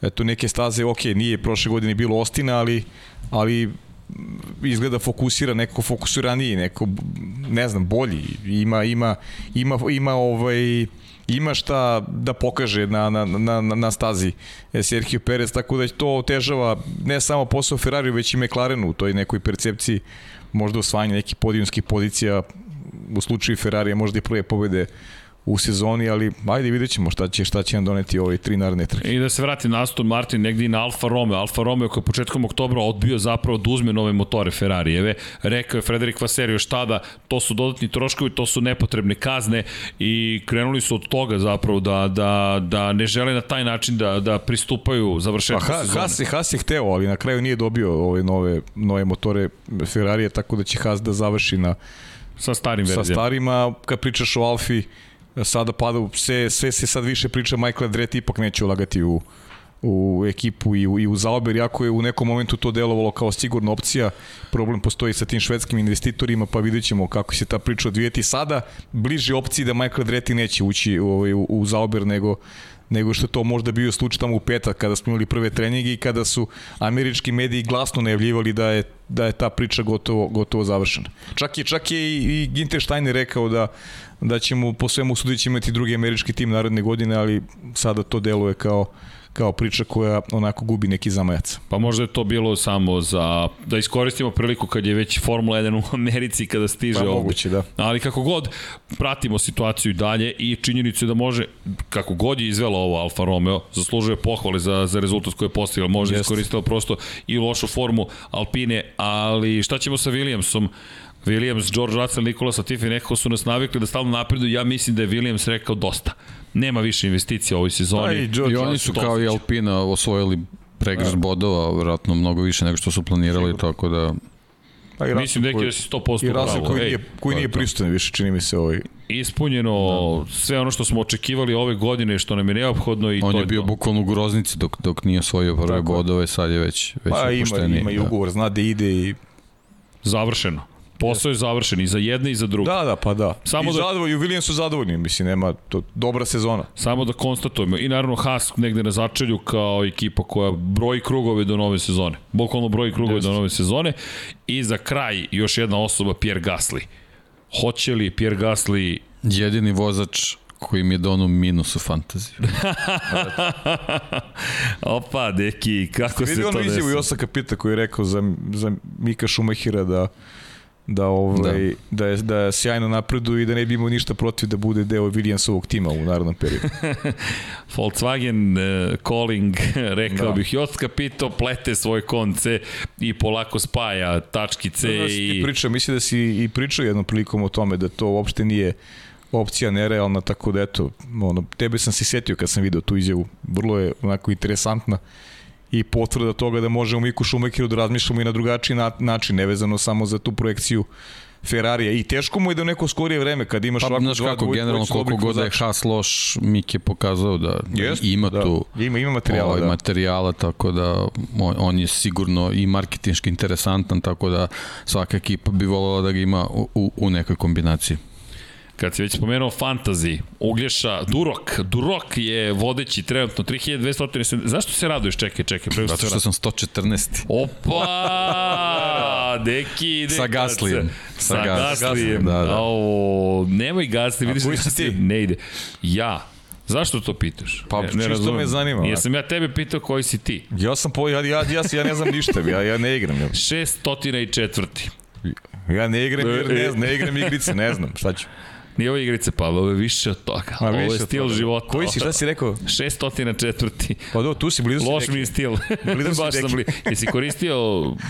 eto neke staze, ok, nije prošle godine bilo Ostina, ali, ali izgleda fokusira, neko fokusiraniji, neko, ne znam, bolji, ima, ima, ima, ima ovaj, ima šta da pokaže na, na, na, na stazi Sergio Perez, tako da to otežava ne samo posao Ferrari, već i McLarenu u toj nekoj percepciji možda osvajanje nekih podijumskih pozicija u slučaju Ferrarija možda i prve pobede u sezoni, ali ajde vidjet ćemo šta će, šta će nam doneti ove tri naredne trke. I da se vrati na Aston Martin, negdje i na Alfa Romeo. Alfa Romeo koji je početkom oktobra odbio zapravo da uzme nove motore Ferrarijeve. Rekao je Frederik Vaserio šta da to su dodatni troškovi, to su nepotrebne kazne i krenuli su od toga zapravo da, da, da ne žele na taj način da, da pristupaju završetku pa, ha, sezone. Haas, Haas je hteo, ali na kraju nije dobio ove nove, nove motore Ferrarije, tako da će Haas da završi na sa starim verzijama. Sa starima, kad pričaš o Alfi, sada pada, sve, sve se sad više priča Michael Andretti ipak neće ulagati u, u ekipu i u, i u zaober, jako je u nekom momentu to delovalo kao sigurna opcija, problem postoji sa tim švedskim investitorima, pa vidjet ćemo kako se ta priča odvijeti sada, bliže opciji da Michael Andretti neće ući u, u, u zaober nego nego što to možda bio slučaj tamo u petak kada smo imali prve treninge i kada su američki mediji glasno najavljivali da je da je ta priča gotovo gotovo završena. Čak je čak je i, i Ginter Steiner rekao da da ćemo po svemu sudići imati drugi američki tim naredne godine, ali sada to deluje kao kao priča koja onako gubi neki zamajac. Pa možda je to bilo samo za da iskoristimo priliku kad je već Formula 1 u Americi kada stiže pa, moguće, da. Ali kako god pratimo situaciju i dalje i činjenicu da može kako god je izvela ovo Alfa Romeo zaslužuje pohvale za, za rezultat koji je postigla. Možda iskoristila prosto i lošu formu Alpine, ali šta ćemo sa Williamsom? Williams, George Russell, Nikola Satifi nekako su nas navikli da stalno napredu. Ja mislim da je Williams rekao dosta. Nema više investicija u ovoj sezoni. Pa i, George I oni su kao i Alpina osvojili pregrš da. bodova, vratno mnogo više nego što su planirali, Sigur. tako da... Pa i Mislim neki da si 100% I Russell koji, nije, koji nije prisutan više, čini mi se ovaj... Ispunjeno da. sve ono što smo očekivali ove godine, što nam je neophodno i On to je bio to. bukvalno u groznici dok, dok nije osvojio prve bodove, sad je već, već pa, ima, ima i da. ugovor, zna da ide i... Završeno. Posao je završen i za jedne i za druge. Da, da, pa da. Samo I da, zadovoljni, u Williams su zadovoljni, mislim, nema to dobra sezona. Samo da konstatujemo. I naravno Haas negde na začelju kao ekipa koja broji krugove do nove sezone. Bukvalno broji krugove Just. do nove sezone. I za kraj još jedna osoba, Pierre Gasly. Hoće li Pierre Gasly... Jedini vozač koji mi je donao minus u fantaziju. Opa, deki, kako se to desi? Vidio ono izjavu Josa Kapita koji je rekao za, za Mika Šumahira da da ovaj da. da je da je sjajno napreduje i da ne bi imao ništa protiv da bude deo Williamsovog tima u narednom periodu. Volkswagen uh, calling, rekao da. bih, Jost Capito plete svoje konce i polako spaja tačkice da, da, i... Priča, mislim da si i pričao jednom prilikom o tome da to uopšte nije opcija nerealna, tako da eto, ono, tebe sam se setio kad sam video tu izjavu, vrlo je onako interesantna i potvrda toga da možemo Miku Šumakiru da razmišljamo i na drugačiji na, način, nevezano samo za tu projekciju Ferrarija i teško mu je da u neko skorije vreme kad imaš pa, ovako znaš kako, generalno koliko god da je Haas loš, Mik je pokazao da Jest, ima da, tu ima, ima materijala, ovaj, da. materijala, tako da on je sigurno i marketinški interesantan, tako da svaka ekipa bi voljela da ga ima u, u, u nekoj kombinaciji. Kad si već spomenuo fantasy, Uglješa, Durok, Durok je vodeći trenutno 3200. Zašto se raduješ? Čekaj, čekaj. Zato što sam 114. Opa! Deki, ide. Sa Gaslijem. Sa, Sa Gaslijem. Da, da. O, nemoj Gasli, vidiš da ti? Ne ide. Ja. Zašto to pitaš? Pa, ne, ne čisto me zanima. Jesam ja tebe pitao koji si ti. Ja sam po, ja, ja, ja, ja ne znam ništa, ja, ja ne igram. Ja. 604. Ja ne igram, ne, ne igram igrice, ne znam, šta ću. Nije ovo igrice, pa ovo je više od toga. A, ovo je stil života. Koji si, šta si rekao? 604. Pa do, tu si blizu. Loš mi je stil. Blizu Baš sam blizu. Jesi koristio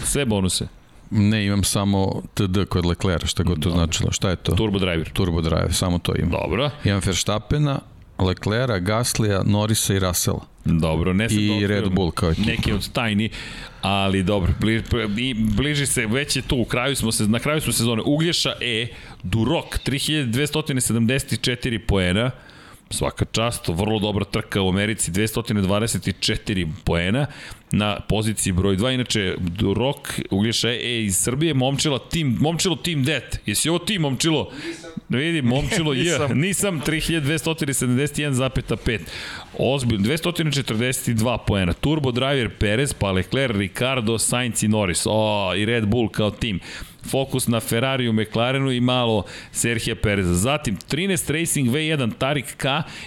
sve bonuse? Ne, imam samo TD kod Leclerc, šta god to Dobre. značilo. Šta je to? Turbo driver. Turbo driver, samo to imam. Dobro. Imam Verstappena, Leclerca, Gaslija, Norisa i Russella. Dobro, ne I da Red Bull kao ekipa. Neki od tajni, ali dobro, bliži, bliži se, već je tu, u kraju smo se, na kraju smo sezone. Uglješa E, Durok, 3274 poena, svaka čast, vrlo dobra trka u Americi, 224 poena na poziciji broj 2. Inače, Rok Uglješa E iz Srbije, Momčilo Team, Momčilo Team Det. Jesi ovo ti, Momčilo? Da vidi, Momčilo J. Nisam 3271,5. Ozbiljno, 242 poena. Turbo Driver Perez, pa Leclerc, Ricardo, Sainz i Norris. O, i Red Bull kao tim fokus na Ferrariju, McLarenu i malo Serhija Pereza. Zatim 13 Racing V1 Tarik K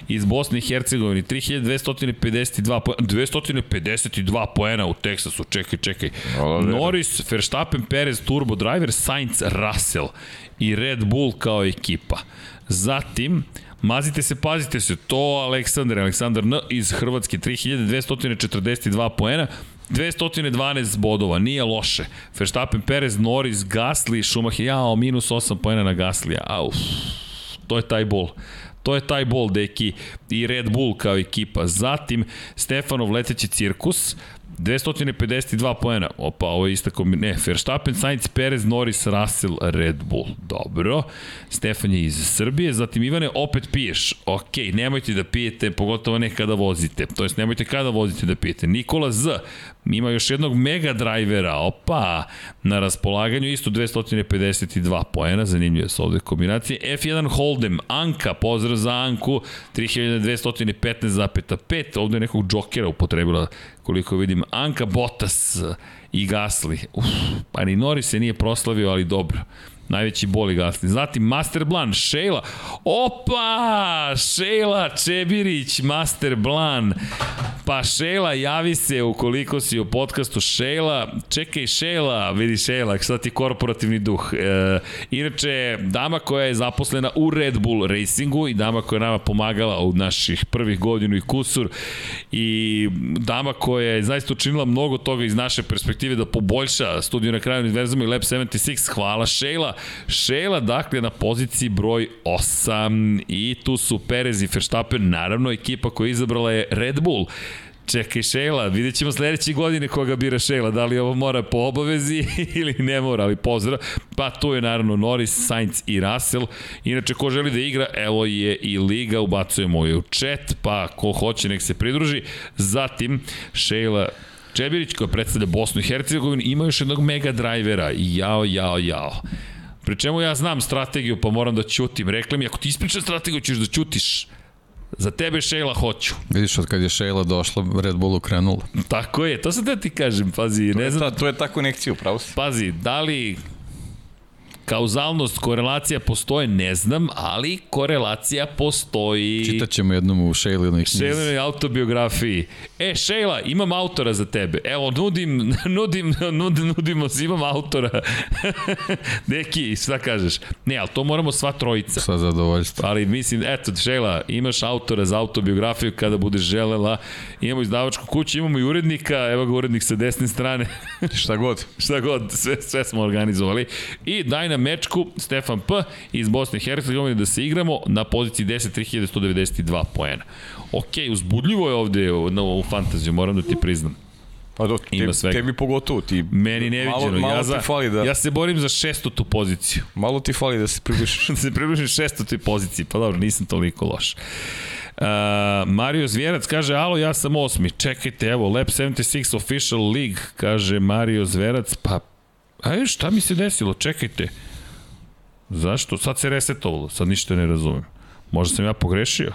iz Bosne i Hercegovine, 3252 252 poena u Teksasu, čekaj, čekaj. Norris, Verstappen, Perez, Turbo Driver, Sainz, Russell i Red Bull kao ekipa. Zatim, Mazite se, pazite se, to Aleksandar, Aleksandar N iz Hrvatske, 3242 poena, 212 bodova, nije loše. Verstappen, Perez, Norris, Gasly, Schumacher, jao, minus 8 pojena na Gaslija. Au, to je taj bol. To je taj bol, deki, i Red Bull kao ekipa. Zatim, Stefanov leteći cirkus, 252 poena. Opa, ovo je ista kombinacija. Ne, Verstappen, Sainz, Perez, Norris, Russell, Red Bull. Dobro. Stefan je iz Srbije. Zatim, Ivane, opet piješ. Ok, nemojte da pijete, pogotovo ne kada vozite. To jest, nemojte kada vozite da pijete. Nikola Z, Ima još jednog mega drajvera, opa, na raspolaganju isto 252 poena, zanimljive su ovde kombinacije. F1 Hold'em, Anka, pozdrav za Anku, 3215,5, ovde je nekog džokera upotrebila, koliko vidim, Anka Bottas i Gasly. Uf, pa ni Norris se nije proslavio, ali dobro. Najveći boli gasni. Zatim Master Blan, Šejla. Opa! Šejla Čebirić, Master Blan. Pa Šejla, javi se ukoliko si u podcastu Šejla. Čekaj Šejla, vidi Šejla, šta ti korporativni duh. E, inače, dama koja je zaposlena u Red Bull Racingu i dama koja je nama pomagala u naših prvih godinu i kusur i dama koja je zaista učinila mnogo toga iz naše perspektive da poboljša studiju na kraju univerzuma i Lab 76. Hvala Šejla. Šela, dakle, na poziciji broj 8 i tu su Perez i Verstappen, naravno, ekipa koja je izabrala je Red Bull. Čekaj Šela, vidjet ćemo sledeće godine koga bira Šela, da li ovo mora po obavezi ili ne mora, ali pozdrav. Pa tu je naravno Norris, Sainz i Russell. Inače, ko želi da igra, evo je i Liga, ubacujemo je u chat, pa ko hoće nek se pridruži. Zatim, Šela Čebirić koja predstavlja Bosnu i Hercegovinu ima još jednog mega drajvera. Jao, jao, jao. Pri čemu ja znam strategiju, pa moram da ćutim. Rekli mi, ako ti ispričaš strategiju, ćeš da ćutiš. Za tebe Šejla hoću. Vidiš, od kad je Šejla došla, Red Bullu krenula. Tako je, to sam da ti kažem, pazi. To ne znam, ta, to je ta konekcija, upravo si. Pazi, da li kauzalnost, korelacija postoje, ne znam, ali korelacija postoji. Čitaćemo jednom u Šejlinoj knjizi. Šejlinoj autobiografiji. E, Šejla, imam autora za tebe. Evo, nudim, nudim, nudim, nudimo imam autora. Neki, šta kažeš? Ne, ali to moramo sva trojica. Sa zadovoljstvo. Ali mislim, eto, Šejla, imaš autora za autobiografiju kada budeš želela. Imamo izdavačku kuću, imamo i urednika, evo ga urednik sa desne strane. šta god. šta god, sve, sve smo organizovali. I daj na mečku Stefan P. iz Bosne i Hercegovine da se igramo na poziciji 10 3192 poena. Ok, uzbudljivo je ovde na, u fantaziju, moram da ti priznam. Pa do, te, Ima svega. tebi pogotovo. Ti, Meni neviđeno. Malo, malo ja, za, fali da... ja se borim za šestotu poziciju. Malo ti fali da se približiš. da se približiš šestotoj poziciji. Pa dobro, nisam toliko loš. Uh, Mario Zvjerac kaže, alo, ja sam osmi. Čekajte, evo, Lab 76 Official League, kaže Mario Zvjerac. Pa, a šta mi se desilo? Čekajte. Zašto? Sad se resetovalo, sad ništa ne razumem. Možda sam ja pogrešio.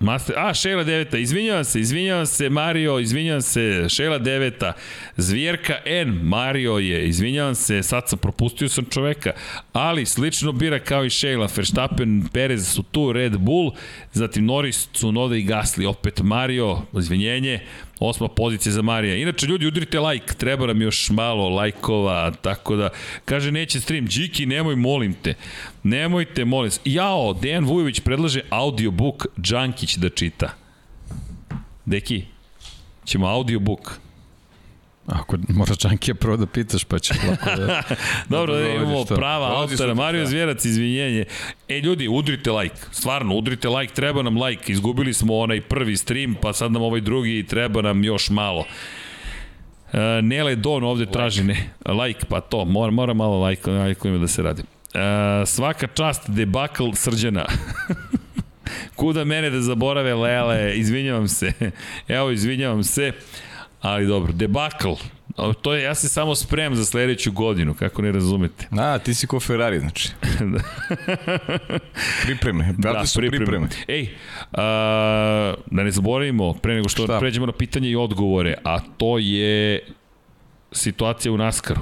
Master, a, Šela 9. Izvinjavam se, izvinjavam se, Mario, izvinjavam se, Šela 9. Zvjerka N, Mario je, izvinjavam se, sad sam propustio sam čoveka, ali slično bira kao i Šela, Verstappen, Perez su tu, Red Bull, zatim Norris, Cunoda i Gasly, opet Mario, izvinjenje, Osma pozicija za Marija. Inače, ljudi, udrite like, treba nam još malo lajkova, tako da, kaže, neće stream. Džiki, nemoj, molim te. Nemojte, molim se. Jao, Dejan Vujović predlaže audiobook Džankić da čita. Deki, ćemo audiobook. Ako moraš Čankija prvo da pitaš, pa će lako da... Dobro, da imamo prava autora. Mario Zvjerac, izvinjenje. E, ljudi, udrite like. Stvarno, udrite like, treba nam like. Izgubili smo onaj prvi stream, pa sad nam ovaj drugi i treba nam još malo. Uh, Nele Don ovde traži ne, like, pa to, mora, mora malo like, like ima da se radi. Uh, svaka čast debakl srđana. Kuda mene da zaborave Lele, izvinjavam se. Evo, izvinjavam se. Ali dobro, debakl. To je, ja se samo spremam za sledeću godinu, kako ne razumete. A, ti si ko Ferrari, znači. pripreme, da, su pripreme. pripreme. Ej, a, da ne zaboravimo, pre nego što Šta? pređemo na pitanje i odgovore, a to je situacija u Naskaru.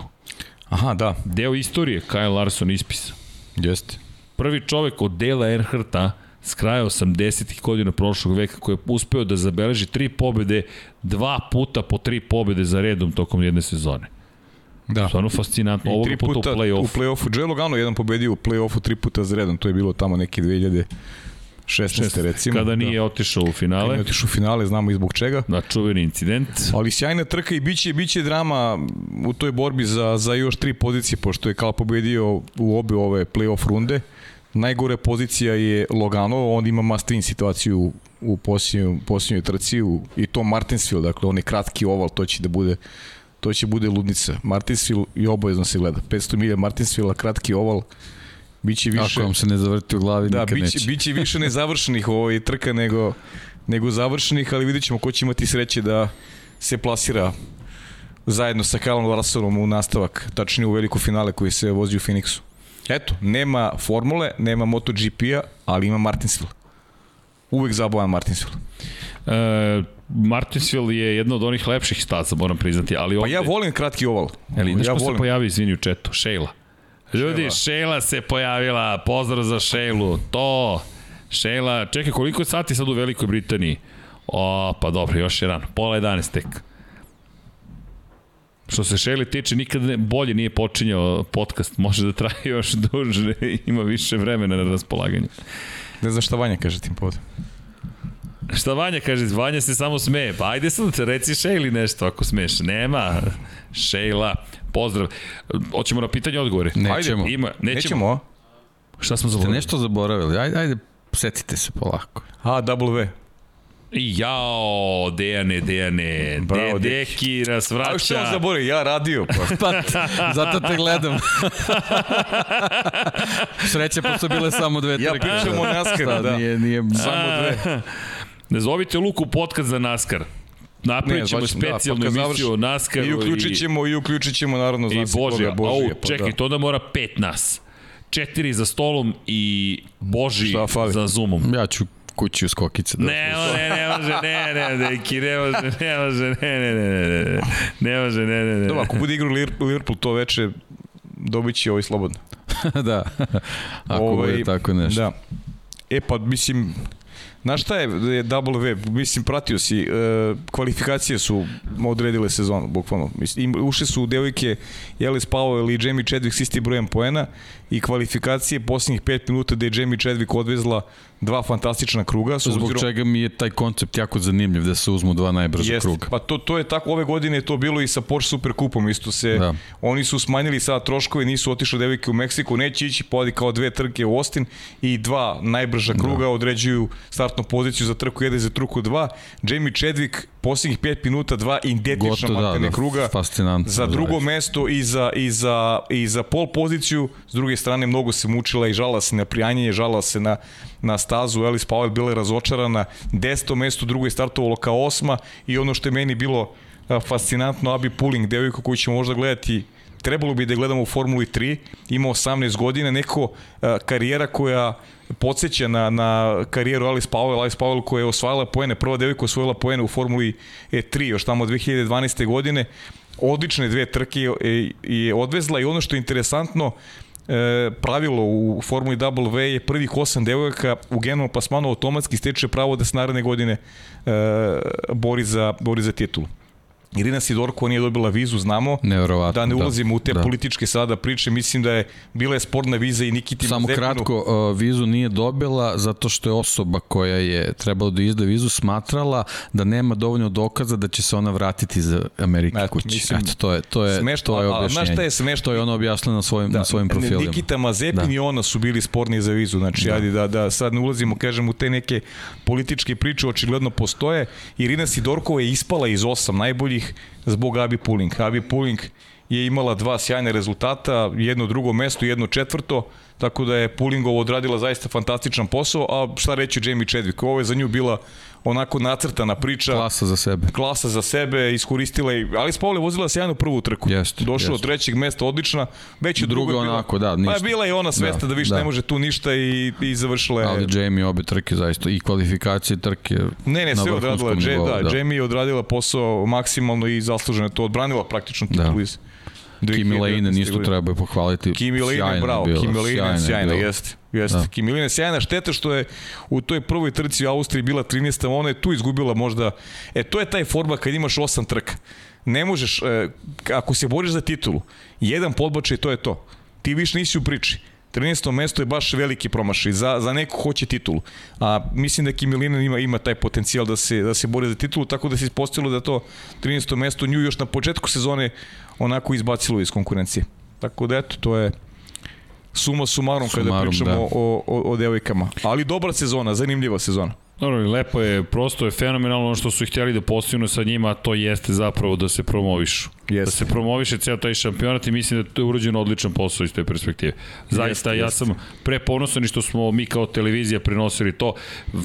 Aha, da. Deo istorije Kyle Larson ispisa. Jeste. Prvi čovek od Dela Earharta s kraja 80. godina prošlog veka koji je uspeo da zabeleži tri pobede, dva puta po tri pobede za redom tokom jedne sezone. Da. Stvarno fascinantno. Ovog puta, puta u play-offu. U play-offu. Joe Logano jedan pobedio u play-offu tri puta za redom. To je bilo tamo neke 2000 16. recimo. Kada nije da. otišao u finale. Kada nije otišao u finale, znamo i zbog čega. Da, čuveni incident. Ali sjajna trka i biće, biće drama u toj borbi za, za još tri pozicije, pošto je Kala pobedio u obe ove play-off runde. Najgore pozicija je Logano, on ima must win situaciju u posljednjoj, posljednjoj trci u, i to Martinsville, dakle on je kratki oval, to će da bude to će bude ludnica. Martinsville i obavezno se gleda. 500 milija Martinsville, kratki oval, biće više... Ako vam se ne zavrti u glavi, da, nikad biće, neće. biće više nezavršenih u ovoj trka nego, nego završenih, ali vidit ćemo ko će imati sreće da se plasira zajedno sa Kalom Larsonom u nastavak, tačnije u veliku finale koji se vozi u Phoenixu. Eto, nema formule, nema MotoGP-a, ali ima Martinsville. Uvek zabavan Martinsville. E, Martinsville je jedna od onih lepših staza, moram priznati, ali ovde... Pa ja volim kratki oval. Ali znaš ja ko volim. se pojavi, izvini, u četu? Šejla. Ljudi, Šejla se pojavila, pozdrav za Šejlu, to... Šejla, čekaj, koliko sati sad u Velikoj Britaniji? O, pa dobro, još je rano. Pola 11 tek. Što se Šeli tiče, nikad ne, bolje nije počinjao podcast, može da traje još duže, ima više vremena na raspolaganju. Ne znam šta Vanja kaže tim povodom. Šta Vanja kaže? Vanja se samo smeje. Pa ajde sad, reci Šejli nešto ako smeš. Nema. Šejla, pozdrav. Hoćemo na pitanje odgovore. Nećemo. Ajde, ima, nećemo. nećemo. Šta smo zaboravili? Ste nešto zaboravili. Ajde, ajde, setite se polako. A, W. Jao, Dejane, Dejane, Bravo, De, Deki nas vraća. A što zaboravim, ja radio. Pa. pa zato te gledam. Sreće pa su bile samo dve trke. Ja pričam o NASCAR, da. Nije, nije... Samo dve. Ne zovite Luku podcast za NASCAR. Napravit ćemo znači, specijalnu da, emisiju o NASCAR-u. I uključit ćemo, i, i uključit ćemo naravno znači I Božija. Božija pa, čekaj, da. to da mora pet nas. Četiri za stolom i Boži za Zoomom. Ja ću kući u skokice. Da ne, ne, ne može, ne, ne, neki, ne može, ne može, ne, ne, ne, ne, ne, ne može, ne, ne, ne. Dobro, ako bude igru Liverpool to veče, dobit će ovaj slobodno. da, ako ovaj, bude tako nešto. Da. E pa, mislim, Znaš šta je W? Mislim, pratio si, e, kvalifikacije su odredile sezonu, bukvalno. Mislim, ušli su devojke Jelis Powell i Jamie Chadwick s istim brojem poena i kvalifikacije posljednjih 5 minuta da je Jamie Chadwick odvezla dva fantastična kruga. Zbog uzbirom... čega mi je taj koncept jako zanimljiv da se uzmu dva najbrža Jest, kruga. Pa to, to je tako, ove godine je to bilo i sa Porsche Super Kupom, isto se, da. oni su smanjili sada troškove, nisu otišli devojke u Meksiku, neće ići podi kao dve trke u Austin i dva najbrža kruga da. određuju startnu poziciju za trku 1 i za trku 2. Jamie Chadwick posljednjih 5 minuta dva identična Goto, da, da, kruga za drugo da, mesto i za, i, za, i za pol poziciju, s druge strane mnogo se mučila i žala se na prijanjenje, žala se na, na stazu, Alice Powell bila je razočarana, deseto mesto, drugo je startovalo kao osma. I ono što je meni bilo fascinantno, Abi Pulling, devojko koju ćemo možda gledati trebalo bi da gledamo u Formuli 3, ima 18 godina, neko karijera koja podsjeća na, na karijeru Alice Powell, Alice Powell koja je osvajala poene, prva devojka osvojila poene u Formuli 3 još tamo 2012. godine, odlične dve trke je, je odvezla i ono što je interesantno, e, pravilo u Formuli W je prvih osam devojaka u genom plasmanu automatski steče pravo da se naredne godine e, bori, za, bori za titulu. Irina Sidorko nije dobila vizu, znamo. Da ne da. ulazimo da, u te da. političke sada priče, mislim da je bila je sporna viza i Nikiti Samo Mazepinu. kratko, uh, vizu nije dobila zato što je osoba koja je trebala da izda vizu smatrala da nema dovoljno dokaza da će se ona vratiti za Ameriku Eto, kući. Mislim, Eto, to je, to je, smešno, to je objašnjenje. Znaš šta je smešno? To je ono objasnilo na svojim, da, na svojim profilima. Nikita Mazepin da. i ona su bili sporni za vizu, znači da. ajde da, da sad ne ulazimo, kažem, u te neke političke priče, očigledno postoje. Irina Sidorkova je ispala iz osam najboljih njih zbog Abi Pulling. Abi Pulling je imala dva sjajne rezultata, jedno drugo mesto, jedno četvrto, tako da je Pullingova odradila zaista fantastičan posao, a šta reći Jamie Chadwick, ovo je za nju bila onako nacrtana priča. Klasa za sebe. Klasa za sebe, iskoristila i Alice Paul je vozila sjajnu prvu trku. Jest, Došla jest. od trećeg mesta, odlična. Već je druga, druga onako, da, ništa. Pa je bila i ona svesta da, da više da. ne može tu ništa i, i završila je. Ali Jamie obe trke zaista i kvalifikacije trke. Ne, ne, sve odradila. Nivou, da, da, Jamie je odradila posao maksimalno i zasluženo to odbranila praktično titulu da. iz Kimi Leinen isto treba pohvaliti. Kimi Leinen, bravo, Kimi Leinen sjajna, jeste. Jeste, da. Kimi Leinen sjajna, šteta što je u toj prvoj trci u Austriji bila 13. ona je tu izgubila možda, e to je taj forma kad imaš 8 trka. Ne možeš, e, ako se boriš za titulu, jedan podbačaj to je to. Ti više nisi u priči. 13. mesto je baš veliki promašaj za, za neko hoće titulu. A mislim da Kimi Linen ima, ima taj potencijal da se, da se bori za titulu, tako da se ispostavilo da to 13. mesto nju još na početku sezone onako izbacilo iz konkurencije. Tako da eto, to je suma sumarum, sumarum kada pričamo da. o, o, o devojkama. Ali dobra sezona, zanimljiva sezona. Dobro, lepo je, prosto je fenomenalno ono što su htjeli da postignu sa njima, to jeste zapravo da se promovišu. Jeste. Da se promoviše ceo taj šampionat i mislim da to je urađeno odličan posao iz te perspektive. Zaista, jeste, ja jeste. sam preponosan što smo mi kao televizija prenosili to.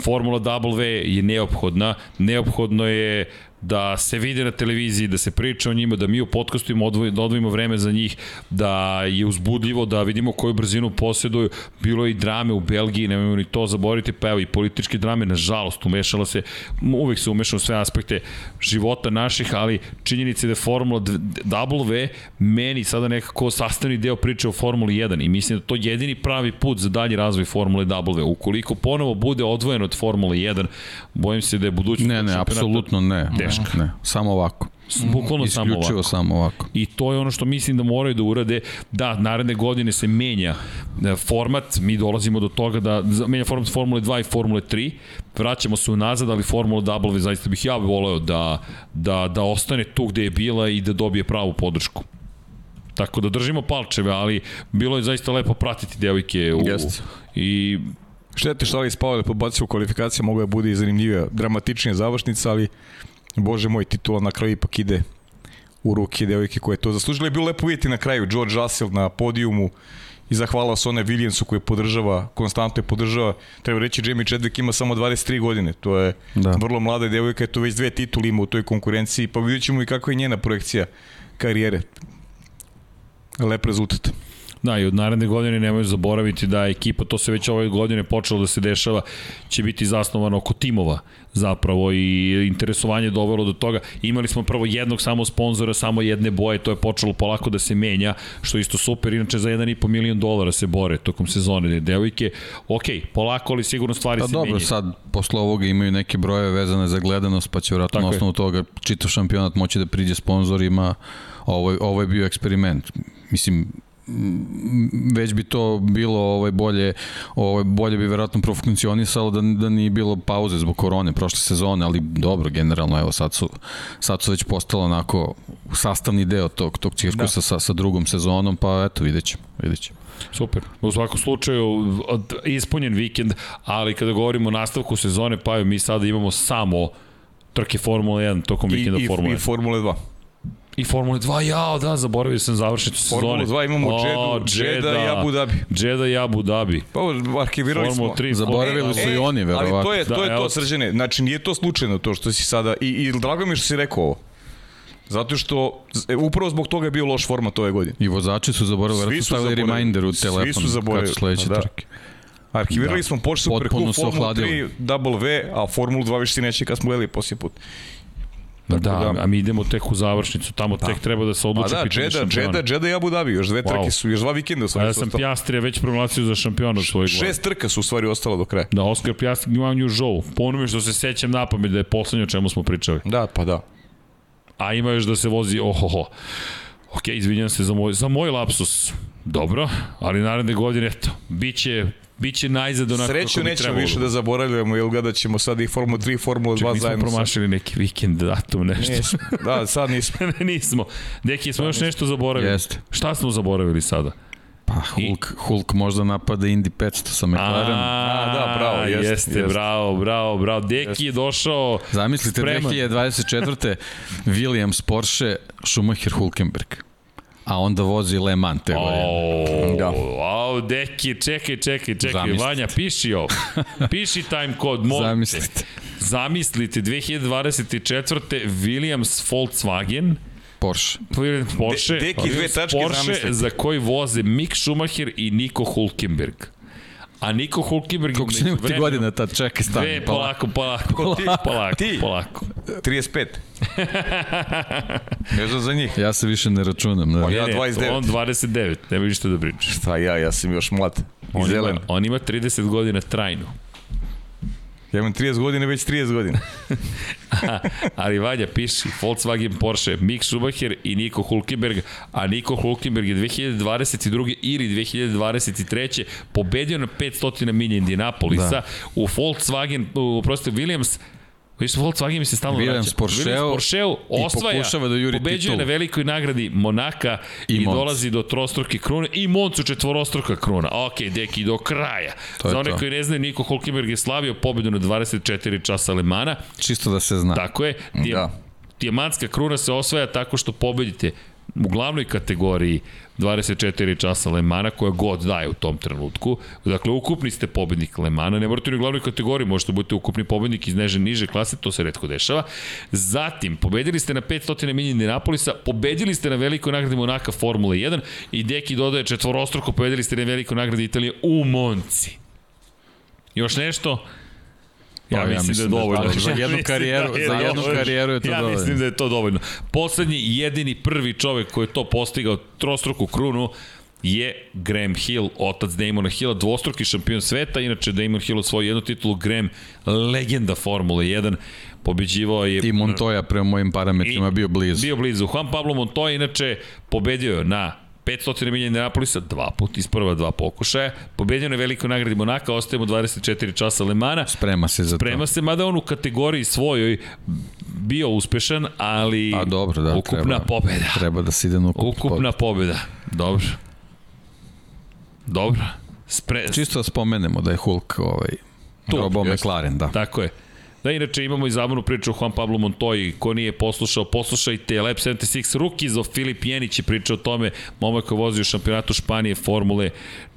Formula W je neophodna, neophodno je da se vide na televiziji, da se priča o njima, da mi u podcastu im odvoj, da odvojimo vreme za njih, da je uzbudljivo, da vidimo koju brzinu posjeduju. Bilo je i drame u Belgiji, nemojmo ni to zaboraviti, pa evo i političke drame, nažalost, umešala se, uvek se umešala u sve aspekte života naših, ali činjenica je da je Formula W meni sada nekako sastavni deo priče o Formuli 1 i mislim da to jedini pravi put za dalji razvoj Formule W. Ukoliko ponovo bude odvojen od Formule 1, bojim se da je budućnost... Ne, ne, apsolutno ne. Teška. Ne, samo ovako. Bukvalno samo ovako. Samo ovako. I to je ono što mislim da moraju da urade. Da, naredne godine se menja e, format, mi dolazimo do toga da menja format Formule 2 i Formule 3, vraćamo se unazad, ali Formula W zaista bih ja voleo da, da, da ostane tu gde je bila i da dobije pravu podršku. Tako da držimo palčeve, ali bilo je zaista lepo pratiti devojke u, Jest. i Štete što ali spavali pobacio u kvalifikacije, mogu da bude i zanimljivija, dramatičnija završnica, ali Bože moj, titula na kraju ipak ide u ruke devojke koje to zaslužile. Je bilo lepo vidjeti na kraju George Russell na podijumu i zahvala se one Williamsu koji podržava, konstantno je podržava. Treba reći, Jamie Chadwick ima samo 23 godine, to je da. vrlo mlada devojka, je to već dve titule ima u toj konkurenciji, pa vidjet ćemo i kako je njena projekcija karijere. Lep rezultat. Da, i od naredne godine nemoj zaboraviti da ekipa, to se već ove godine počelo da se dešava, će biti zasnovano oko timova zapravo i interesovanje dovelo do toga. Imali smo prvo jednog samo sponzora, samo jedne boje, to je počelo polako da se menja, što je isto super, inače za 1,5 milion dolara se bore tokom sezone devojke. Ok, polako, ali sigurno stvari pa, se dobro, menjaju. sad posle ovoga imaju neke brojeve vezane za gledanost, pa će vratno na osnovu toga čitav šampionat moći da priđe sponzorima. Ovo, ovo je bio eksperiment. Mislim, već bi to bilo ovaj bolje ovaj bolje bi verovatno profunkcionisalo da da nije bilo pauze zbog korone prošle sezone, ali dobro generalno evo sad su sad su već postalo onako sastavni deo tog tog cirkusa da. sa sa drugom sezonom, pa eto videćemo, videćemo. Super. U svakom slučaju ispunjen vikend, ali kada govorimo o nastavku sezone, pa mi sada imamo samo trke Formule 1 tokom vikenda I, Formule 1. I Formule 2. I Formula 2, jao, da, zaboravio sam završiti sezone. Formula 2 imamo o, Džeda, Džeda i Abu Dhabi. Džeda i Abu Dhabi. Pa arhivirali Formula smo. 3, zaboravili su e, i oni, verovatno. Ali to je, to je da, to, srđene. Znači, nije to slučajno to što si sada, i, i drago mi što si rekao ovo. Zato što e, upravo zbog toga je bio loš format ove godine. I vozači su zaboravili, verovatno stavili reminder u telefon. Svi su zaboravili. Kad su sledeće da. trke. Arhivirali da. smo Porsche Super Cup, Formula 3, W, a Formulu 2 više neće kad smo gledali poslije put. Da, da, a mi idemo tek u završnicu, tamo da. tek treba da se odluči pa da, Džeda, Džeda, Džeda i Abu Dhabi, još dve trke wow. su, još dva vikenda su. A ja sam Pjastrija već proglasio za šampiona svojeg Šest trka su u stvari ostalo do kraja. Da, Oskar Pjastri ima nju žovu. Po onome što se sećam na pamet da je poslednje o čemu smo pričali. Da, pa da. A ima još da se vozi, ohoho. Ok, izvinjam se za moj, za moj lapsus. Dobro, ali naredne godine, eto, bit će Biće najzad onako Sreću kako bi nećemo trebalo. više da zaboravljamo, jer gledat ćemo sad i Formula 3 Formula 2 zajedno. Ček, nismo promašili neki vikend datum, nešto. Nismo. Da, sad nismo. ne, nismo. Deki, smo još nešto zaboravili. Jeste. Šta smo zaboravili sada? Pa Hulk, I... Hulk možda napada Indy 500 sa McLarenom. A, da, bravo, jeste, jeste, jeste. bravo, bravo, bravo. Deki jeste. je došao Zamislite, spreman. 2024. Williams, Porsche, Schumacher, Hulkenberg a onda vozi Le Mans te godine. Da. Au, deki, čekaj, čekaj, čekaj. Zamislite. Vanja, piši ovo. Piši time kod, molim Zamislite. Zamislite, 2024. Williams Volkswagen, Porsche. Porsche. De, deki dve tačke Porsche zamislite. za koji voze Mick Schumacher i Nico Hulkenberg. A Niko Hulkenberg... Kako će imati godina tad, čekaj, stani. Dve, polako, polako, polako, polako, ti? polako. 35. ne znam za njih. Ja se više ne računam. Da. On, ja 29. On 29, nema ništa da pričaš. Šta ja, ja sam još mlad. On ima, on ima 30 godina trajno. Ja imam 30 godina, već 30 godina. ali Vanja piši Volkswagen Porsche, Mick Schumacher i Nico Hulkenberg, a Nico Hulkenberg je 2022. ili 2023. pobedio na 500 milija Indianapolisa da. u Volkswagen, u, prosto Williams Viš Volkswagen mi se stalno Williams vraća. Porscheu, Williams Porscheu osvaja, da juri pobeđuje titul. na velikoj nagradi Monaka i, i dolazi do trostruke krune i Moncu četvorostruka kruna. Ok, deki, do kraja. To Za one to. koji ne znaju, Niko Hulkenberg je slavio pobedu na 24 časa Lemana. Čisto da se zna. Tako je. da. Dijamantska kruna se osvaja tako što pobedite u glavnoj kategoriji 24 časa Lemana koja god daje u tom trenutku. Dakle, ukupni ste pobednik Lemana, ne morate u glavnoj kategoriji, možete budete ukupni pobednik iz neže niže klase, to se redko dešava. Zatim, pobedili ste na 500 milija Indianapolisa, pobedili ste na velikoj nagradi Monaka Formule 1 i Deki dodaje četvorostruko, pobedili ste na velikoj nagradi Italije u Monci. Još nešto? Ja, pa, ja mislim, mislim da je dovoljno. Da, za jednu karijeru, za jednu karijeru je to ja dovoljno. Ja mislim da je to dovoljno. Poslednji jedini prvi čovek koji je to postigao trostruku krunu je Graham Hill, otac Damona Hilla, dvostruki šampion sveta, inače Damon Hill osvojio jednu titulu, Graham legenda Formule 1, pobeđivao je... I Montoya prema mojim parametrima bio blizu. Bio blizu. Juan Pablo Montoya inače pobedio je na 500 milija Indianapolisa, dva put iz prva dva pokušaja, pobedio na velikoj nagradi Monaka, ostajemo 24 časa Lemana. Sprema se za Sprema to. Sprema se, mada on u kategoriji svojoj bio uspešan, ali A dobro, da, ukupna treba, pobeda. Treba da se ide na ukupna, ukupna pobeda. Dobro. Dobro. Spre... Čisto da spomenemo da je Hulk ovaj, Robo McLaren, da. Tako je. Da, inače imamo i zabavnu priču o Juan Pablo Montoyi, ko nije poslušao, poslušajte Lab 76 Rookies o Filip Jenić je pričao o tome, momak koji vozi u šampionatu Španije Formule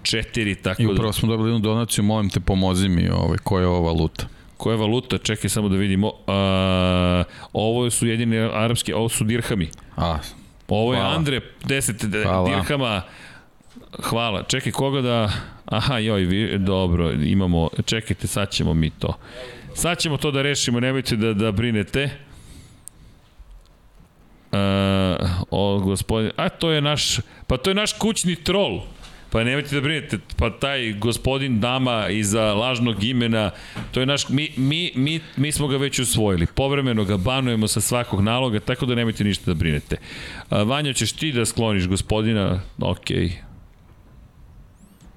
4, tako I da- upravo smo dobili jednu donaciju, molim te pomozi mi, ovaj, koja je ova valuta? Koja je valuta? Čekaj samo da vidimo. A, ovo su jedini arapski, ovo su dirhami. A, Ovo je Hvala. Andre, 10 Hvala. dirhama hvala. Čekaj, koga da... Aha, joj, vi, dobro, imamo... Čekajte, sad ćemo mi to. Sad ćemo to da rešimo, nemojte da, da brinete. Uh, o, gospodin... A, to je naš... Pa to je naš kućni trol. Pa nemojte da brinete, pa taj gospodin dama iza lažnog imena, to je naš, mi, mi, mi, mi smo ga već usvojili. Povremeno ga banujemo sa svakog naloga, tako da nemojte ništa da brinete. A, Vanja, ćeš ti da skloniš gospodina? Okej.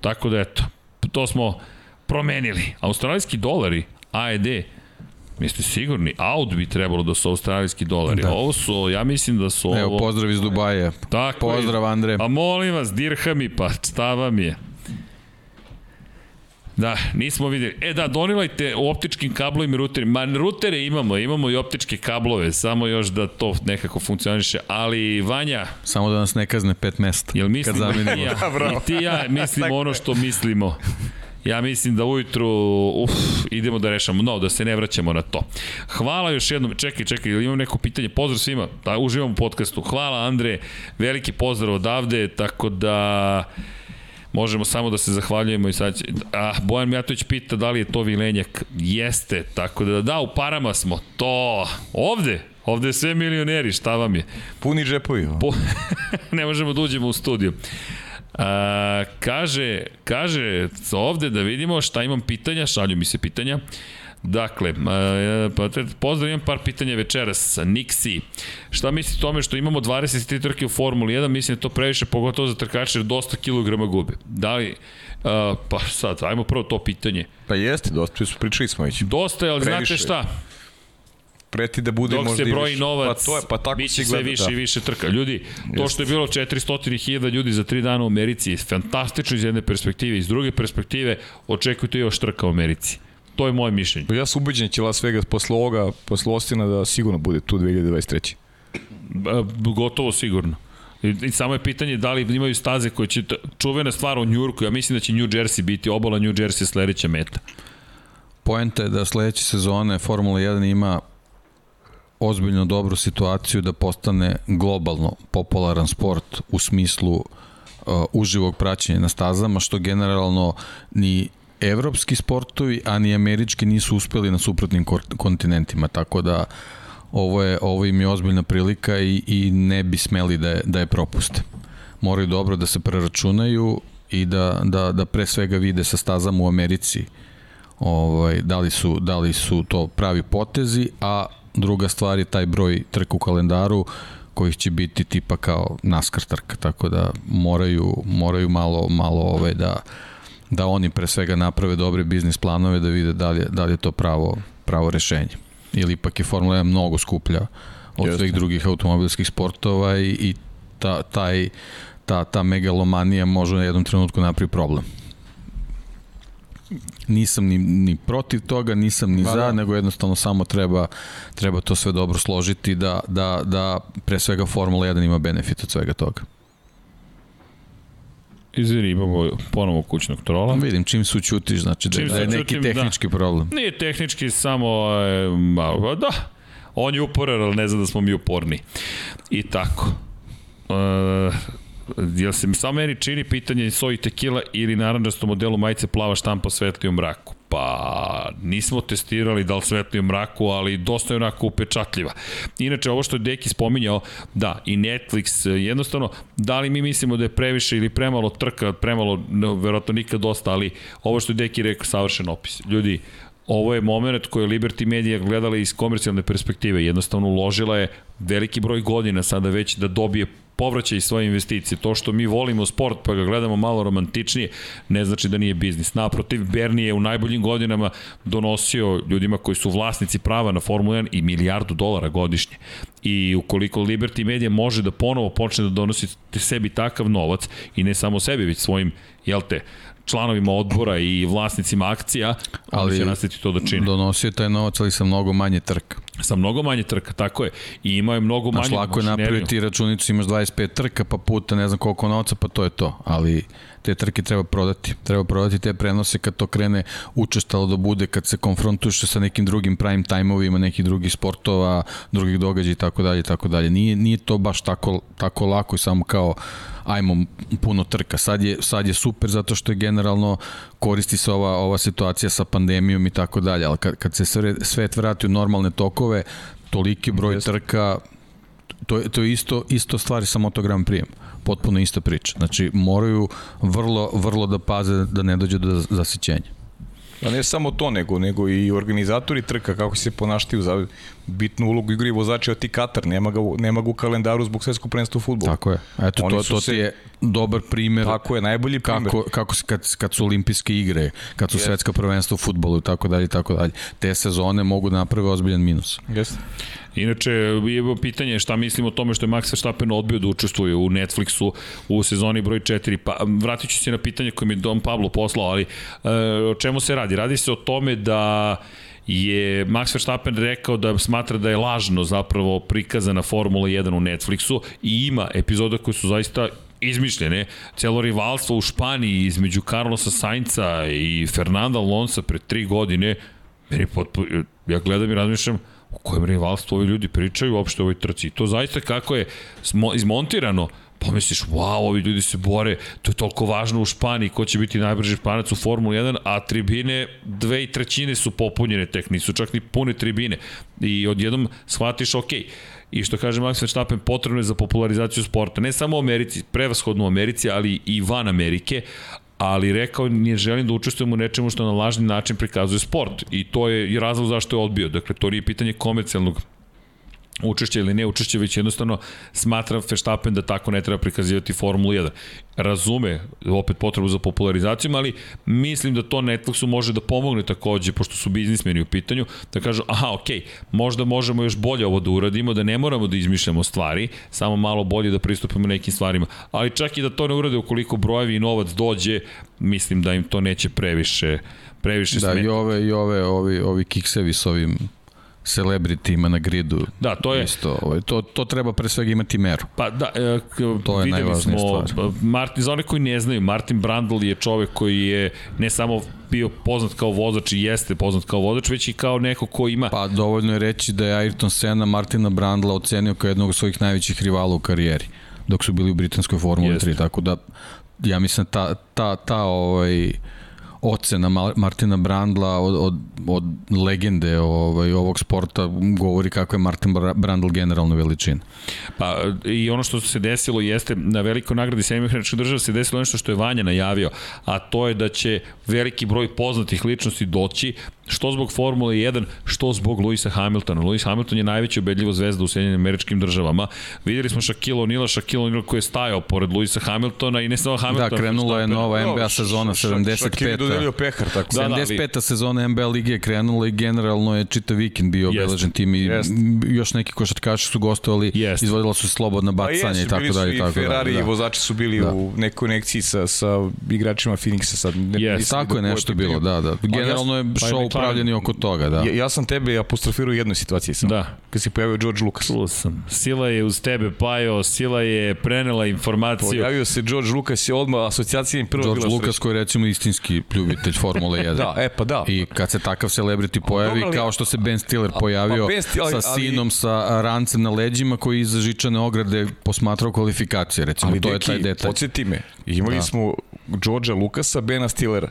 Tako da eto, to smo promenili. Australijski dolari, AED, Mi ste sigurni? Aud bi trebalo da su australijski dolari. Da. Ovo su, ja mislim da su ovo... Evo, pozdrav iz Dubaja. Tako pozdrav, je. Andre. Pa molim vas, dirhami, pa šta vam je? Da, nismo videli. E da, donilajte u optičkim kablovima i ruterima. Ma, rutere imamo, imamo i optičke kablove, samo još da to nekako funkcioniše. Ali, Vanja... Samo da nas ne kazne pet mesta. Jel mislim da i ja, i ti ja mislimo ono što mislimo. Ja mislim da ujutru, uf, idemo da rešamo, no, da se ne vraćamo na to. Hvala još jednom, čekaj, čekaj, imam neko pitanje, pozdrav svima, da uživam u podcastu. Hvala Andre, veliki pozdrav odavde, tako da možemo samo da se zahvaljujemo i sad će, a, Bojan Mijatović pita da li je to vilenjak, jeste, tako da da, u parama smo, to, ovde, Ovde je sve milioneri, šta vam je? Puni džepovi. Po, ne možemo da uđemo u studiju. A, kaže, kaže ovde da vidimo šta imam pitanja, šalju mi se pitanja. Dakle, pa pozdrav, imam par pitanja večeras. Nixi, šta mislite o tome što imamo 23 trke u Formuli 1? Mislim da to previše, pogotovo za trkače, jer dosta kilograma gube. Da li, pa sad, ajmo prvo to pitanje. Pa jeste, dosta, pričali smo već. Dosta ali Previše. znate šta? Preti da bude Dok možda se broji novac, pa to je, pa tako biće sve više da. i više trka. Ljudi, to što je bilo 400.000 ljudi za 3 dana u Americi je fantastično iz jedne perspektive. Iz druge perspektive, očekujte još trka u Americi. To je moje mišljenje. Ja sam ubeđen da će Las Vegas posle ovoga, posle Ostina da sigurno bude tu 2023. Gotovo sigurno. I, I samo je pitanje da li imaju staze koje će, čuvena stvar u Njurku, ja mislim da će New Jersey biti, obala New Jersey sledeća meta. Poenta je da sledeće sezone Formula 1 ima ozbiljno dobru situaciju da postane globalno popularan sport u smislu uh, uživog praćenja na stazama, što generalno ni evropski sportovi, a ni američki nisu uspeli na suprotnim kontinentima, tako da ovo, je, ovo im je ozbiljna prilika i, i ne bi smeli da je, da je propuste. Moraju dobro da se preračunaju i da, da, da pre svega vide sa stazama u Americi ovaj, da, li su, da li su to pravi potezi, a druga stvar je taj broj trka u kalendaru kojih će biti tipa kao NASCAR trka, tako da moraju, moraju malo, malo ove da, da oni pre svega naprave dobre biznis planove da vide da li je, da li je to pravo, pravo rešenje. Ili ipak je Formula 1 mnogo skuplja od Jeste. svih drugih automobilskih sportova i, i ta, taj, ta, ta megalomanija može na jednom trenutku napravi problem nisam ni, ni protiv toga, nisam ni ba, za, da. nego jednostavno samo treba, treba to sve dobro složiti da, da, da pre svega Formula 1 ima benefit od svega toga. Izvini, imamo ponovo kućnog trola. Vidim, čim se učutiš, znači da, da je neki da. tehnički da. problem. Nije tehnički, samo, e, da, on je uporan, ali ne zna da smo mi uporni. I tako. E, Jel se samo meni čini pitanje soji tekila ili naranđasto modelu majice plava štampa svetli u mraku? Pa nismo testirali da li svetli u mraku, ali dosta je onako upečatljiva. Inače, ovo što je Deki spominjao, da, i Netflix, jednostavno, da li mi mislimo da je previše ili premalo trka, premalo, no, verovatno nikad dosta, ali ovo što je Deki rekao, savršen opis. Ljudi, ovo je moment koji je Liberty Media gledala iz komercijalne perspektive. Jednostavno uložila je veliki broj godina sada već da dobije povraćaj svoje investicije. To što mi volimo sport pa ga gledamo malo romantičnije, ne znači da nije biznis. Naprotiv, Bernie je u najboljim godinama donosio ljudima koji su vlasnici prava na Formula 1 i milijardu dolara godišnje. I ukoliko Liberty Media može da ponovo počne da donosi sebi takav novac i ne samo sebi, već svojim, jel te, članovima odbora i vlasnicima akcija, ali će nastaviti to da čini. Donosio taj novac, ali sa mnogo manje trka. Sa mnogo manje trka, tako je. I imao je mnogo manje Znaš, lako je napraviti računicu, imaš 25 trka, pa puta ne znam koliko novca, pa to je to. Ali te trke treba prodati. Treba prodati te prenose kad to krene učestalo da bude, kad se konfrontuše sa nekim drugim prime time-ovima, nekih drugih sportova, drugih događaja i tako dalje i tako dalje. Nije, nije to baš tako, tako lako i samo kao ajmo puno trka. Sad je, sad je super zato što je generalno koristi se ova, ova situacija sa pandemijom i tako dalje, ali kad, kad se svet vrati u normalne tokove, toliki broj trka, to, to je isto, isto stvari sa Moto Grand Prix potpuno ista priča. Znači, moraju vrlo, vrlo da paze da ne dođe do zasićenja. Pa ne samo to, nego, nego i organizatori trka, kako se ponaštaju za bitnu ulogu igri vozači od ti Katar, nema ga, nema ga u kalendaru zbog svetskog prvenstva u futbolu. Tako je. Eto, Oni to, to se, ti je dobar primer. Tako je, najbolji primer. Kako, kako kad, kad su olimpijske igre, kad su yes. svetska prvenstva u futbolu i tako dalje i tako dalje. Te sezone mogu da naprave ozbiljan minus. Jeste. Inače, je pitanje šta mislimo o tome što je Max Verstappen odbio da učestvuje u Netflixu u sezoni broj 4. Pa, vratit ću se na pitanje koje mi je Don Pablo poslao, ali e, o čemu se radi? Radi se o tome da je Max Verstappen rekao da smatra da je lažno zapravo prikazana Formula 1 u Netflixu i ima epizoda koje su zaista izmišljene. Celo rivalstvo u Španiji između Carlosa Sainca i Fernanda Alonso pre tri godine, meni potpuno, ja gledam i razmišljam, o kojem rivalstvu ovi ljudi pričaju uopšte o ovoj trci. to zaista kako je izmontirano, pomisliš, wow, ovi ljudi se bore, to je toliko važno u Španiji, ko će biti najbrži španac u Formuli 1, a tribine, dve i trećine su popunjene tek, nisu čak ni pune tribine. I odjednom shvatiš, ok, i što kaže Max Verstappen, potrebno je za popularizaciju sporta, ne samo u Americi, prevashodno u Americi, ali i van Amerike, ali rekao nije želim da učestvujem u nečemu što na lažni način prikazuje sport i to je razlog zašto je odbio. Dakle, to nije pitanje komercijalnog učešće ili ne učešće, već jednostavno smatra Verstappen da tako ne treba prikazivati Formulu 1. Razume opet potrebu za popularizacijom, ali mislim da to Netflixu može da pomogne takođe, pošto su biznismeni u pitanju, da kažu, aha, ok, možda možemo još bolje ovo da uradimo, da ne moramo da izmišljamo stvari, samo malo bolje da pristupimo nekim stvarima. Ali čak i da to ne urade ukoliko brojevi i novac dođe, mislim da im to neće previše previše da, smeta. i ove, i ove, ovi, ovi kiksevi s ovim celebritima na gridu. Da, to je isto, ovaj, to to treba pre svega imati meru. Pa da, e, to je najvažnija smo, stvar. Martin za one koji ne znaju, Martin Brandl je čovek koji je ne samo bio poznat kao vozač i jeste poznat kao vozač, već i kao neko ko ima... Pa dovoljno je reći da je Ayrton Senna Martina Brandla ocenio kao jednog od svojih najvećih rivala u karijeri dok su bili u britanskoj Formuli 3, tako da ja mislim ta, ta, ta ovaj, ocena Martina Brandla od, od, od legende ovaj, ovog sporta govori kako je Martin Brandl generalno veličina. Pa i ono što se desilo jeste na velikoj nagradi Sjedinjenih američkih država se desilo nešto što je Vanja najavio, a to je da će veliki broj poznatih ličnosti doći što zbog Formule 1, što zbog Luisa Hamiltona. Luis Hamilton je najveća ubedljiva zvezda u Sjedinjenim američkim državama. Videli smo Shaquille O'Neal, Shaquille O'Neal koji je stajao pored Luisa Hamiltona i ne samo Hamiltona. Da, krenula je nova NBA sezona 75. Dodelio pehar, tako. Da, 75. Da, sezona NBA lige je krenula i generalno je čitav vikend bio obeležen tim i jest. još neki košarkaši su gostovali, jest. izvodila su slobodna pa bacanja i tako dalje. Tako Ferrari da. i vozači su bili da. u nekoj konekciji sa, sa igračima Phoenixa. Sad, ne, yes. Tako je nešto bilo, da, da. Generalno je pa show pravljeni oko toga, da. Ja, ja sam tebe apostrofirao u jednoj situaciji sam. Da. Kad se pojavio George Lucas. Čuo sam. Sila je uz tebe pajao, Sila je prenela informaciju. Pojavio se George Lucas i odmah asocijacija im prvo George Lucas koji je recimo istinski ljubitelj Formule 1. da, e pa da. I kad se takav celebrity pojavi, Dobre, kao što se Ben Stiller pojavio ben Stiller, sa sinom, ali, sa rancem na leđima koji iza žičane ograde posmatrao kvalifikacije, recimo, ali, to deki, je taj detalj. Podsjeti me, imali da. smo Georgea Lucasa, Bena Stillera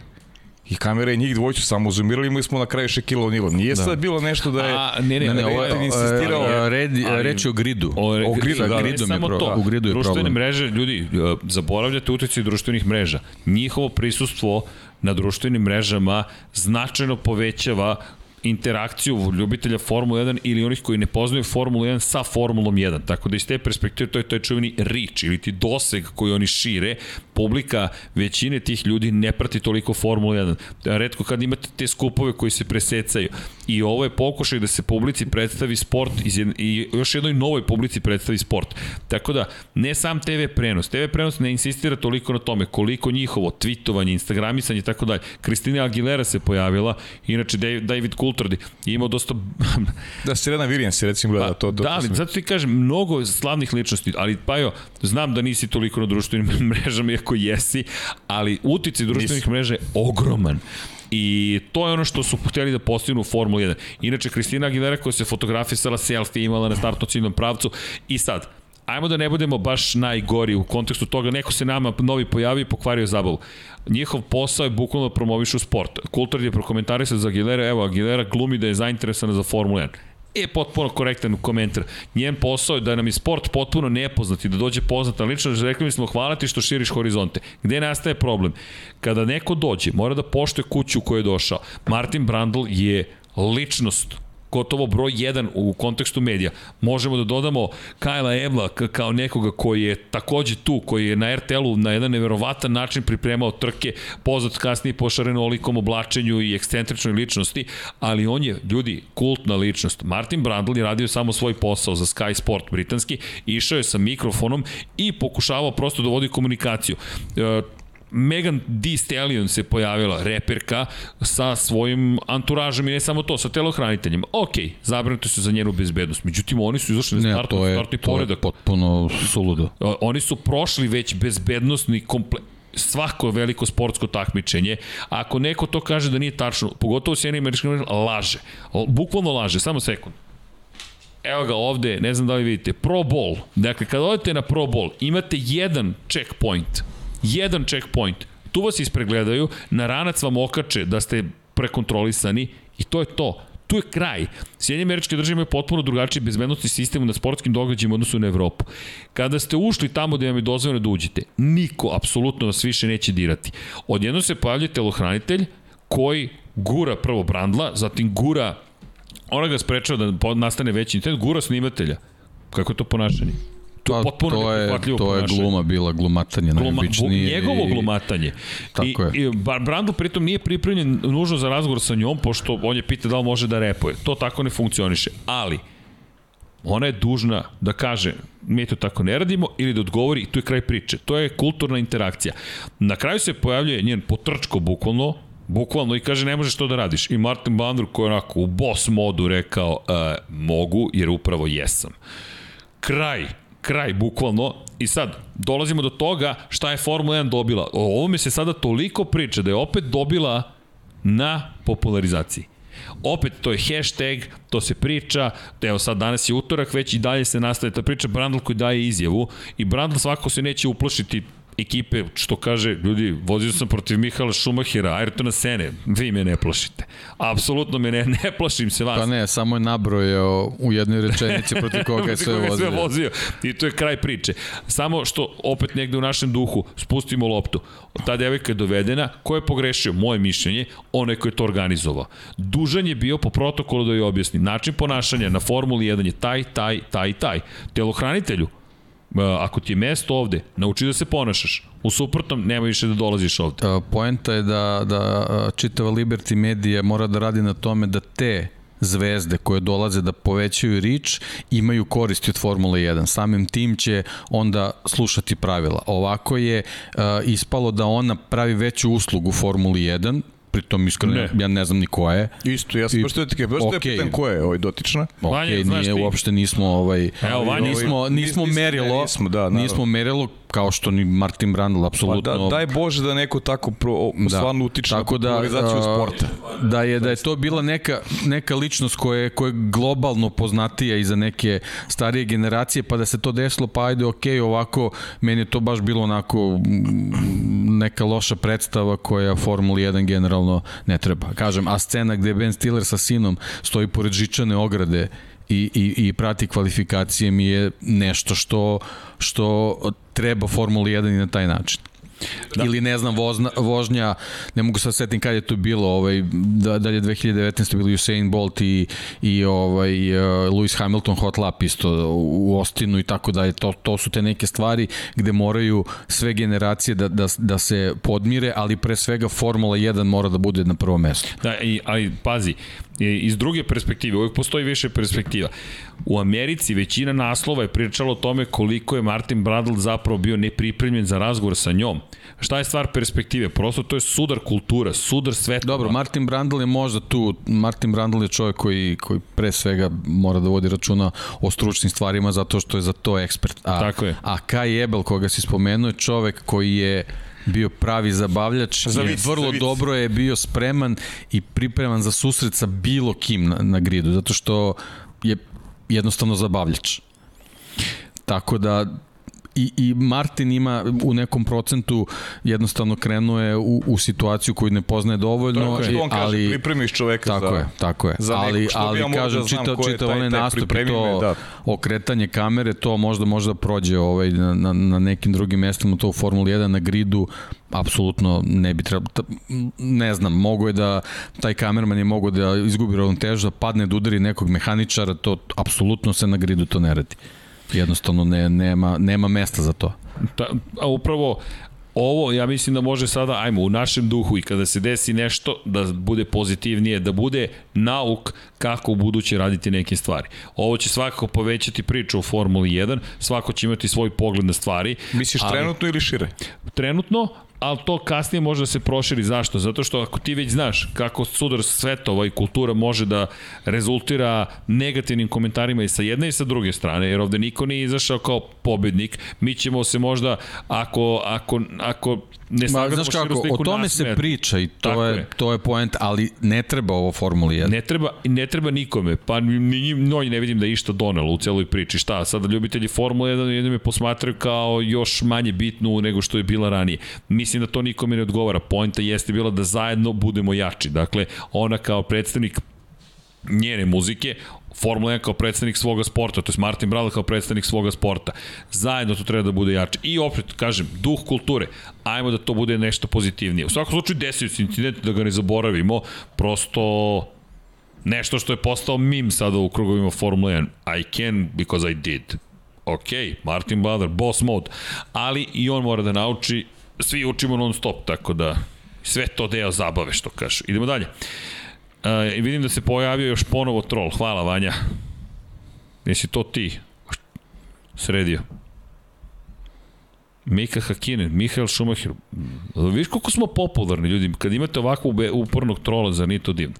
I kamere njih dvojicu samo zoomirali, imali smo na kraju Shaquille O'Neal. Nije da. sad bilo nešto da je A, ne, ne, ne, ne, ovo je insistirao. Red, ali, reč je o gridu. O, o gridu, da, gridom je pro, to. U gridu je Društvene problem. mreže, ljudi, e, zaboravljate utjecaj društvenih mreža. Njihovo prisustvo na društvenim mrežama značajno povećava interakciju ljubitelja Formule 1 ili onih koji ne poznaju Formulu 1 sa Formulom 1. Tako da iz te perspektive to je taj čuveni reach ili ti doseg koji oni šire. Publika većine tih ljudi ne prati toliko Formulu 1. Redko kad imate te skupove koji se presecaju. I ovo je pokušaj da se publici predstavi sport i još jednoj novoj publici predstavi sport. Tako da, ne sam TV prenos. TV prenos ne insistira toliko na tome koliko njihovo tweetovanje, instagramisanje i tako dalje. Kristina Aguilera se pojavila, inače David Coulthard Coulthard imao dosta... da, Serena Williams je recimo gleda pa, to. Da, ali zato ti kažem, mnogo slavnih ličnosti, ali pa jo, znam da nisi toliko na društvenim mrežama, iako jesi, ali utice društvenih mreža je ogroman. I to je ono što su hteli da postignu u Formuli 1. Inače, Kristina Aguilera koja se fotografisala selfie imala na startno ciljnom pravcu i sad, ajmo da ne budemo baš najgori u kontekstu toga, neko se nama novi pojavi i pokvario zabavu. Njihov posao je bukvalno da promovišu sport. Kultur je prokomentarisao za Aguilera, evo Aguilera glumi da je zainteresana za Formula 1 je potpuno korektan komentar. Njen posao je da nam je sport potpuno nepoznat i da dođe poznata lično, rekli mi smo hvala ti što širiš horizonte. Gde nastaje problem? Kada neko dođe, mora da poštuje kuću u kojoj je došao. Martin Brandl je ličnost gotovo broj 1 u kontekstu medija. Možemo da dodamo Kajla Evla kao nekoga koji je takođe tu, koji je na RTL-u na jedan neverovatan način pripremao trke, poznat kasnije po šarenolikom oblačenju i ekscentričnoj ličnosti, ali on je, ljudi, kultna ličnost. Martin Brandl je radio samo svoj posao za Sky Sport britanski, išao je sa mikrofonom i pokušavao prosto da vodi komunikaciju. E, Megan Thee Stallion se pojavila, reperka, sa svojim anturažem i ne samo to, sa telohraniteljima. Ok, zabrinuti su za njenu bezbednost. Međutim, oni su izašli na startni, to je, startni to poredak. je potpuno suludo. Oni su prošli već bezbednostni komplet svako veliko sportsko takmičenje. Ako neko to kaže da nije tačno, pogotovo s jednim američkim laže. Bukvalno laže, samo sekund. Evo ga ovde, ne znam da li vidite, Pro Bowl. Dakle, kada odete na Pro Bowl, imate jedan checkpoint jedan checkpoint. Tu vas ispregledaju, na ranac vam okače da ste prekontrolisani i to je to tu je kraj. Sjedinje američke države imaju potpuno drugačiji bezbednostni sistem na sportskim događajima odnosu na Evropu. Kada ste ušli tamo gde vam je dozvoljeno da uđete, niko apsolutno vas više neće dirati. Odjedno se pojavlja telohranitelj koji gura prvo Brandla, zatim gura ona ga sprečava da nastane veći intent, gura snimatelja. Kako je to ponašanje? To, pa, potpuno to je, to je gluma bila, glumatanje Gluma, najobičnije. Njegovo i, glumatanje. Tako I, je. I Brandl pritom nije pripremljen nužno za razgovor sa njom, pošto on je pita da li može da repuje. To tako ne funkcioniše. Ali, ona je dužna da kaže mi to tako ne radimo ili da odgovori i tu je kraj priče. To je kulturna interakcija. Na kraju se pojavljuje njen potrčko bukvalno, bukvalno i kaže ne možeš to da radiš. I Martin Bandru koji je onako u boss modu rekao e, mogu jer upravo jesam. Kraj kraj, bukvalno. I sad, dolazimo do toga šta je Formula 1 dobila. O ovome se sada toliko priča da je opet dobila na popularizaciji. Opet, to je hashtag, to se priča, evo sad danas je utorak, već i dalje se nastaje ta priča, Brandl koji daje izjavu i Brandl svako se neće uplašiti ekipe, što kaže, ljudi, vozio sam protiv Mihala Šumahira, Ayrtona Sene, vi me ne plašite. Apsolutno me ne, ne plašim se vas. Pa ne, samo je nabrojao u jednoj rečenici protiv koga je sve vozio. sve vozio. I to je kraj priče. Samo što opet negde u našem duhu spustimo loptu. Ta devojka je dovedena, ko je pogrešio? Moje mišljenje, onaj ko je to organizovao. Dužan je bio po protokolu da joj objasni. Način ponašanja na Formuli 1 je taj, taj, taj, taj. Telohranitelju, ako ti je mesto ovde, nauči da se ponašaš. U suprotnom, nema više da dolaziš ovde. Poenta je da, da čitava Liberty Media mora da radi na tome da te zvezde koje dolaze da povećaju rič imaju koristi od Formule 1. Samim tim će onda slušati pravila. Ovako je uh, ispalo da ona pravi veću uslugu Formuli 1 pritom iskreno ne. ja ne znam ni ko je. Isto, ja sam baš te baš okay. pitan ko je ovaj dotična. Ok, Vanja, nije, uopšte nismo ovaj, Evo, Vanja, nismo, nismo merilo, nismo, da, nismo merilo kao što ni Martin Brandl, apsolutno. Pa da, daj Bože da neko tako pro, da. stvarno utiče tako na popularizaciju da, sporta. Da je, da je to bila neka, neka ličnost koja je, koja je globalno poznatija i za neke starije generacije, pa da se to desilo, pa ajde, ok, ovako, meni je to baš bilo onako neka loša predstava koja Formula 1 generalno ne treba. Kažem, a scena gde Ben Stiller sa sinom stoji pored žičane ograde i, i, i prati kvalifikacije mi je nešto što, što treba Formula 1 i na taj način. Da. Ili ne znam, vozna, vožnja, ne mogu sad setim kad je to bilo, ovaj, da, da je 2019. bilo Usain Bolt i, i ovaj, uh, Lewis Hamilton hot lap isto u Ostinu i tako da je to, to su te neke stvari gde moraju sve generacije da, da, da se podmire, ali pre svega Formula 1 mora da bude na prvom mestu. Da, i, ali pazi, iz druge perspektive, uvijek postoji više perspektiva. U Americi većina naslova je pričala o tome koliko je Martin Bradl zapravo bio nepripremljen za razgovor sa njom. Šta je stvar perspektive? Prosto to je sudar kultura, sudar sveta. Dobro, Martin Brandl je možda tu, Martin Brandl je čovjek koji, koji pre svega mora da vodi računa o stručnim stvarima zato što je za to ekspert. A, Tako je. A Kai Ebel, koga si spomenuo, je čovek koji je bio pravi zabavljač za vic, vrlo za dobro je bio spreman i pripreman za susret sa bilo kim na, na gridu, zato što je jednostavno zabavljač. Tako da i, i Martin ima u nekom procentu jednostavno krenuo je u, u situaciju koju ne poznaje dovoljno. Tako je, on kaže, ali, pripremiš čoveka tako za, je, tako je. za ali, što ali, ali kažem, da čita, čita onaj nastup i to da. okretanje kamere, to možda možda prođe ovaj, na, na, na nekim drugim mestima, to u Formuli 1 na gridu, apsolutno ne bi trebalo, ne znam, mogo je da taj kamerman je mogo da izgubi ravnotežu, da padne da udari nekog mehaničara, to apsolutno se na gridu to ne radi. Jednostavno ne, nema, nema mesta za to. Ta, a upravo ovo ja mislim da može sada, ajmo, u našem duhu i kada se desi nešto da bude pozitivnije, da bude nauk kako u buduće raditi neke stvari. Ovo će svakako povećati priču o Formuli 1, svako će imati svoj pogled na stvari. Misliš ali, trenutno ili šire? Trenutno, ali to kasnije može da se proširi. Zašto? Zato što ako ti već znaš kako sudar svetova i kultura može da rezultira negativnim komentarima i sa jedne i sa druge strane, jer ovde niko nije izašao kao pobednik, mi ćemo se možda, ako, ako, ako ne Ma, znaš kako, o tome se priča i to je, je, to je point, ali ne treba ovo Formuli 1. Ne treba, ne treba nikome, pa ni mnogi ne vidim da je išta donelo u celoj priči. Šta, sada ljubitelji Formule 1 jedno me posmatraju kao još manje bitnu nego što je bila ranije. Mislim da to nikome ne odgovara. Poenta jeste bila da zajedno budemo jači. Dakle, ona kao predstavnik njene muzike, Formula 1 kao predstavnik svoga sporta, to je Martin Brala kao predstavnik svoga sporta. Zajedno to treba da bude jače. I opet, kažem, duh kulture, ajmo da to bude nešto pozitivnije. U svakom slučaju desio se incident, da ga ne zaboravimo, prosto nešto što je postao mim sada u krugovima Formula 1. I can because I did. Ok, Martin Blader, boss mode, ali i on mora da nauči, svi učimo non stop, tako da sve to deo zabave, što kaže. Idemo dalje. Uh, vidim da se pojavio još ponovo troll. Hvala, Vanja. Jesi to ti? Sredio. Mika Hakinen, Mihael Schumacher. Viš koliko smo popularni ljudi, kad imate ovako upornog trola, za nije to divno.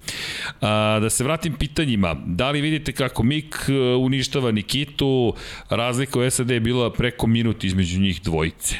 A, da se vratim pitanjima, da li vidite kako Mik e, uništava Nikitu, razlika u SAD je bila preko minut između njih dvojice.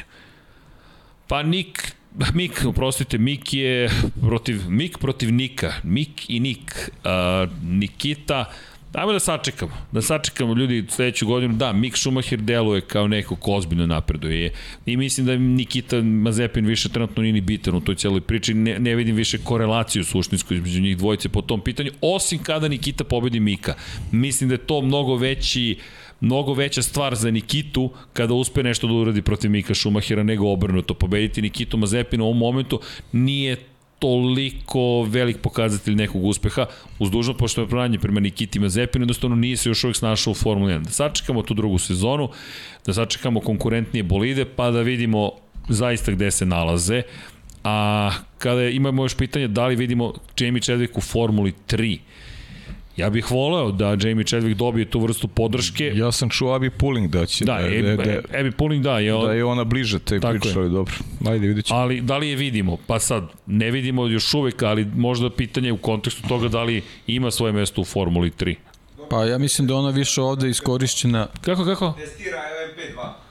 Pa Nik Mik, oprostite, Mik je protiv, Mik protiv Nika, Mik i Nik, uh, Nikita, Ajmo da sačekamo, da sačekamo ljudi sledeću godinu. Da, Mik Schumacher deluje kao neko ko ozbiljno napreduje. I mislim da Nikita Mazepin više trenutno nije ni bitan u toj celoj priči. Ne, ne vidim više korelaciju suštinsku između njih dvojice po tom pitanju, osim kada Nikita pobedi Mika. Mislim da je to mnogo veći uh, mnogo veća stvar za Nikitu kada uspe nešto da uradi protiv Mika Šumahira nego obrnuto. Pobediti Nikitu Mazepina u ovom momentu nije toliko velik pokazatelj nekog uspeha, uz dužno poštovanje prema Nikiti Mazepinu, jednostavno nije se još uvijek snašao u Formuli 1. Da sačekamo tu drugu sezonu, da sačekamo konkurentnije bolide, pa da vidimo zaista gde se nalaze. A kada imamo još pitanje da li vidimo Jamie Chadwick u Formuli 3, Ja bih voleo da Jamie Chadwick dobije tu vrstu podrške. Ja sam čuo Abi Pulling da će. Da, da, Abi, da, da, Abi Pulling da. Je on, da je ona bliže te priče, ali dobro. Ajde, vidjet ćemo. Ali da li je vidimo? Pa sad, ne vidimo još uvek, ali možda pitanje u kontekstu toga da li ima svoje mesto u Formuli 3. Pa ja mislim da ona više ovde iskorišćena... Kako, kako? Testira LMP2.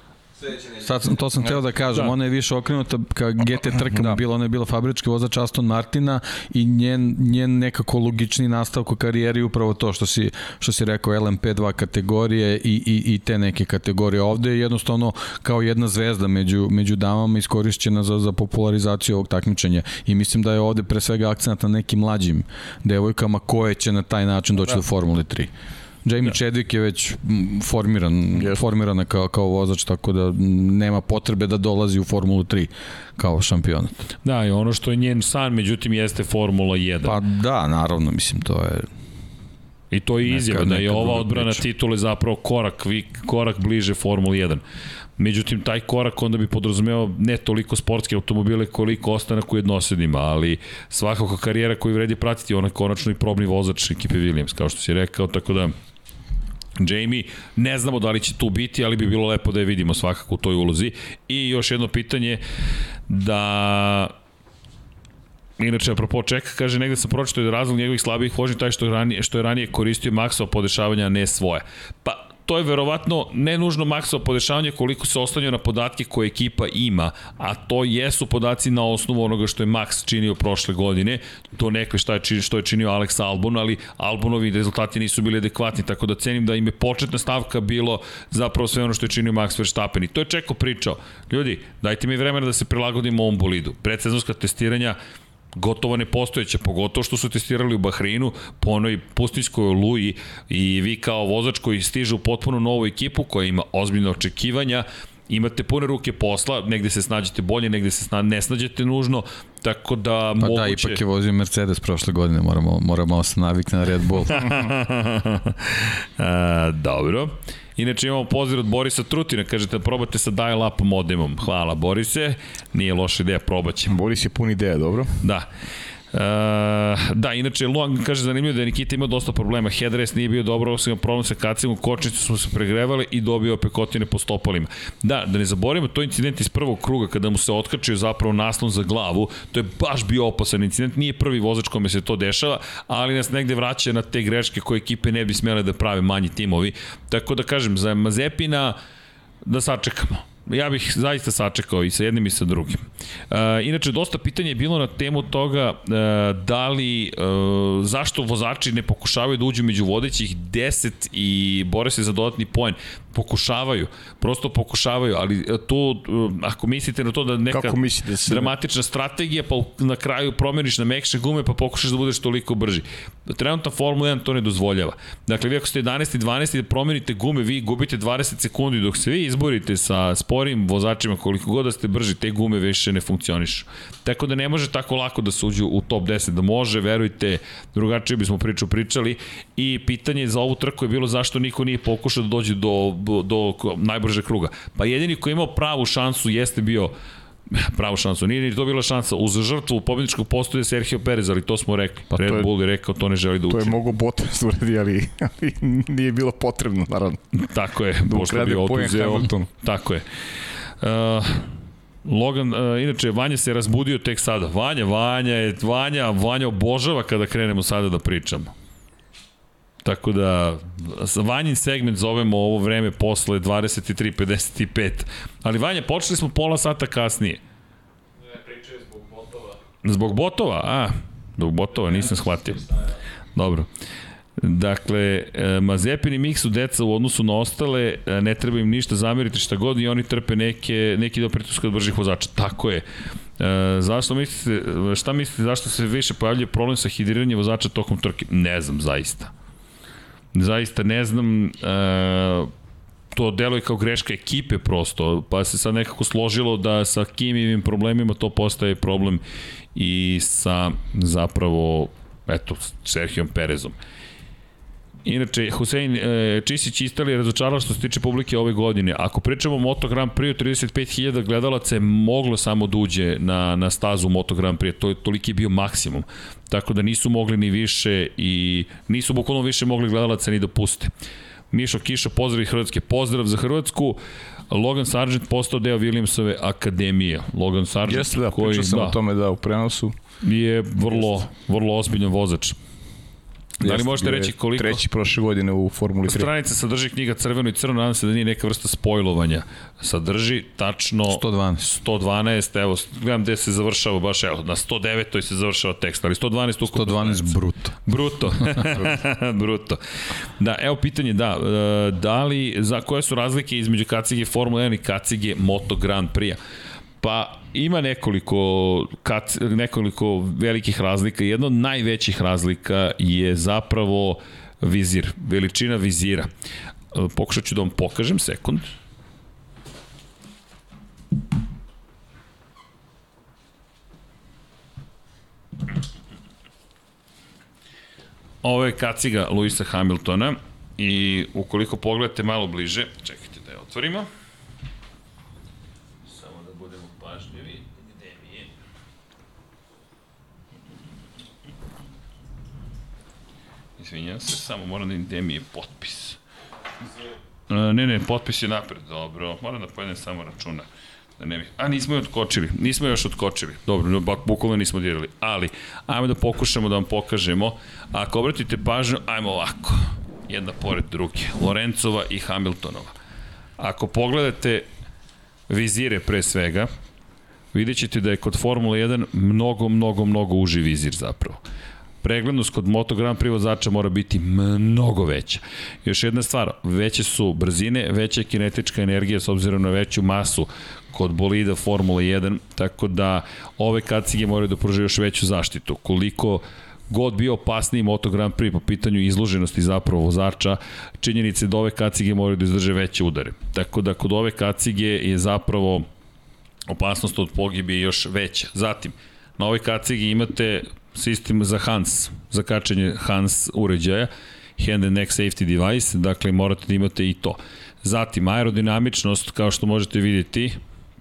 Sad, to sam teo da kažem, da. ona je više okrenuta ka GT trkama, da. bila, ona je bila fabrički vozač Aston Martina i njen, njen nekako logični nastavak u karijeri upravo to što si, što si rekao LMP2 kategorije i, i, i te neke kategorije. Ovde je jednostavno kao jedna zvezda među, među damama iskorišćena za, za popularizaciju ovog takmičenja i mislim da je ovde pre svega akcent na nekim mlađim devojkama koje će na taj način doći da. do Formule 3. Jamie da. Chadwick je već formiran, yes. formirana kao, kao vozač, tako da nema potrebe da dolazi u Formulu 3 kao šampionat. Da, i ono što je njen san, međutim, jeste Formula 1. Pa da, naravno, mislim, to je... I to je izjava da je ova odbrana priča. titule zapravo korak, korak bliže Formula 1. Međutim, taj korak onda bi podrazumeo ne toliko sportske automobile koliko ostanak u jednosedima, ali svakako karijera koju vredi pratiti, ona konačno i probni vozač ekipe Williams, kao što si rekao, tako da Jamie, ne znamo da li će tu biti, ali bi bilo lepo da je vidimo svakako u toj ulozi. I još jedno pitanje, da Inače, apropo čeka, kaže, negde sam pročitao da razlog njegovih slabih vožnji taj što je ranije, što je ranije koristio maksa podešavanja, a ne svoje. Pa, to je verovatno ne nužno maksovo podešavanje koliko se ostanio na podatke koje ekipa ima, a to jesu podaci na osnovu onoga što je Max činio prošle godine, to nekve šta je činio, što je činio Alex Albon, ali Albonovi rezultati nisu bili adekvatni, tako da cenim da im je početna stavka bilo zapravo sve ono što je činio Max Verstappen i to je Čeko pričao. Ljudi, dajte mi vremena da se prilagodimo ovom bolidu. Predsezonska testiranja gotovo nepostojeća, pogotovo što su testirali u Bahreinu po onoj pustinskoj oluji i vi kao vozač koji stiže u potpuno novu ekipu koja ima ozbiljne očekivanja, imate pune ruke posla, negde se snađete bolje, negde se sna, ne snađete nužno, tako da pa moguće... da, ipak je vozio Mercedes prošle godine, moramo, moramo se navikne na Red Bull. A, dobro. Inače imamo poziv od Borisa Trutina, kažete da probate sa dial-up modemom. Hvala Borise, nije loša ideja, probaćemo. Boris je pun ideja, dobro? Da. Uh, da, inače, Luan kaže zanimljivo da je Nikita imao dosta problema. Headrest nije bio dobro, osim problem sa kacima, kočnice su se pregrevale i dobio pekotine po stopalima. Da, da ne zaboravimo, to je incident iz prvog kruga kada mu se otkačio zapravo naslon za glavu. To je baš bio opasan incident, nije prvi vozač kome se to dešava, ali nas negde vraća na te greške koje ekipe ne bi smele da prave manji timovi. Tako da kažem, za Mazepina da sačekamo ja bih zaista sačekao i sa jednim i sa drugim. Uh, inače, dosta pitanja je bilo na temu toga uh, da li, uh, zašto vozači ne pokušavaju da uđu među vodećih 10 i bore se za dodatni poen. Pokušavaju, prosto pokušavaju, ali to, ako mislite na to da neka Kako mislite se? dramatična strategija, pa na kraju promeniš na mekše gume, pa pokušaš da budeš toliko brži. Trenutna Formula 1 to ne dozvoljava. Dakle, vi ako ste 11. i 12. da promenite gume, vi gubite 20 sekundi dok se vi izborite sa sporim vozačima, koliko god da ste brži, te gume više ne funkcionišu. Tako da ne može tako lako da se uđu u top 10, da može, verujte, drugačije bismo priču pričali i pitanje za ovu trku je bilo zašto niko nije pokušao da dođe do, do, do najbrže kruga. Pa jedini ko je imao pravu šansu jeste bio pravu šansu. Nije ni to bila šansa. Uz žrtvu pobjedničkog postoje Sergio Perez, ali to smo rekli. Pa Red je, Bull je rekao to ne želi da uči. To je mogo Bottas uradi, ali, ali nije bilo potrebno, naravno. Tako je, da pošto bi oduzeo. Tako je. Uh, Logan, uh, inače, Vanja se razbudio tek sada. Vanja, Vanja je, Vanja, Vanja obožava kada krenemo sada da pričamo. Tako da, Vanjin segment zovemo ovo vreme posle 23.55. Ali Vanja, počeli smo pola sata kasnije. Ne, pričaju zbog botova. Zbog botova? A, zbog botova, nisam shvatio. Dobro. Dakle, e, Mazepin i Mik su deca u odnosu na ostale, e, ne treba im ništa zameriti šta god i oni trpe neke, neki do pritiska od bržih vozača. Tako je. E, zašto mislite, šta mislite, zašto se više pojavljuje problem sa hidriranjem vozača tokom trke? Ne znam, zaista. Zaista ne znam, e, to deluje kao greška ekipe prosto, pa se sad nekako složilo da sa Kimivim problemima to postaje problem i sa zapravo, eto, Serhijom Perezom. Inače, Husein e, Čisić Italija razočarala što se tiče publike ove godine. Ako pričamo o Moto Grand Prix, 35.000 gledalaca je moglo samo da uđe na, na stazu Moto Grand Prix. To je toliki je bio maksimum. Tako da nisu mogli ni više i nisu bukvalno više mogli gledalaca ni da puste. Mišo Kiša, pozdrav i Hrvatske. Pozdrav za Hrvatsku. Logan Sargent postao deo Williamsove akademije. Logan Sargent Jeste da, koji, pričao sam da, o tome da u prenosu. Je vrlo, vrlo ozbiljan vozač. Da li možete reći koliko? Treći prošle godine u Formuli 3. Stranica sadrži knjiga Crveno i Crno, nadam se da nije neka vrsta spojlovanja. Sadrži tačno 112. 112, evo, gledam gde se završava, baš evo, na 109. se završava tekst, ali 112 ukupno. 112 bruto. Bruto. bruto. Da, evo pitanje, da, e, da li, za koje su razlike između kacige Formula 1 i kacige Moto Grand Prix-a? Pa ima nekoliko, kat, nekoliko velikih razlika. Jedna od najvećih razlika je zapravo vizir, veličina vizira. Pokušat ću da vam pokažem, sekund. Ovo je kaciga Luisa Hamiltona i ukoliko pogledate malo bliže, čekajte da je otvorimo. Izvinjam se, samo moram da im je potpis. Uh, ne, ne, potpis je napred, dobro. Moram da pojedem samo računa. Da ne bih... A, nismo je otkočili. Nismo još otkočili. Dobro, bukvalno nismo dirali. Ali, ajmo da pokušamo da vam pokažemo. Ako obratite pažnju, ajmo ovako. jedna pored druge, Lorencova i Hamiltonova. Ako pogledate vizire pre svega, vidjet ćete da je kod Formula 1 mnogo, mnogo, mnogo uži vizir zapravo preglednost kod Moto Grand Prix vozača mora biti mnogo veća. Još jedna stvar, veće su brzine, veća je kinetička energija s obzirom na veću masu kod bolida Formula 1, tako da ove kacige moraju da pružaju još veću zaštitu. Koliko god bio opasniji Moto Grand Prix po pitanju izloženosti zapravo vozača, činjenice da ove kacige moraju da izdrže veće udare. Tako da kod ove kacige je zapravo opasnost od pogibije još veća. Zatim, na ovoj kacigi imate sistem za Hans, za kačenje Hans uređaja, hand and neck safety device, dakle morate da imate i to. Zatim, aerodinamičnost, kao što možete vidjeti,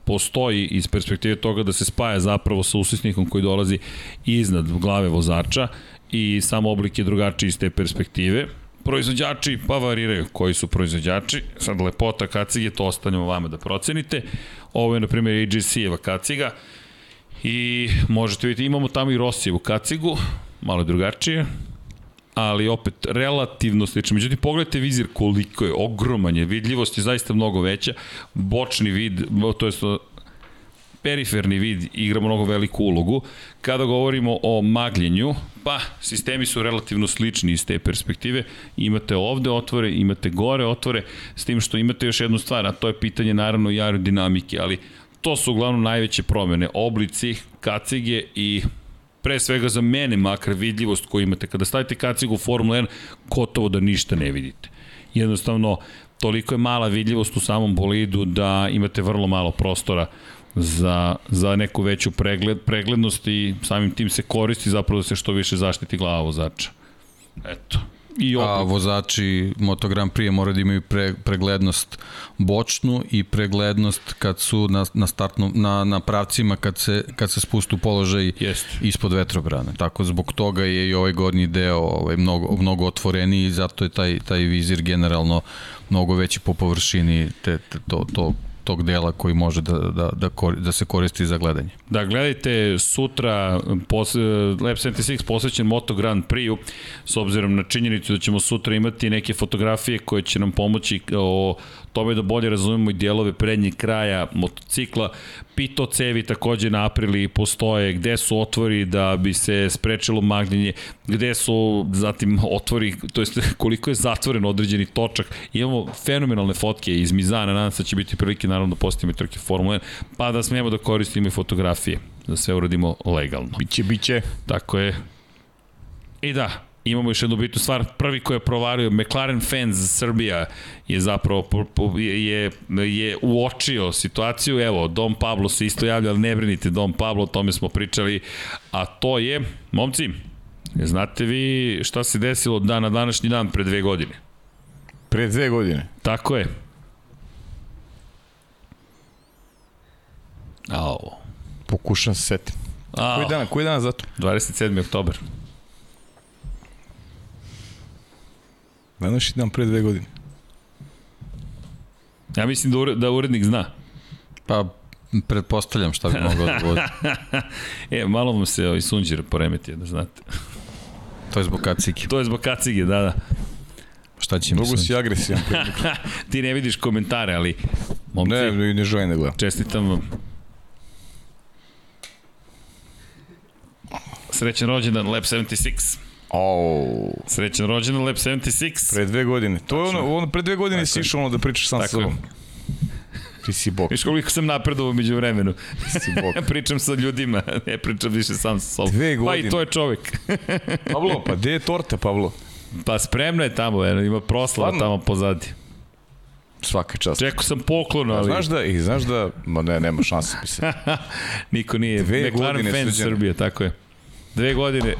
postoji iz perspektive toga da se spaja zapravo sa usisnikom koji dolazi iznad glave vozača i sam oblik je drugačiji iz te perspektive. Proizvođači pa variraju koji su proizvođači, sad lepota kacige, to ostanemo vama da procenite. Ovo je na primjer AGC-eva kaciga, I možete vidjeti, imamo tamo i Rosijevu kacigu, malo drugačije, ali opet relativno slično. Međutim, pogledajte vizir koliko je, ogroman je, vidljivost je zaista mnogo veća, bočni vid, to je periferni vid igra mnogo veliku ulogu. Kada govorimo o magljenju, pa sistemi su relativno slični iz te perspektive. Imate ovde otvore, imate gore otvore, s tim što imate još jednu stvar, a to je pitanje naravno i aerodinamike, ali To su uglavnom najveće promene, oblici, kacige i pre svega za mene makar vidljivost koju imate. Kada stavite kacigu u Formula 1, gotovo da ništa ne vidite. Jednostavno, toliko je mala vidljivost u samom bolidu da imate vrlo malo prostora za, za neku veću pregled, preglednost i samim tim se koristi zapravo da se što više zaštiti glava vozača. Eto, I. A vozači Moto Grand Prix moraju da imaju pre, preglednost bočnu i preglednost kad su na, na, startnu, na, na pravcima kad se, kad se spustu položaj Jest. ispod vetrobrane. Tako zbog toga je i ovaj gornji deo ovaj, mnogo, mnogo otvoreniji i zato je taj, taj vizir generalno mnogo veći po površini te, te, to, to tog dela koji može da, da, da, da se koristi za gledanje. Da, gledajte sutra pos, Lab 76 posvećen Moto Grand Prix-u s obzirom na činjenicu da ćemo sutra imati neke fotografije koje će nam pomoći o tome da bolje razumemo i dijelove prednjeg kraja motocikla. Pito cevi takođe na aprili postoje, gde su otvori da bi se sprečilo magnjenje, gde su zatim otvori, to jest koliko je zatvoren određeni točak. Imamo fenomenalne fotke iz Mizana, nadam se da će biti prilike naravno da postavimo i trke Formula 1, pa da smemo da koristimo i fotografije, da sve uradimo legalno. Biće, biće. Tako je. I da, imamo još jednu bitnu stvar. Prvi koji je provario, McLaren Fans Srbija je zapravo je, je uočio situaciju. Evo, Dom Pablo se isto javlja, ali ne brinite Dom Pablo, o tome smo pričali. A to je, momci, znate vi šta se desilo dan na današnji dan pre dve godine? Pre dve godine? Tako je. Ao. Pokušam se setim. Koji dan, koji dan za to? 27. oktober. Današnji dan pre dve godine. Ja mislim da, ured, da urednik zna. Pa, pretpostavljam šta bi mogao da bude. e, malo mu se ovaj sunđir poremetio, da znate. To je zbog kacige. To je zbog kacige, da, da. Šta će mi Mnogo si agresivan. Ti ne vidiš komentare, ali... Momci, ne, ne želim da gledam. Čestitam vam. Srećan rođendan, Lab 76. Oh. Srećan rođendan Lab 76. Pre dve godine. To je ono, ono pre dve godine si išao ono da pričaš sam sa sobom. Ti si bok. Viš koliko sam napredovao među vremenu. Ti si bok. pričam sa ljudima, ne pričam više sam sa sobom. Dve godine. Pa i to je čovek. Pavlo, pa gde je torta, Pavlo? Pa spremna je tamo, eno, ima proslava tamo pozadi. Svaka čast. Čekao sam poklon, ali... Znaš da, i znaš da, ma ne, nema šanse bi se. Niko nije. Dve McLaren godine fan Srbije, tako je. Dve godine.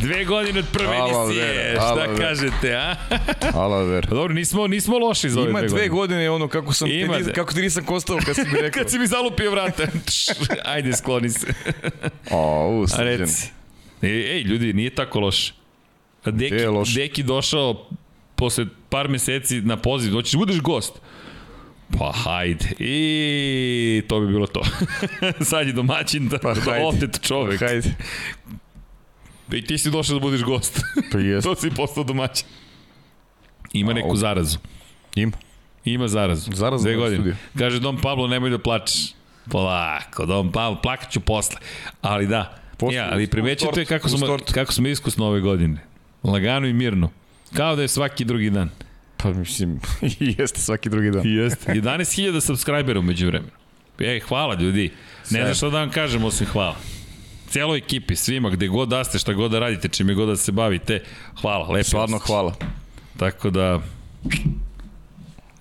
Dve godine od prve emisije. Šta ver. kažete, a? Hvala ver. Pa dobro, nismo, nismo loši za ove Ima dve, dve godine. ono kako sam Ima te, kako ti nisam kostao kad si mi rekao. kad si mi zalupio vrata. Ajde, skloni se. o, usređen. Ej, ej, ljudi, nije tako loše. Deki, Deki došao posle par meseci na poziv, hoćeš da budeš gost. Pa hajde. I to bi bilo to. Sad je domaćin, da, pa, da otet čovek. Pa, hajde. I ti si došao da budiš gost. Pa jest. to si postao domaćin. Ima neku zarazu. Ima. Ima zarazu. Zarazu Dve godine. studiju. Kaže Don Pablo, nemoj da plačeš. Polako, Don Pablo, plakat ću posle. Ali da, Posle, ja, ali tortu, kako smo, kako smo iskusno ove godine. Lagano i mirno. Kao da je svaki drugi dan. Pa mislim, jeste svaki drugi dan. Jeste. 11.000 subscribera umeđu vremenu. Ej, hvala ljudi. Ne znam šta da vam kažem osim hvala. Cijeloj ekipi, svima, gde god da ste, šta god da radite, čime god da se bavite, hvala, lepo. Stvarno hvala. Tako da,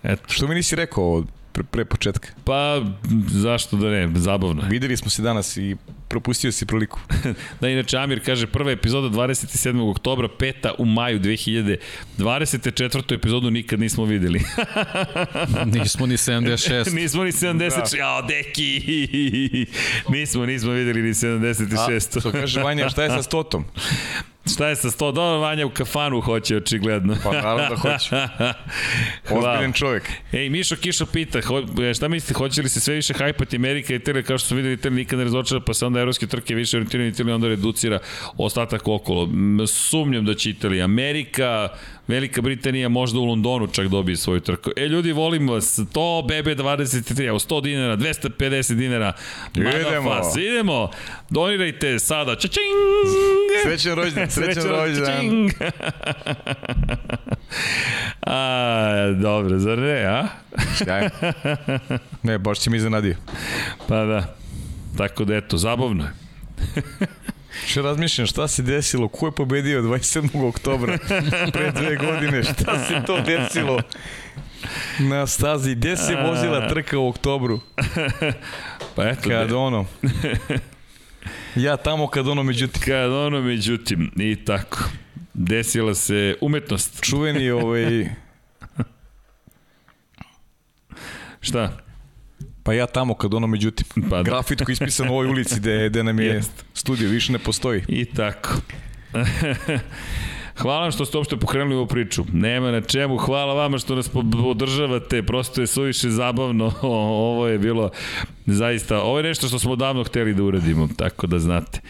eto. Što mi nisi rekao pre, pre početka? Pa, zašto da ne, zabavno je. Videli smo se danas i propustio si priliku. Da, inače, Amir kaže, prva epizoda 27. oktobra, peta u maju 2020. Četvrtu epizodu nikad nismo videli. Nismo ni 76. nismo ni 76. Da. Jao, deki! nismo, nismo videli ni 76. A, što kaže Vanja, šta je sa stotom? Šta je sa 100 dolara? Vanja u kafanu hoće, očigledno. Pa naravno da hoće. Ozbiljen čovjek. Ej, Mišo Kišo pita, ho, e, šta mislite, hoće li se sve više hajpati Amerika i Italija, kao što su videli Italija nikad ne razočara, pa se onda evropske trke više orientiraju Italija, onda reducira ostatak okolo. Sumnjam da će Italija. Amerika, Velika Britanija možda u Londonu čak dobije svoju trku. E, ljudi, volim vas, to BB23, evo 100 dinara, 250 dinara, Idemo. Fas, idemo, donirajte sada, čačing! Srećan rođendan, srećan rođendan. a, dobro, zar ne, a? Sjajno. Ne, baš si mi iznenadio. Pa da. Tako da eto, zabavno je. Što razmišljam, šta se desilo? Ko je pobedio 27. oktobra pre dve godine? Šta se to desilo? Na stazi, gde se vozila trka u oktobru? Pa eto, Kad ono... Ja tamo kad ono, međutim, kad ono međutim, i tako. Desila se umetnost. čuveni ovaj... Šta? Pa ja tamo kad ono, međutim, Pa da. grafit koji je ispisan u ovoj ulici gde, gde nam je Jest. studio, više ne postoji. I tako. Hvala vam što ste uopšte pokrenuli ovu priču. Nema na čemu. Hvala vama što nas podržavate. Prosto je suviše zabavno. Ovo je bilo zaista... Ovo je nešto što smo davno hteli da uradimo, tako da znate.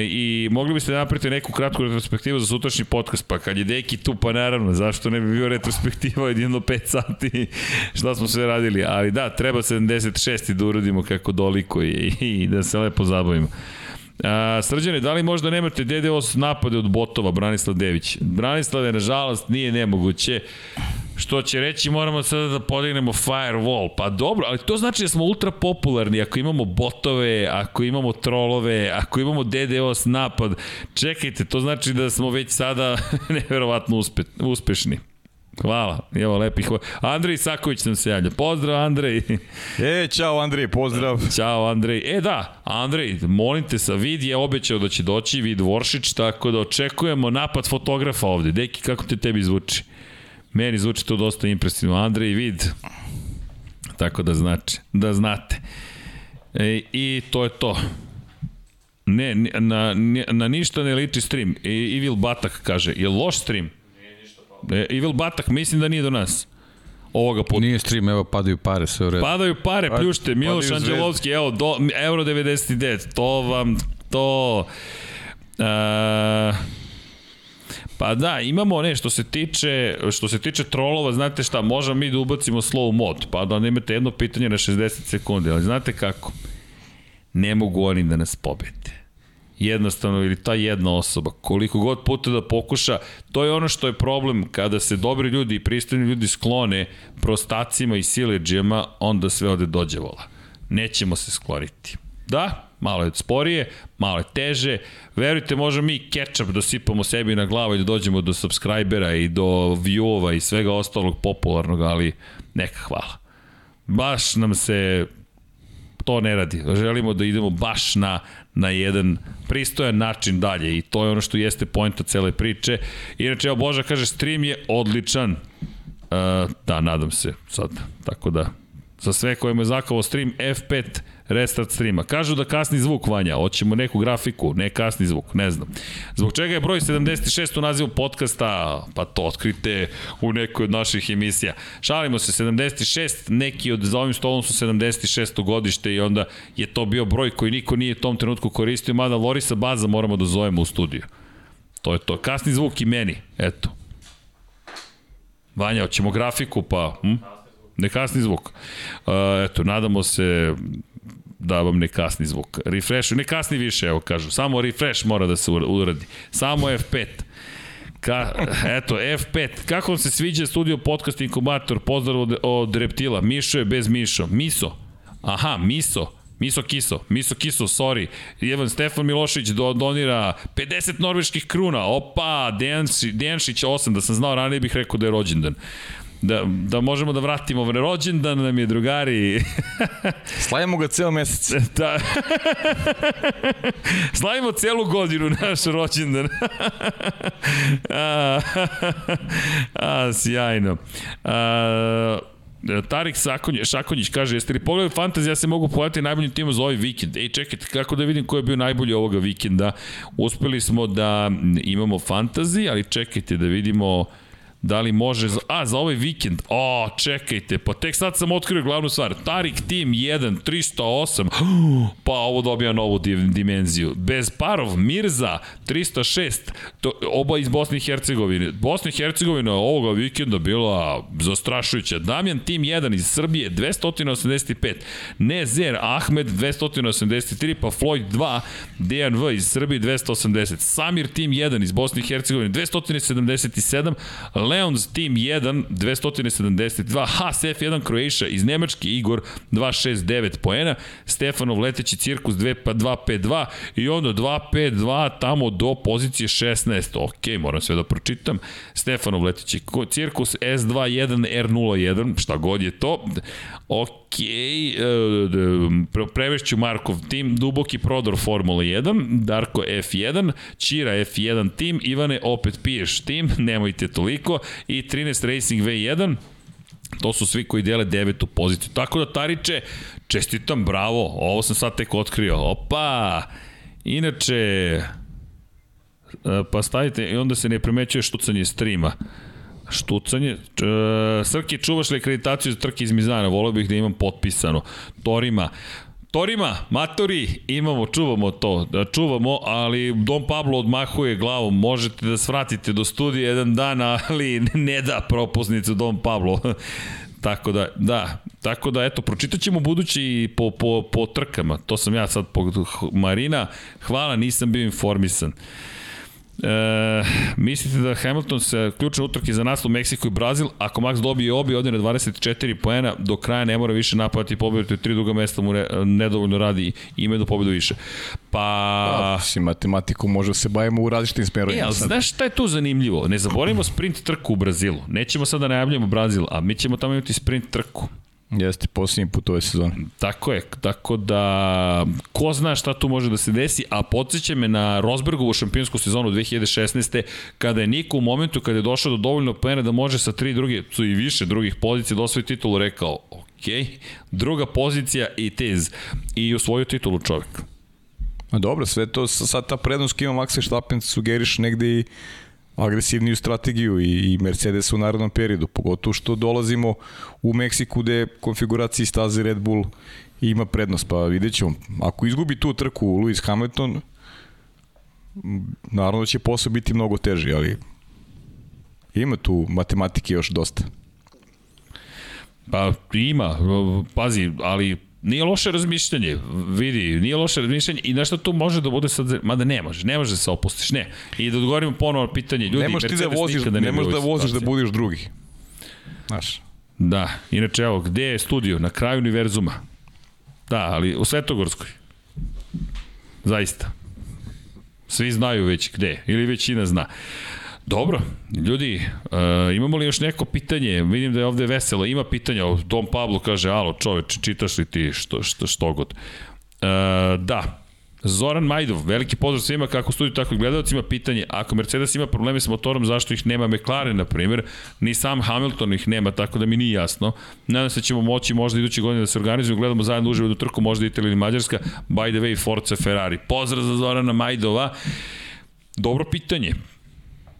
I mogli biste napraviti neku kratku retrospektivu za sutrašnji podcast, pa kad je Deki tu, pa naravno, zašto ne bi bio retrospektiva od 1 do 5 sati, šta smo sve radili, ali da, treba 76 da uradimo kako doliko i, i da se lepo zabavimo. A, srđane, da li možda nemate DDoS napade od botova, Branislav Dević? Branislave, nažalost, nije nemoguće. Što će reći, moramo sada da podignemo firewall. Pa dobro, ali to znači da smo ultra popularni. Ako imamo botove, ako imamo trolove, ako imamo DDoS napad, čekajte, to znači da smo već sada neverovatno uspe, uspešni. Hvala, evo lepih. Andrej Saković nam se javlja. Pozdrav Andrej. E, čao Andrej, pozdrav. Ćao Andrej. E da, Andrej, molim te, sa Vid je obećao da će doći, Vid Voršić, tako da očekujemo napad fotografa ovde. Deki, kako te tebi zvuči? Meni zvuči to dosta impresivno. Andrej, Vid, tako da znači, da znate. E, I to je to. Ne, na, na ništa ne liči stream. I, Evil Batak kaže, je loš stream? E, Evil Batak, mislim da nije do nas. Ovoga puta. Nije stream, evo padaju pare, sve u redu. Padaju pare, pljušte, Miloš. Anđelovski, evo, do, euro 99, to vam, to... Uh, Pa da, imamo ne, što se tiče, što se tiče trolova, znate šta, možemo mi da ubacimo slow mod, pa da onda imate jedno pitanje na 60 sekundi, ali znate kako? Ne mogu oni da nas pobede. Jednostavno, ili ta jedna osoba, koliko god puta da pokuša, to je ono što je problem kada se dobri ljudi i pristojni ljudi sklone prostacima i sileđijama, onda sve ode dođe vola. Nećemo se skloniti. Da, malo je sporije, malo je teže. Verujte, možemo mi ketchup da sipamo sebi na glavu i da dođemo do subscribera i do viewova i svega ostalog popularnog, ali neka hvala. Baš nam se to ne radi. Želimo da idemo baš na, na jedan pristojan način dalje i to je ono što jeste pojenta cele priče. Inače, evo Boža kaže, stream je odličan. Uh, da, nadam se sad. Tako da, za sve kojima je zakavo stream F5 restart streama. Kažu da kasni zvuk vanja, hoćemo neku grafiku, ne kasni zvuk, ne znam. Zbog čega je broj 76 u nazivu podcasta, pa to otkrite u nekoj od naših emisija. Šalimo se, 76, neki od za ovim stolom su 76. godište i onda je to bio broj koji niko nije u tom trenutku koristio, mada Lorisa Baza moramo da zovemo u studiju. To je to. Kasni zvuk i meni, eto. Vanja, hoćemo grafiku, pa... Hm? Ne kasni zvuk. Uh, eto, nadamo se da vam ne kasni zvuk. Refresh, ne kasni više, evo kažu. Samo refresh mora da se uradi. Samo F5. Ka, eto, F5. Kako vam se sviđa studio podcast inkubator? Pozdrav od, od Reptila. Mišo je bez Mišo. Miso. Aha, Miso. Miso Kiso, Miso Kiso, sorry. Jevan Stefan Milošić do, donira 50 norveških kruna. Opa, Dejanšić, Dejanšić 8, da sam znao ranije bih rekao da je rođendan da, da možemo da vratimo rođendan nam je drugari. Slavimo ga ceo mesec. Da. Slavimo celu godinu naš rođendan. a, a, sjajno. A, Tarik Sakonjić, Šakonjić kaže, jeste li pogledali Fantasy, ja se mogu pojaviti najboljim timom za ovaj vikend. Ej, čekajte, kako da vidim ko je bio najbolji ovoga vikenda. Uspeli smo da imamo Fantasy, ali čekajte da vidimo Da li može, za, a za ovaj vikend, o, čekajte, pa tek sad sam otkrio glavnu stvar, Tarik Team 1, 308, pa ovo dobija novu dimenziju. Bez parov, Mirza, 306, to, oba iz Bosne i Hercegovine. Bosna i Hercegovina ovoga vikenda bila zastrašujuća. Damjan Team 1 iz Srbije, 285, Nezer Ahmed, 283, pa Floyd 2, DNV iz Srbije, 280, Samir Team 1 iz Bosne i Hercegovine, 277, Leons Team 1, 272, Haas F1 Croatia iz Nemačke, Igor 269 poena, Stefanov leteći cirkus 252 i onda 252 tamo do pozicije 16. Ok, moram sve da pročitam. Stefanov leteći cirkus S21 R01, šta god je to. Ok, e, prevešću Markov tim, Duboki Prodor Formula 1, Darko F1, Čira F1 tim, Ivane opet piješ tim, nemojte toliko, i 13 Racing V1, To su svi koji dele devetu poziciju. Tako da, Tariče, čestitam, bravo, ovo sam sad tek otkrio. Opa! Inače, e, pa stavite, i onda se ne primećuje štucanje streama. Štucanje. E, Srki, čuvaš li akreditaciju za trke iz Mizana? Volio bih da imam potpisano. Torima. Torima, matori, imamo, čuvamo to, da čuvamo, ali Don Pablo odmahuje glavom, možete da svratite do studija jedan dan, ali ne da propusnicu Don Pablo. tako da, da, tako da, eto, pročitat ćemo budući po, po, po trkama, to sam ja sad po Marina, hvala, nisam bio informisan. E, mislite da Hamilton se ključne utrke za naslov Meksiko i Brazil, ako Max dobije obi ode na 24 poena, do kraja ne mora više napadati pobedu, tri druga mesta mu re, nedovoljno radi i ima do pobedu više. Pa... Da, si matematiku može da se bavimo u različitim smerovima. E, ali znaš šta je tu zanimljivo? Ne zaboravimo sprint trku u Brazilu. Nećemo sada da najavljamo Brazil, a mi ćemo tamo imati sprint trku. Jeste, posljednji put ove sezone. Tako je, tako da ko zna šta tu može da se desi, a podsjeća me na Rosbergovu šampionsku sezonu 2016. kada je Niko u momentu kada je došao do dovoljno plena da može sa tri druge, su i više drugih pozicija da osvoji titulu rekao, ok, druga pozicija i tez i osvojio titulu čovek. A dobro, sve to, sad ta prednost ima Max Verstappen sugeriš negde i agresivniju strategiju i, i Mercedes u narodnom periodu, pogotovo što dolazimo u Meksiku gde konfiguraciji staze Red Bull ima prednost, pa vidjet ćemo. Ako izgubi tu trku Lewis Hamilton, naravno da će posao biti mnogo teži, ali ima tu matematike još dosta. Pa ima, pazi, ali Nije loše razmišljanje, vidi, nije loše razmišljanje i nešto tu može da bude sad, mada ne može, ne može da se opustiš, ne. I da odgovorimo ponovo pitanje, ljudi, ne možeš ti da voziš, ne, ne možeš da voziš da budiš drugi. Znaš. Da, inače evo, gde je studio? Na kraju univerzuma. Da, ali u Svetogorskoj. Zaista. Svi znaju već gde, ili većina zna. Dobro, ljudi, uh, imamo li još neko pitanje? Vidim da je ovde veselo. Ima pitanja. Dom Pablo kaže, alo čoveč, čitaš li ti što, što, što god? Uh, da, Zoran Majdov, veliki pozdrav svima kako studiju, tako i gledalcima. Pitanje, ako Mercedes ima probleme sa motorom, zašto ih nema McLaren, na primjer, ni sam Hamilton ih nema, tako da mi nije jasno. Nadam se da ćemo moći možda iduće godine da se organizujemo, gledamo zajedno uživo do trku, možda Italija ili Mađarska. By the way, Forza Ferrari. Pozdrav za Zorana Majdova. Dobro pitanje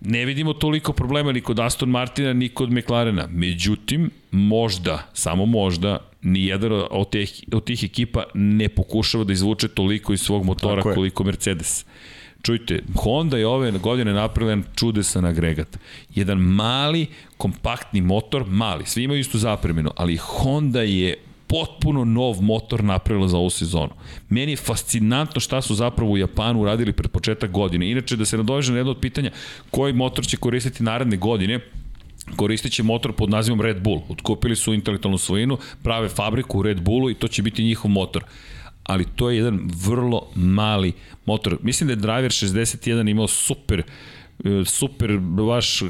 ne vidimo toliko problema ni kod Aston Martina, ni kod McLarena. Međutim, možda, samo možda, ni jedan od tih, od tih ekipa ne pokušava da izvuče toliko iz svog motora koliko Mercedes. Čujte, Honda je ove godine napravila čudesan agregat. Jedan mali, kompaktni motor, mali, svi imaju istu zapremenu, ali Honda je potpuno nov motor napravila za ovu sezonu. Meni je fascinantno šta su zapravo u Japanu uradili pred početak godine. Inače, da se nadoveže na jedno od pitanja koji motor će koristiti naredne godine, koristit će motor pod nazivom Red Bull. Otkupili su intelektualnu svojinu, prave fabriku u Red Bullu i to će biti njihov motor ali to je jedan vrlo mali motor. Mislim da je Driver 61 imao super e, super baš e,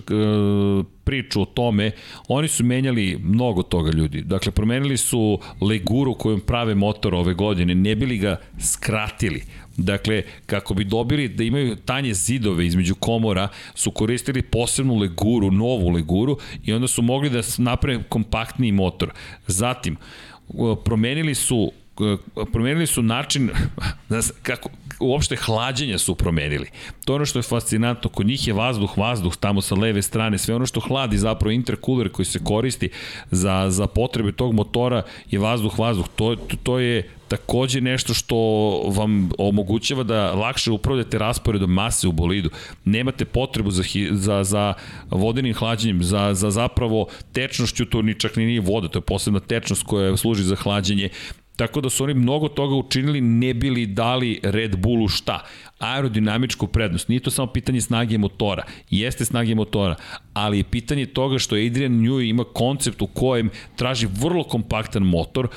priču o tome, oni su menjali mnogo toga ljudi. Dakle, promenili su leguru kojom prave motor ove godine, ne bili ga skratili. Dakle, kako bi dobili da imaju tanje zidove između komora, su koristili posebnu leguru, novu leguru i onda su mogli da naprave kompaktniji motor. Zatim, promenili su promenili su način kako uopšte hlađenja su promenili. To je ono što je fascinantno, kod njih je vazduh, vazduh tamo sa leve strane, sve ono što hladi zapravo intercooler koji se koristi za, za potrebe tog motora je vazduh, vazduh. To, to, to je takođe nešto što vam omogućava da lakše upravljate rasporedom mase u bolidu. Nemate potrebu za, za, za vodenim hlađenjem, za, za zapravo tečnošću, to ni čak ni nije voda, to je posebna tečnost koja služi za hlađenje. Tako da su oni mnogo toga učinili, ne bili dali Red Bullu šta? Aerodinamičku prednost. Nije to samo pitanje snage motora. Jeste snage motora, ali je pitanje toga što Adrian Newey ima koncept u kojem traži vrlo kompaktan motor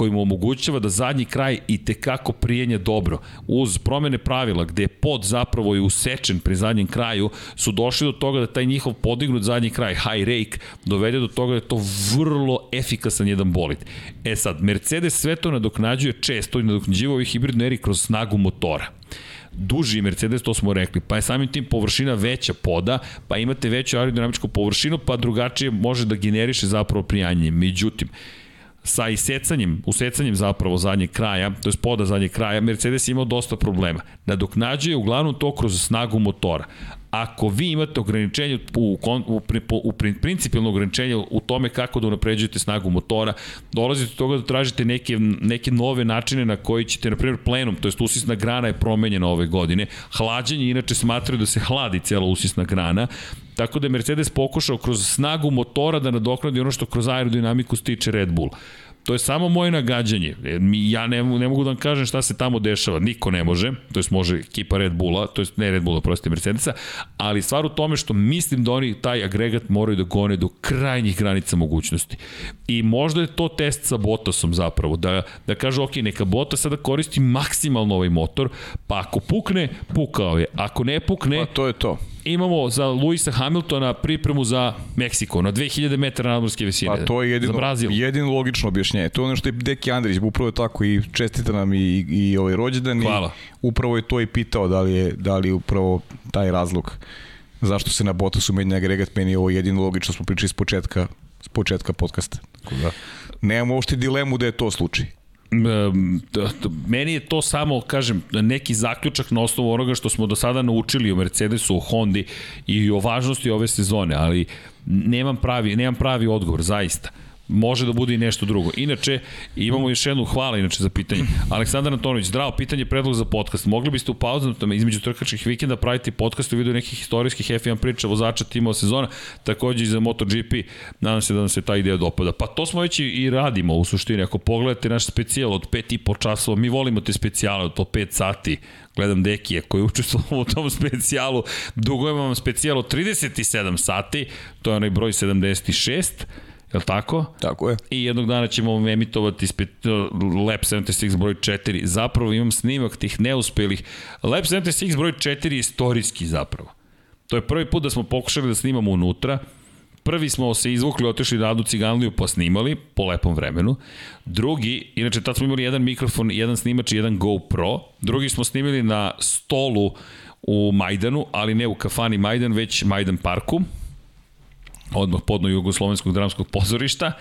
koji mu omogućava da zadnji kraj i tekako prijenja dobro. Uz promene pravila gde je pod zapravo je usečen pri zadnjem kraju, su došli do toga da taj njihov podignut zadnji kraj, high rake, dovede do toga da je to vrlo efikasan jedan bolid. E sad, Mercedes sve to nadoknađuje često i nadoknađiva ovih hibridno eri kroz snagu motora duži Mercedes, to smo rekli, pa je samim tim površina veća poda, pa imate veću aerodinamičku površinu, pa drugačije može da generiše zapravo prijanjanje. Međutim, sa isecanjem, usecanjem zapravo zadnjeg kraja, to je poda zadnjeg kraja, Mercedes je imao dosta problema. Nadoknađuje uglavnom to kroz snagu motora. Ako vi imate ograničenje u, u, u, u principijalno ograničenje u tome kako da unapređujete snagu motora, dolazite do toga da tražite neke, neke nove načine na koji ćete, na primjer, plenum, to je usisna grana je promenjena ove godine, hlađenje inače smatraju da se hladi cela usisna grana, Tako da je Mercedes pokušao kroz snagu motora da nadoknadi ono što kroz aerodinamiku stiče Red Bull. To je samo moje nagađanje. Ja ne, ne mogu da vam kažem šta se tamo dešava. Niko ne može, to jest može ekipa Red Bulla, to jest ne Red Bulla, proste Mercedesa, ali stvar u tome što mislim da oni taj agregat moraju da gone do krajnjih granica mogućnosti. I možda je to test sa Bottasom zapravo, da, da kaže, ok, neka Bottas sada koristi maksimalno ovaj motor, pa ako pukne, pukao je. Ako ne pukne... Pa to je to imamo za Luisa Hamiltona pripremu za Meksiko na 2000 metara nadmorske visine. Pa to je jedino, jedino logično objašnjenje. To je ono što je Deki Andrić, upravo je tako i čestita nam i, i ovaj rođendan. Hvala. I upravo je to i pitao da li je, da li je upravo taj razlog zašto se na Bottasu menja agregat, meni je ovo jedino logično, smo pričali s početka, s početka podcasta. Da. Nemamo uopšte dilemu da je to slučaj meni je to samo, kažem, neki zaključak na osnovu onoga što smo do sada naučili o Mercedesu, o Hondi i o važnosti ove sezone, ali nemam pravi, nemam pravi odgovor, zaista može da bude i nešto drugo. Inače, imamo još jednu hvala inače za pitanje. Aleksandar Antonović, zdravo, pitanje predlog za podcast. Mogli biste u pauzama između trkačkih vikenda praviti podcast u vidu nekih historijskih F1 priča vozača timova sezona, takođe i za MotoGP. Nadam se da nam se ta ideja dopada. Pa to smo već i radimo u suštini. Ako pogledate naš specijal od 5 i po časova, mi volimo te specijale od po 5 sati gledam Dekija koji učestvovao u tom specijalu, dugujemo vam specijal od 37 sati, to je onaj broj 76, Je li tako? Tako je. I jednog dana ćemo emitovati spet, uh, Lab 76 broj 4. Zapravo imam snimak tih neuspelih. Lab 76 broj 4 je istorijski zapravo. To je prvi put da smo pokušali da snimamo unutra. Prvi smo se izvukli, otišli na Adu Ciganliju pa snimali po lepom vremenu. Drugi, inače tad smo imali jedan mikrofon, jedan snimač i jedan GoPro. Drugi smo snimili na stolu u Majdanu, ali ne u kafani Majdan, već Majdan parku odmah podno Jugoslovenskog dramskog pozorišta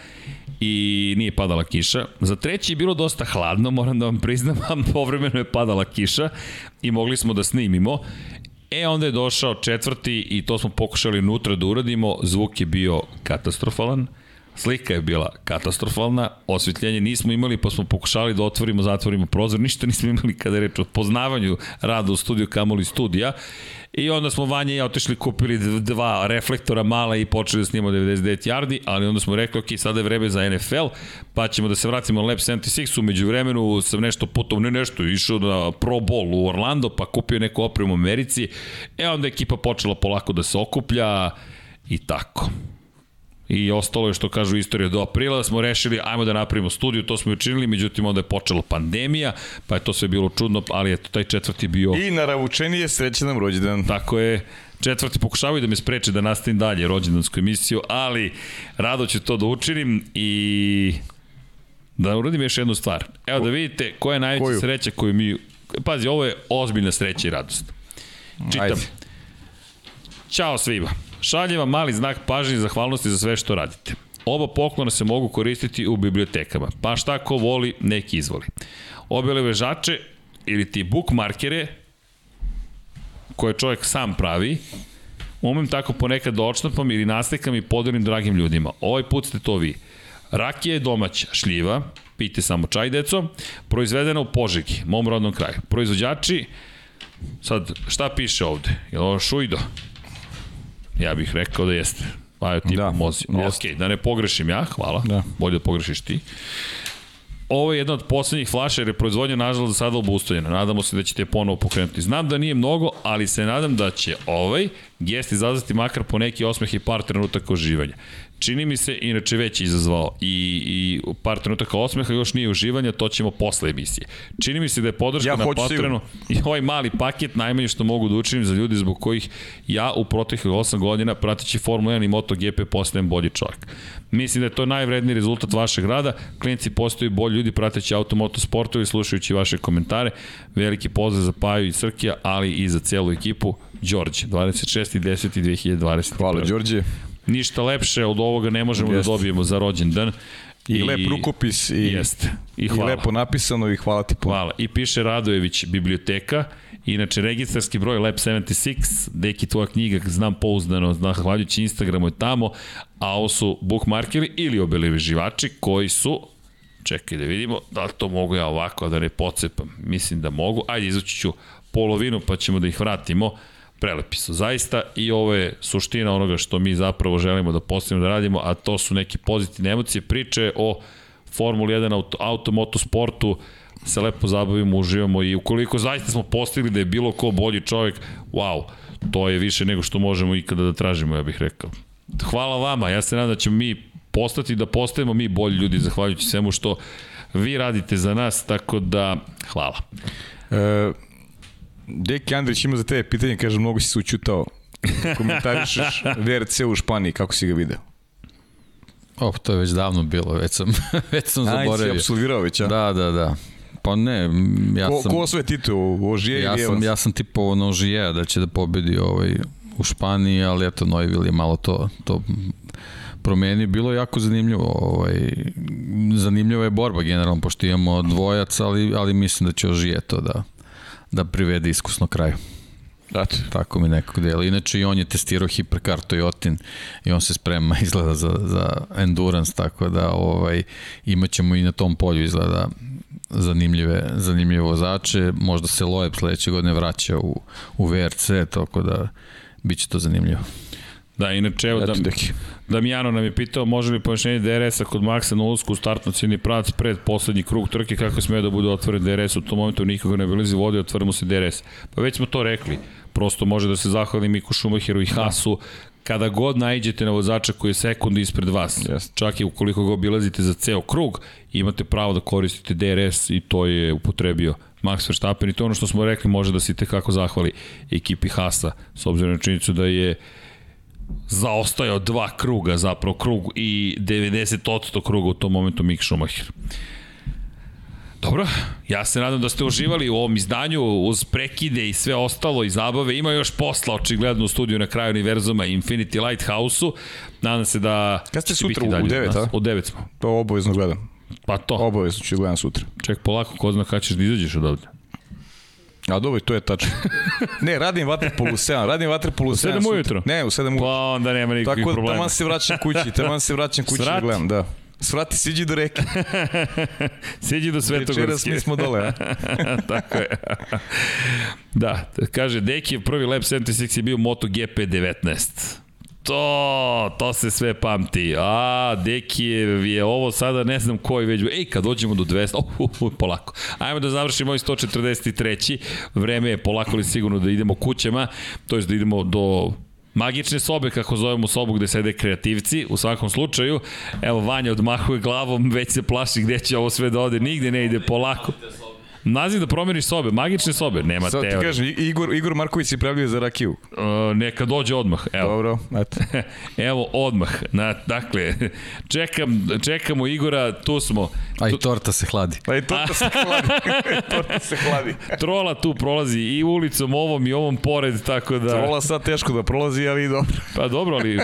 i nije padala kiša. Za treći je bilo dosta hladno, moram da vam priznam, povremeno je padala kiša i mogli smo da snimimo. E, onda je došao četvrti i to smo pokušali unutra da uradimo. Zvuk je bio katastrofalan Slika je bila katastrofalna, osvetljenje nismo imali pa smo pokušali da otvorimo, zatvorimo prozor, ništa nismo imali kada je reč o poznavanju rada u studiju Kamoli studija. I onda smo Vanja i ja otišli, kupili dva reflektora mala i počeli da snimamo 99 yardi, ali onda smo rekli, ok, sada je vreme za NFL, pa ćemo da se vratimo na Lab 76, umeđu vremenu sam nešto putovno, ne nešto, išao na Pro Bowl u Orlando, pa kupio neku opremu u Americi, e onda ekipa počela polako da se okuplja i tako i ostalo je što kažu istorija do aprila, da smo rešili ajmo da napravimo studiju, to smo učinili, međutim onda je počela pandemija, pa je to sve bilo čudno, ali eto, taj četvrti bio... I naravučenije srećan nam rođendan. Tako je, četvrti pokušavaju da me spreče da nastavim dalje rođendansku emisiju, ali rado ću to da učinim i da uradim još jednu stvar. Evo da vidite koja je najveća Koju? sreća koju mi... Pazi, ovo je ozbiljna sreća i radost. Čitam. Ajde. Ćao svima. Šaljem vam mali znak pažnje i zahvalnosti za sve što radite. Oba poklona se mogu koristiti u bibliotekama, pa šta ko voli, neki izvoli. Obe vežače ili ti bookmarkere koje čovjek sam pravi, umem tako ponekad da očnapam ili nastekam i podelim dragim ljudima. Ovaj put ste to vi. Rakija je domaća, šljiva, pite samo čaj, deco, proizvedena u Požegi, mom rodnom kraju. Proizvođači, sad, šta piše ovde? Je ovo šujdo? Ja bih rekao da jeste. Pa ti da, mozi. Ok, da ne pogrešim ja, hvala. Da. Bolje da pogrešiš ti. Ovo je jedna od poslednjih flaša jer je proizvodnja nažalost sada obustavljena. Nadamo se da ćete ponovo pokrenuti. Znam da nije mnogo, ali se nadam da će ovaj gest izazvati makar po neki osmeh i par trenutaka oživanja. Čini mi se, inače već izazvao i, i par trenutaka osmeha, još nije uživanja, to ćemo posle emisije. Čini mi se da je podrška ja na Patreonu i ovaj mali paket najmanje što mogu da učinim za ljudi zbog kojih ja u proteklih 8 godina prateći Formula 1 i MotoGP postajem bolji čovjek. Mislim da je to najvredniji rezultat vašeg rada. Klinci postaju bolji ljudi prateći automoto sportovi, slušajući vaše komentare. Veliki pozdrav za Paju i Srkija, ali i za celu ekipu. Đorđe, 26.10.2020. Hvala, Đorđe. Ništa lepše od ovoga ne možemo Jest. da dobijemo za rođendan. I, I lep rukopis i, jest. I, hvala. i lepo napisano i hvala ti puno. Hvala. I piše Radojević biblioteka. Inače, registarski broj Lab 76, deki tvoja knjiga, znam pouzdano, znam, hvaljući Instagramu je tamo, a ovo su bookmarkeri ili obeleživači koji su, čekaj da vidimo, da li to mogu ja ovako da ne pocepam, mislim da mogu, ajde izući ću polovinu pa ćemo da ih vratimo, prelepi su zaista i ovo je suština onoga što mi zapravo želimo da postavimo da radimo, a to su neke pozitivne emocije, priče o Formuli 1 auto, auto motosportu, se lepo zabavimo, uživamo i ukoliko zaista smo postigli da je bilo ko bolji čovjek, wow, to je više nego što možemo ikada da tražimo, ja bih rekao. Hvala vama, ja se nadam da ćemo mi postati, da postajemo mi bolji ljudi, zahvaljujući svemu što vi radite za nas, tako da hvala. E, Deki Andrić ima za tebe pitanje, kaže, mnogo si se učutao. Komentarišeš VRC u Španiji, kako si ga video? Oh, to je već davno bilo, već sam, već sam zaboravio. Aj, si absolvirao već, a? Da, da, da. Pa ne, ja ko, sam... Ko sve titul, Ožije ja ili sam, Ja sam tipovao na Ožije da će da pobedi ovaj, u Španiji, ali eto, Noivil je malo to, to promeni. Bilo je jako zanimljivo. Ovaj, zanimljiva je borba generalno, pošto imamo dvojac, ali, ali mislim da će Ožije to da, da privede iskusno kraju. Znači. Tako mi nekako dela. Inače i on je testirao Hypercar Toyotin i on se sprema izgleda za, za endurance, tako da ovaj, imaćemo i na tom polju izgleda zanimljive, zanimljive vozače. Možda se Loeb sledeće godine vraća u, u VRC, tako da biće to zanimljivo. Da, inače, evo, da, Damijano nam je pitao može li pojašnjenje DRS-a kod Maxa na ulusku u startno ciljni pravac pred poslednji krug trke, kako smije da bude otvoren DRS u tom momentu, nikoga ne bilizi vodi, otvorimo se DRS. Pa već smo to rekli, prosto može da se zahvali Miku Šumacheru i da. Hasu, kada god najđete na vozača koji je sekund ispred vas, yes. čak i ukoliko ga obilazite za ceo krug, imate pravo da koristite DRS i to je upotrebio Max Verstappen i to ono što smo rekli može da se tekako zahvali ekipi Hasa, s obzirom na činjenicu da je zaostajao dva kruga, zapravo krug i 90% kruga u tom momentu Mick Schumacher. Dobro, ja se nadam da ste uživali u ovom izdanju uz prekide i sve ostalo i zabave. Ima još posla očigledno u studiju na kraju univerzuma Infinity Lighthouse-u. Nadam se da Kad ste sutra u 9, a? U 9 smo. To obavezno gledam. Pa to. Obavezno ću gledam sutra. Ček polako, ko zna kada ćeš da izađeš od ovde. A dobro, to je tačno. Ne, radim vaterpolu u 7, radim vaterpolu u 7. U 7 ujutro? Ne, u 7 ujutro. Pa onda nema nikakvih Tako, problema. Tako, se vraćam kući, tamo se vraćam kući da gledam, da. Svrati, siđi do reke. Siđi do Svetogorske. Večeras mi smo dole, a? Tako je. da, kaže, Deki prvi lap 76 je bio MotoGP 19. To, to se sve pamti. A, Deki je, je ovo sada, ne znam koji već. Ej, kad dođemo do 200, uh, uh, uh, polako. Ajmo da završimo ovaj 143. Vreme je polako li sigurno da idemo kućama, to je da idemo do magične sobe, kako zovemo sobu gde sede kreativci, u svakom slučaju. Evo, Vanja odmahuje glavom, već se plaši gde će ovo sve da ode, nigde ne ide polako. Naziv da promeniš sobe, magične sobe, nema Sad teorije. ti kažem, Igor, Igor Marković se prijavljuje za rakiju. Uh, neka dođe odmah, evo. Dobro, eto. Evo, odmah. Na, dakle, čekam, čekamo Igora, tu smo. A i Tu, torta se hladi. I torta se hladi. torta se hladi. trola tu prolazi i ulicom ovom i ovom pored, tako da... Trola sad teško da prolazi, ali dobro. Pa dobro, ali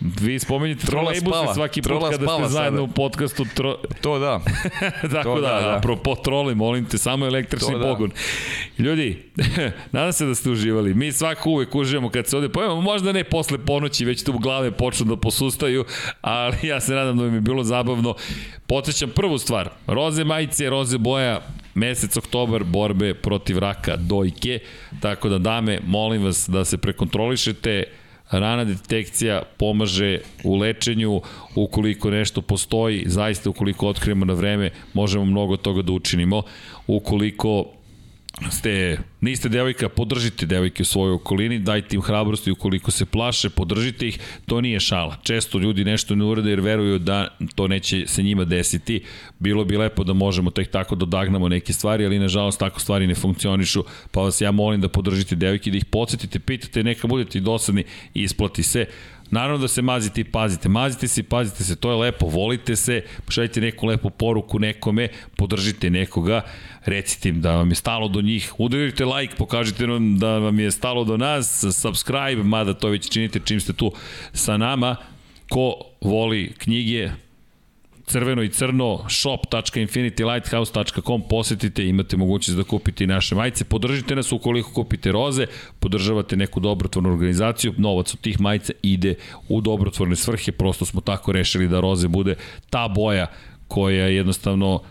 vi spomenjete Trola trolejbuse svaki put Trola kada ste spava zajedno sada. u podcastu. Tro... To da. Tako To da, da, da. apropo troli, molim te, samo električni To da. pogon. Ljudi, nadam se da ste uživali. Mi svako uvek uživamo kad se ovde pojavimo, možda ne posle ponoći, već tu glave počnu da posustaju, ali ja se nadam da mi je bilo zabavno. Podsjećam prvu stvar, roze majice, roze boja, mesec oktobar borbe protiv raka dojke, tako da dame, molim vas da se prekontrolišete, rana detekcija pomaže u lečenju, ukoliko nešto postoji, zaista ukoliko otkrijemo na vreme, možemo mnogo toga da učinimo. Ukoliko ste, niste devojka, podržite devojke u svojoj okolini, dajte im hrabrosti ukoliko se plaše, podržite ih, to nije šala. Često ljudi nešto ne urade jer veruju da to neće se njima desiti. Bilo bi lepo da možemo tek tako da odagnamo neke stvari, ali nažalost tako stvari ne funkcionišu, pa vas ja molim da podržite devojke, da ih podsjetite, pitate, neka budete i dosadni i isplati se. Naravno da se mazite i pazite. Mazite se i pazite se, to je lepo. Volite se, pošaljite neku lepu poruku nekome, podržite nekoga, recite im da vam je stalo do njih, udarite like, pokažite nam da vam je stalo do nas, subscribe, mada to već činite čim ste tu sa nama. Ko voli knjige, crveno i crno, shop.infinitylighthouse.com, posetite, imate mogućnost da kupite i naše majice, podržite nas ukoliko kupite roze, podržavate neku dobrotvornu organizaciju, novac od tih majica ide u dobrotvorne svrhe, prosto smo tako rešili da roze bude ta boja koja jednostavno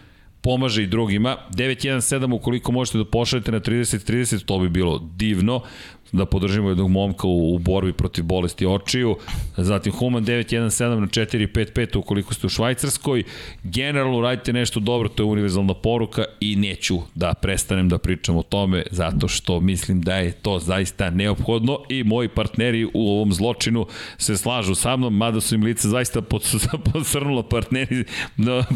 pomaže i drugima. 917 ukoliko možete da pošaljete na 30-30, to bi bilo divno da podržimo jednog momka u, u borbi protiv bolesti očiju. Zatim Human 917 na 455 ukoliko ste u Švajcarskoj. Generalno radite nešto dobro, to je univerzalna poruka i neću da prestanem da pričam o tome zato što mislim da je to zaista neophodno i moji partneri u ovom zločinu se slažu sa mnom, mada su im lice zaista posrnula partneri,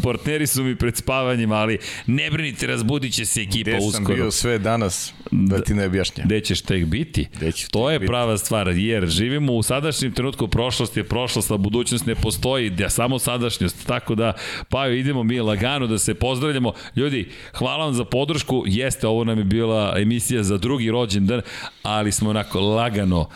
partneri su mi pred spavanjem, ali ne brinite, razbudit će se ekipa Gde uskoro. sam bio sve danas, da ti ne objašnjam. Gde ćeš tek biti? Ćeš to je biti? prava stvar, jer živimo u sadašnjem trenutku, prošlost je prošlost, a budućnost ne postoji, da samo sadašnjost. Tako da, pa idemo mi lagano da se pozdravljamo. Ljudi, hvala vam za podršku. Jeste, ovo nam je bila emisija za drugi rođendan, ali smo onako lagano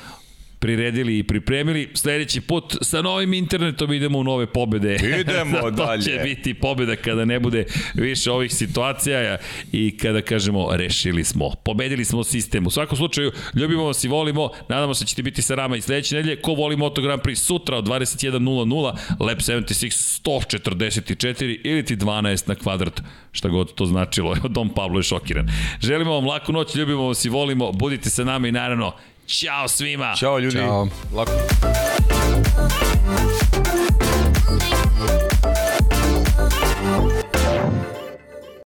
priredili i pripremili. Sledeći put sa novim internetom idemo u nove pobede. Idemo to dalje. će biti pobeda kada ne bude više ovih situacija i kada kažemo rešili smo. Pobedili smo sistem. U svakom slučaju, ljubimo vas i volimo. Nadamo se da ćete biti sa rama i sledeće nedelje. Ko voli Moto Grand Prix sutra od 21.00, Lab 76 144 ili ti 12 na kvadrat, šta god to značilo. Dom Pablo je šokiran. Želimo vam laku noć, ljubimo vas i volimo. Budite sa nama i naravno, Ćao svima. Ćao ljudi. Ćao. Lako.